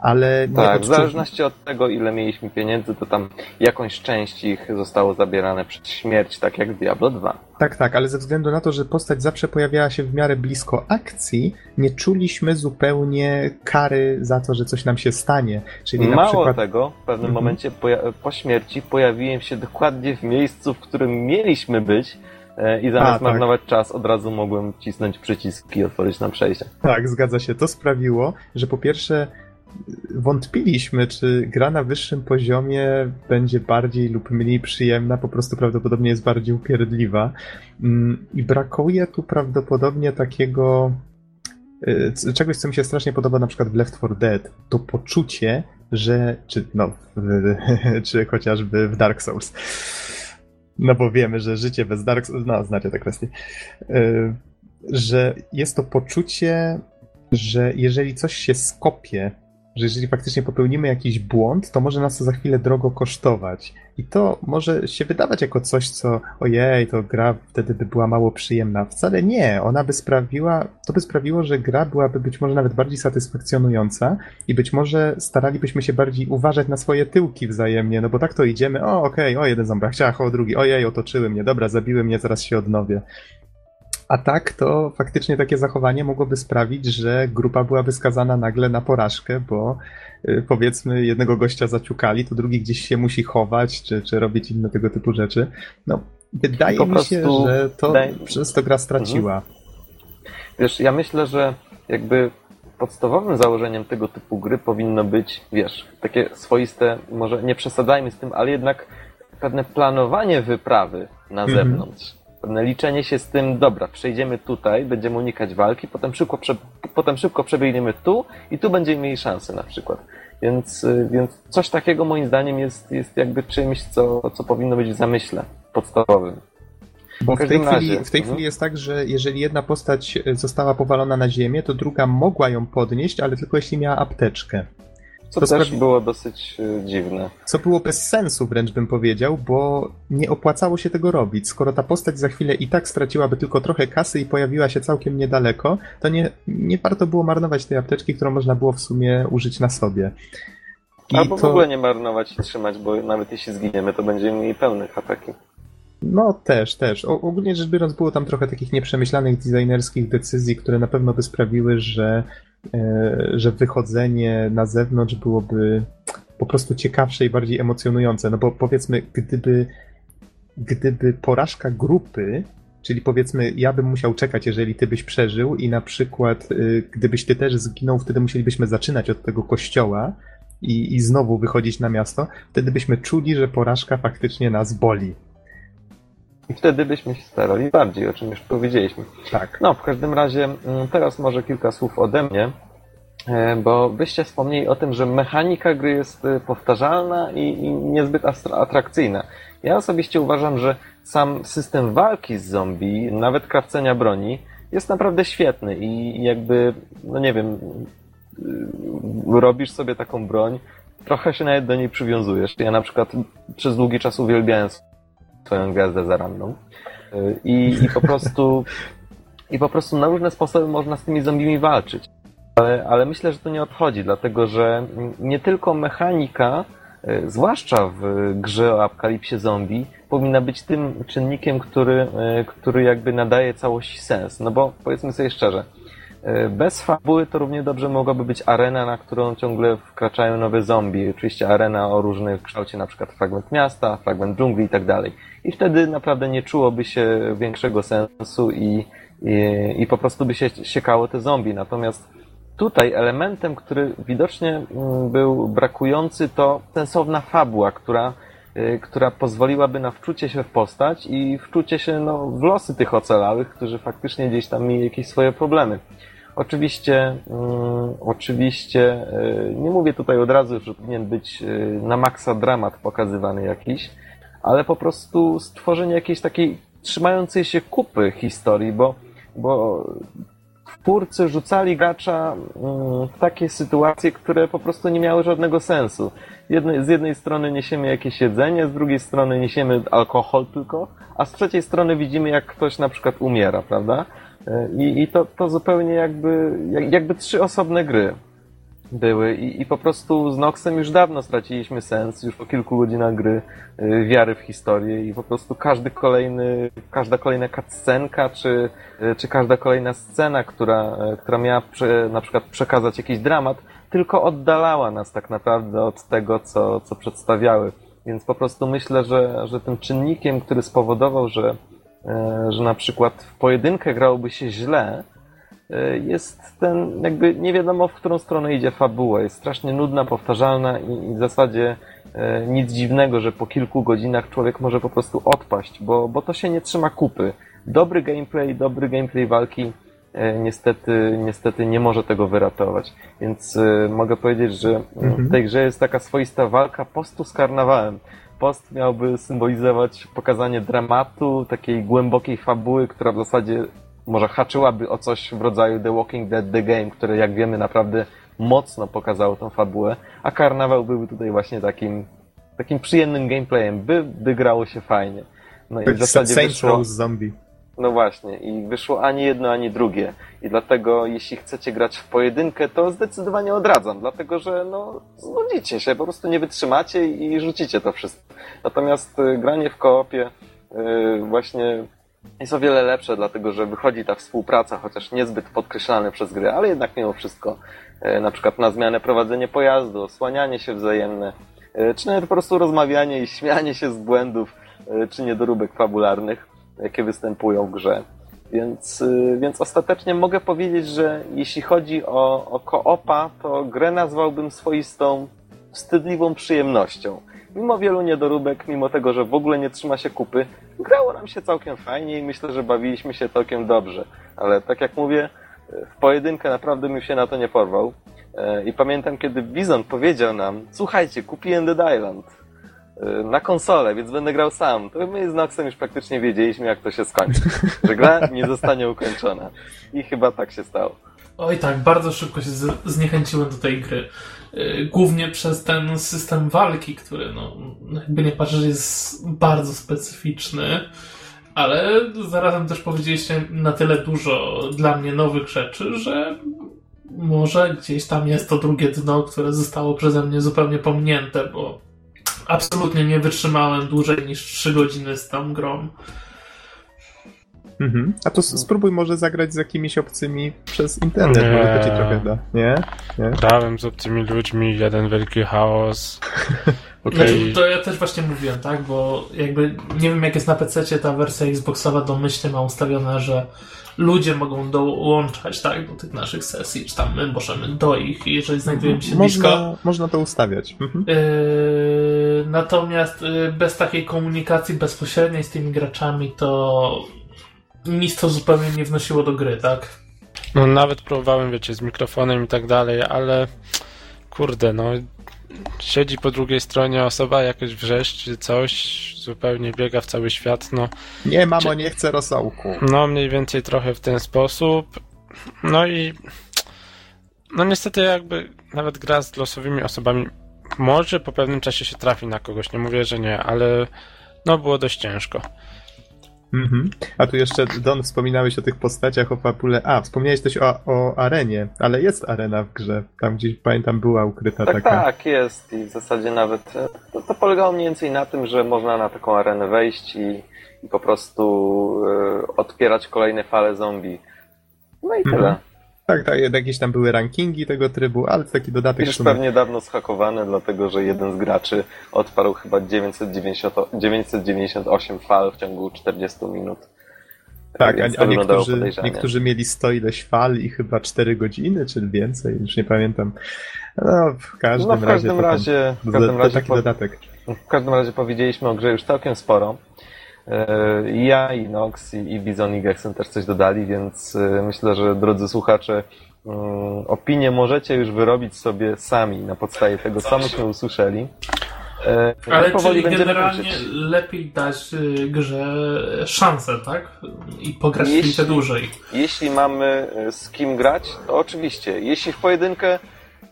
ale... Tak, w zależności od tego, ile mieliśmy pieniędzy, to tam jakąś część ich zostało zabierane przed śmierć, tak jak w Diablo 2. Tak, tak, ale ze względu na to, że postać zawsze pojawiała się w miarę blisko akcji, nie czuliśmy zupełnie kary za to, że coś nam się stanie. Czyli Mało przykład... tego, w pewnym mhm. momencie po śmierci pojawiłem się dokładnie w miejscu, w którym mieliśmy być, e, i zamiast A, tak. marnować czas, od razu mogłem cisnąć przycisk i otworzyć nam przejście. Tak, zgadza się. To sprawiło, że po pierwsze wątpiliśmy, czy gra na wyższym poziomie będzie bardziej lub mniej przyjemna, po prostu prawdopodobnie jest bardziej upierdliwa. Mm, I brakuje tu prawdopodobnie takiego y, czegoś, co mi się strasznie podoba na przykład w Left 4 Dead, to poczucie, że, czy no, czy chociażby w Dark Souls. No bo wiemy, że życie bez Dark Souls, no znacie tę kwestię, y, że jest to poczucie, że jeżeli coś się skopie że jeżeli faktycznie popełnimy jakiś błąd, to może nas to za chwilę drogo kosztować. I to może się wydawać jako coś, co ojej, to gra wtedy by była mało przyjemna. Wcale nie. Ona by sprawiła, to by sprawiło, że gra byłaby być może nawet bardziej satysfakcjonująca i być może staralibyśmy się bardziej uważać na swoje tyłki wzajemnie, no bo tak to idziemy, o okej, okay, o jeden zombie, chciała, o drugi, ojej, otoczyły mnie, dobra, zabiły mnie, zaraz się odnowię. A tak, to faktycznie takie zachowanie mogłoby sprawić, że grupa byłaby skazana nagle na porażkę, bo y, powiedzmy jednego gościa zaciukali, to drugi gdzieś się musi chować, czy, czy robić inne tego typu rzeczy. No, wydaje mi się, że to daj... przez to gra straciła. Mhm. Wiesz, ja myślę, że jakby podstawowym założeniem tego typu gry powinno być, wiesz, takie swoiste, może nie przesadzajmy z tym, ale jednak pewne planowanie wyprawy na mhm. zewnątrz pewne liczenie się z tym, dobra, przejdziemy tutaj, będziemy unikać walki, potem szybko, prze, potem szybko przebiegniemy tu i tu będziemy mieli szansę na przykład. Więc, y, więc coś takiego moim zdaniem jest, jest jakby czymś, co, co powinno być w zamyśle podstawowym. Bo w, tej, chwili, w tej mhm. chwili jest tak, że jeżeli jedna postać została powalona na ziemię, to druga mogła ją podnieść, ale tylko jeśli miała apteczkę. Co To też sprawi- było dosyć e, dziwne. Co było bez sensu, wręcz bym powiedział, bo nie opłacało się tego robić. Skoro ta postać za chwilę i tak straciłaby tylko trochę kasy i pojawiła się całkiem niedaleko, to nie, nie warto było marnować tej apteczki, którą można było w sumie użyć na sobie. I Albo w to- ogóle nie marnować i trzymać, bo nawet jeśli zginiemy, to będziemy mieli pełne ataki. No też, też. O, ogólnie rzecz biorąc, było tam trochę takich nieprzemyślanych designerskich decyzji, które na pewno by sprawiły, że, e, że wychodzenie na zewnątrz byłoby po prostu ciekawsze i bardziej emocjonujące. No bo powiedzmy, gdyby, gdyby porażka grupy, czyli powiedzmy, ja bym musiał czekać, jeżeli ty byś przeżył, i na przykład, y, gdybyś ty też zginął, wtedy musielibyśmy zaczynać od tego kościoła. I, I znowu wychodzić na miasto, wtedy byśmy czuli, że porażka faktycznie nas boli. I wtedy byśmy się starali bardziej, o czym już powiedzieliśmy. Tak. No, w każdym razie mm, teraz może kilka słów ode mnie, e, bo byście wspomnieli o tym, że mechanika gry jest e, powtarzalna i, i niezbyt atrakcyjna. Ja osobiście uważam, że sam system walki z zombie, nawet krawcenia broni, jest naprawdę świetny i jakby, no nie wiem, y, robisz sobie taką broń, trochę się nawet do niej przywiązujesz. Ja na przykład przez długi czas uwielbiałem swoją gwiazdę zaranną Y, i, i po prostu i po prostu na różne sposoby można z tymi zombimi walczyć. Ale, ale myślę, że to nie odchodzi, dlatego że nie tylko mechanika, y, zwłaszcza w grze o apokalipsie zombie, powinna być tym czynnikiem, który, y, który jakby nadaje całości sens. No bo powiedzmy sobie szczerze, bez fabuły to równie dobrze mogłaby być arena, na którą ciągle wkraczają nowe zombie. Oczywiście arena o różnym kształcie, na przykład fragment miasta, fragment dżungli i tak dalej. I wtedy naprawdę nie czułoby się większego sensu i, i, i po prostu by się siekało te zombie. Natomiast tutaj elementem, który widocznie mm, był brakujący, to sensowna fabuła, która, y, która pozwoliłaby na wczucie się w postać i wczucie się no, w losy tych ocalałych, którzy faktycznie gdzieś tam mieli jakieś swoje problemy. Oczywiście, mm, oczywiście y, nie mówię tutaj od razu, że powinien być y, na maksa dramat pokazywany jakiś, ale po prostu stworzenie jakiejś takiej trzymającej się kupy historii, bo, bo twórcy rzucali gracza mm, w takie sytuacje, które po prostu nie miały żadnego sensu. Z jednej strony niesiemy jakieś jedzenie, z drugiej strony niesiemy alkohol tylko, a z trzeciej strony widzimy, jak ktoś na przykład umiera, prawda? I, i to, to zupełnie jakby, jak- jakby trzy osobne gry były i, i po prostu z Noxem już dawno straciliśmy sens, już po kilku godzinach gry, y, wiary w historię i po prostu każdy kolejny, każda kolejna cutscenka, czy, y, czy każda kolejna scena, która, y, która miała prze, na przykład przekazać jakiś dramat, tylko oddalała nas tak naprawdę od tego, co, co przedstawiały. Więc po prostu myślę, że, że tym czynnikiem, który spowodował, że, że na przykład w pojedynkę grałoby się źle, e, jest ten, jakby nie wiadomo, w którą stronę idzie fabuła. Jest strasznie nudna, powtarzalna i, w zasadzie e, nic dziwnego, że po kilku godzinach człowiek może po prostu odpaść, bo, bo to się nie trzyma kupy. Dobry gameplay, dobry gameplay walki e, niestety, niestety nie może tego wyratować. Więc e, mogę powiedzieć, że mm, Mhm. w tej grze jest taka swoista walka postu z karnawałem. Post miałby symbolizować pokazanie dramatu, takiej głębokiej fabuły, która w zasadzie może haczyłaby o coś w rodzaju The Walking Dead The Game, które jak wiemy naprawdę mocno pokazało tą fabułę, a karnawał byłby tutaj właśnie takim, takim przyjemnym gameplayem, by, by grało się fajnie. No i w zasadzie Saints wyszło... Row z zombie. No właśnie, i wyszło ani jedno, ani drugie. I dlatego, jeśli chcecie grać w pojedynkę, to zdecydowanie odradzam, dlatego że no, znudzicie się, po prostu nie wytrzymacie i rzucicie to wszystko. Natomiast y, granie w koopie y, właśnie jest o wiele lepsze, dlatego że wychodzi ta współpraca, chociaż niezbyt podkreślane przez gry, ale jednak mimo wszystko, y, na przykład na zmianę prowadzenie pojazdu, osłanianie się wzajemne, y, czy nawet po prostu rozmawianie i śmianie się z błędów, y, czy niedoróbek fabularnych jakie występują w grze. Więc, y, więc ostatecznie mogę powiedzieć, że jeśli chodzi o, o koopa, to grę nazwałbym swoistą, wstydliwą przyjemnością. Mimo wielu niedoróbek, mimo tego, że w ogóle nie trzyma się kupy, grało nam się całkiem fajnie i myślę, że bawiliśmy się całkiem dobrze. Ale tak jak mówię, y, w pojedynkę naprawdę bym się na to nie porwał. Y, I pamiętam, kiedy Bizon powiedział nam, słuchajcie, kupiłem Dead Island na konsolę, więc będę grał sam. To my z Noxem już praktycznie wiedzieliśmy, jak to się skończy. Że gra nie zostanie ukończona. I chyba tak się stało. Oj tak, bardzo szybko się zniechęciłem do tej gry. Y, głównie przez ten system walki, który no, jakby nie patrzeć jest bardzo specyficzny, ale zarazem też powiedzieliście na tyle dużo dla mnie nowych rzeczy, że może gdzieś tam jest to drugie dno, które zostało przeze mnie zupełnie pominięte, bo absolutnie nie wytrzymałem dłużej niż 3 godziny z tą grą. Mhm. A to spróbuj może zagrać z jakimiś obcymi przez internet, nie. może to ci trochę da. Nie? nie? Grałem z obcymi ludźmi, jeden wielki chaos. okay. Znaczy, to ja też właśnie mówiłem, tak? Bo jakby nie wiem jak jest na PC, ta wersja Xboxowa domyślnie ma ustawione, że ludzie mogą dołączać tak, do tych naszych sesji, czy tam my możemy do ich, jeżeli znajdujemy się można, blisko. Można to ustawiać. Mhm. Yy, natomiast yy, bez takiej komunikacji bezpośredniej z tymi graczami to nic to zupełnie nie wnosiło do gry, tak? No nawet próbowałem, wiecie, z mikrofonem i tak dalej, ale kurde, no siedzi po drugiej stronie osoba, jakoś wrzeszczy coś, zupełnie biega w cały świat, no. Nie, mamo, nie chcę rosołku. No, mniej więcej trochę w ten sposób. No i no niestety jakby nawet gra z losowymi osobami może po pewnym czasie się trafi na kogoś, nie mówię, że nie, ale no było dość ciężko. Mhm. A tu jeszcze, Don, wspominałeś o tych postaciach, o fabule. A, wspomniałeś też o, o arenie, ale jest arena w grze. Tam gdzieś, pamiętam, była ukryta tak, taka. Tak, jest i w zasadzie nawet e, to, to polegało mniej więcej na tym, że można na taką arenę wejść i, i po prostu y, odpierać kolejne fale zombie. No i tyle. Tak, tak, jakieś tam były rankingi tego trybu, ale taki dodatek... Już pewnie dawno schakowane, dlatego że jeden z graczy odparł chyba 990, 998 fal w ciągu 40 minut. Tak, a, a niektórzy, niektórzy mieli 100 ileś fal i chyba 4 godziny, czy więcej, już nie pamiętam. No, w każdym, no, w każdym razie... razie w każdym razie taki po, dodatek. W każdym razie powiedzieliśmy o grze już całkiem sporo. E, ja i Nox i Bizon i Gexen też coś dodali, więc e, myślę, że drodzy słuchacze, mm, opinię możecie już wyrobić sobie sami na podstawie tego, co myśmy usłyszeli. E, Ale powoli czyli generalnie lepiej dać y, grze szansę, tak? I pograć jeśli, dłużej. Jeśli mamy z kim grać, to oczywiście. Jeśli w pojedynkę,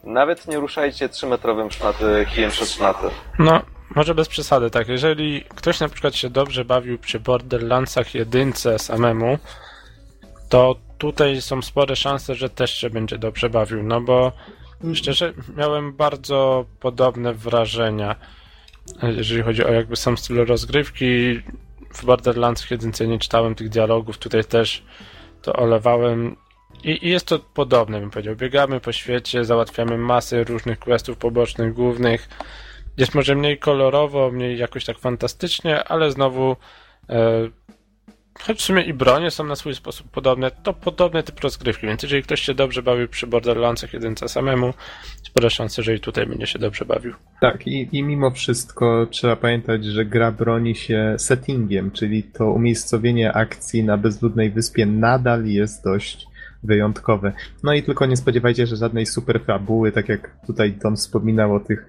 nawet nie ruszajcie trzymetrowym szmaty, kijem przez szmatę. No, może bez przesady, tak. Jeżeli ktoś na przykład się dobrze bawił przy Borderlandsach jedynce samemu, to tutaj są spore szanse, że też się będzie dobrze bawił, no bo szczerze miałem bardzo podobne wrażenia, jeżeli chodzi o jakby sam styl rozgrywki. W Borderlandsach jedynce nie czytałem tych dialogów, tutaj też to olewałem i, I, jest to podobne, bym powiedział. Biegamy po świecie, załatwiamy masę różnych questów pobocznych, głównych. Jest może mniej kolorowo, mniej jakoś tak fantastycznie, ale znowu e, choć w sumie i bronie są na swój sposób podobne, to podobny typ rozgrywki, więc jeżeli ktoś się dobrze bawił przy Borderlandsach jedynce samemu, spore szanse, że i tutaj będzie się dobrze bawił. Tak, i, i mimo wszystko trzeba pamiętać, że gra broni się settingiem, czyli to umiejscowienie akcji na bezludnej wyspie nadal jest dość wyjątkowe. No i tylko nie spodziewajcie się żadnej super fabuły, tak jak tutaj Don wspominał o tych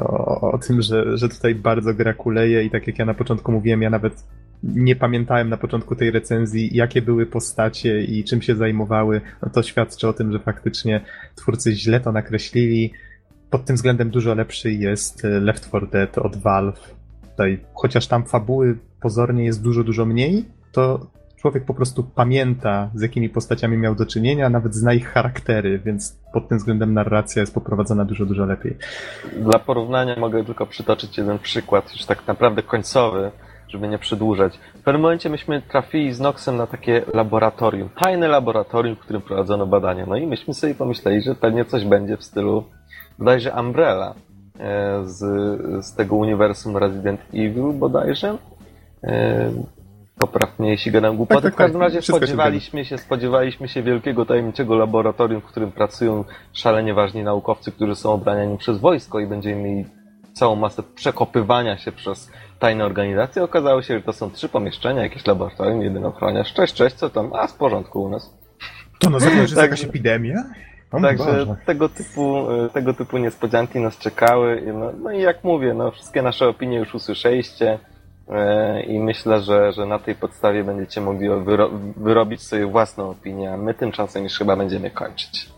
o, o, tym, że, że tutaj bardzo gra kuleje i tak jak ja na początku mówiłem, ja nawet nie pamiętałem na początku tej recenzji, jakie były postacie i czym się zajmowały, no to świadczy o tym, że faktycznie twórcy źle to nakreślili. Pod tym względem dużo lepszy jest Left 4 Dead od Valve. Tutaj, chociaż tam fabuły pozornie jest dużo, dużo mniej, to człowiek po prostu pamięta, z jakimi postaciami miał do czynienia, nawet zna ich charaktery, więc pod tym względem narracja jest poprowadzona dużo, dużo lepiej. Dla porównania mogę tylko przytoczyć jeden przykład, już tak naprawdę końcowy, żeby nie przedłużać. W pewnym momencie myśmy trafili z Noxem na takie laboratorium, tajne laboratorium, w którym prowadzono badania. No i myśmy sobie pomyśleli, że pewnie coś będzie w stylu bodajże Umbrella e, z, z tego uniwersum Resident Evil bodajże. E, poprawnie, jeśli gadam głupoty. Tak, tak, w każdym tak. razie spodziewaliśmy się, spodziewaliśmy się wielkiego tajemniczego laboratorium, w którym pracują szalenie ważni naukowcy, którzy są obraniani przez wojsko i będziemy mieli całą masę przekopywania się przez tajne organizacje. Okazało się, że to są trzy pomieszczenia, jakieś laboratorium, jeden ochroniarz. Cześć, cześć, co tam? A, w porządku u nas. To na zewnątrz jest jakaś epidemia? Także tego typu, tego typu niespodzianki nas czekały. No, no i jak mówię, no, wszystkie nasze opinie już usłyszeliście. E, i myślę, że, że na tej podstawie będziecie mogli wyro wyrobić sobie własną opinię, a my tymczasem już chyba będziemy kończyć.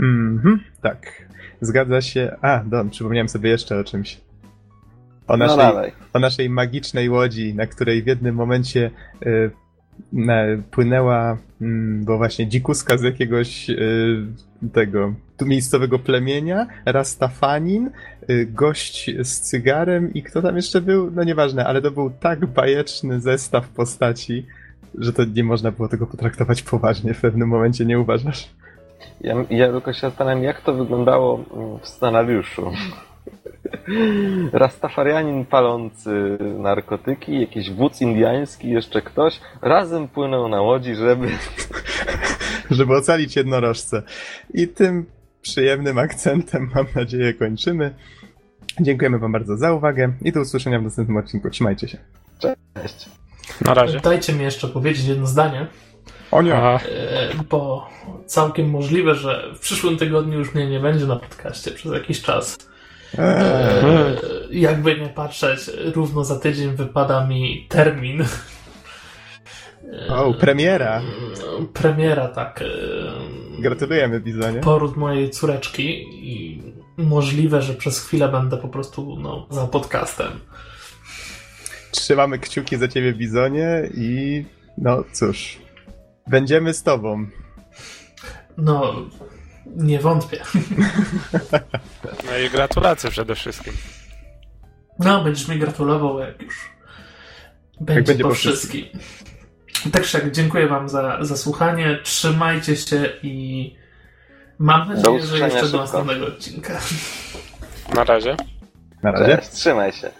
Mhm, tak. Zgadza się. A, Don, przypomniałem sobie jeszcze o czymś. O No naszej, dalej. o naszej magicznej łodzi, na której w jednym momencie y, na, płynęła, mm, bo właśnie dzikuska z jakiegoś y, tego tu miejscowego plemienia, Rastafanin, y, gość z cygarem i kto tam jeszcze był? No nieważne, ale to był tak bajeczny zestaw postaci, że to nie można było tego potraktować poważnie w pewnym momencie, nie uważasz? Ja, ja tylko się zastanawiam, jak to wyglądało mm, w scenariuszu. Rastafarianin palący narkotyki, jakiś wódz indiański, jeszcze ktoś, razem płyną na łodzi, żeby... żeby ocalić jednorożce. I tym przyjemnym akcentem, mam nadzieję, kończymy. Dziękujemy Wam bardzo za uwagę i do usłyszenia w następnym odcinku. Trzymajcie się. Cześć. Na razie. Dajcie mi jeszcze powiedzieć jedno zdanie, O nie! Aha. e, bo całkiem możliwe, że w przyszłym tygodniu już mnie nie będzie na podcaście przez jakiś czas. Eee, E, Jakby nie patrzeć, równo za tydzień wypada mi termin. O, premiera. Premiera, tak. Gratulujemy, Bizonie. Poród mojej córeczki i możliwe, że przez chwilę będę po prostu no, za podcastem. Trzymamy kciuki za Ciebie, Bizonie i no cóż, będziemy z Tobą. No, nie wątpię. No i gratulacje przede wszystkim. No, będziesz mi gratulował, jak już będzie, będzie po po wszystkim. Tak jak dziękuję Wam za, za słuchanie. Trzymajcie się i mam nadzieję, że jeszcze do szybko. następnego odcinka. Na razie. Na razie. Cześć, trzymaj się.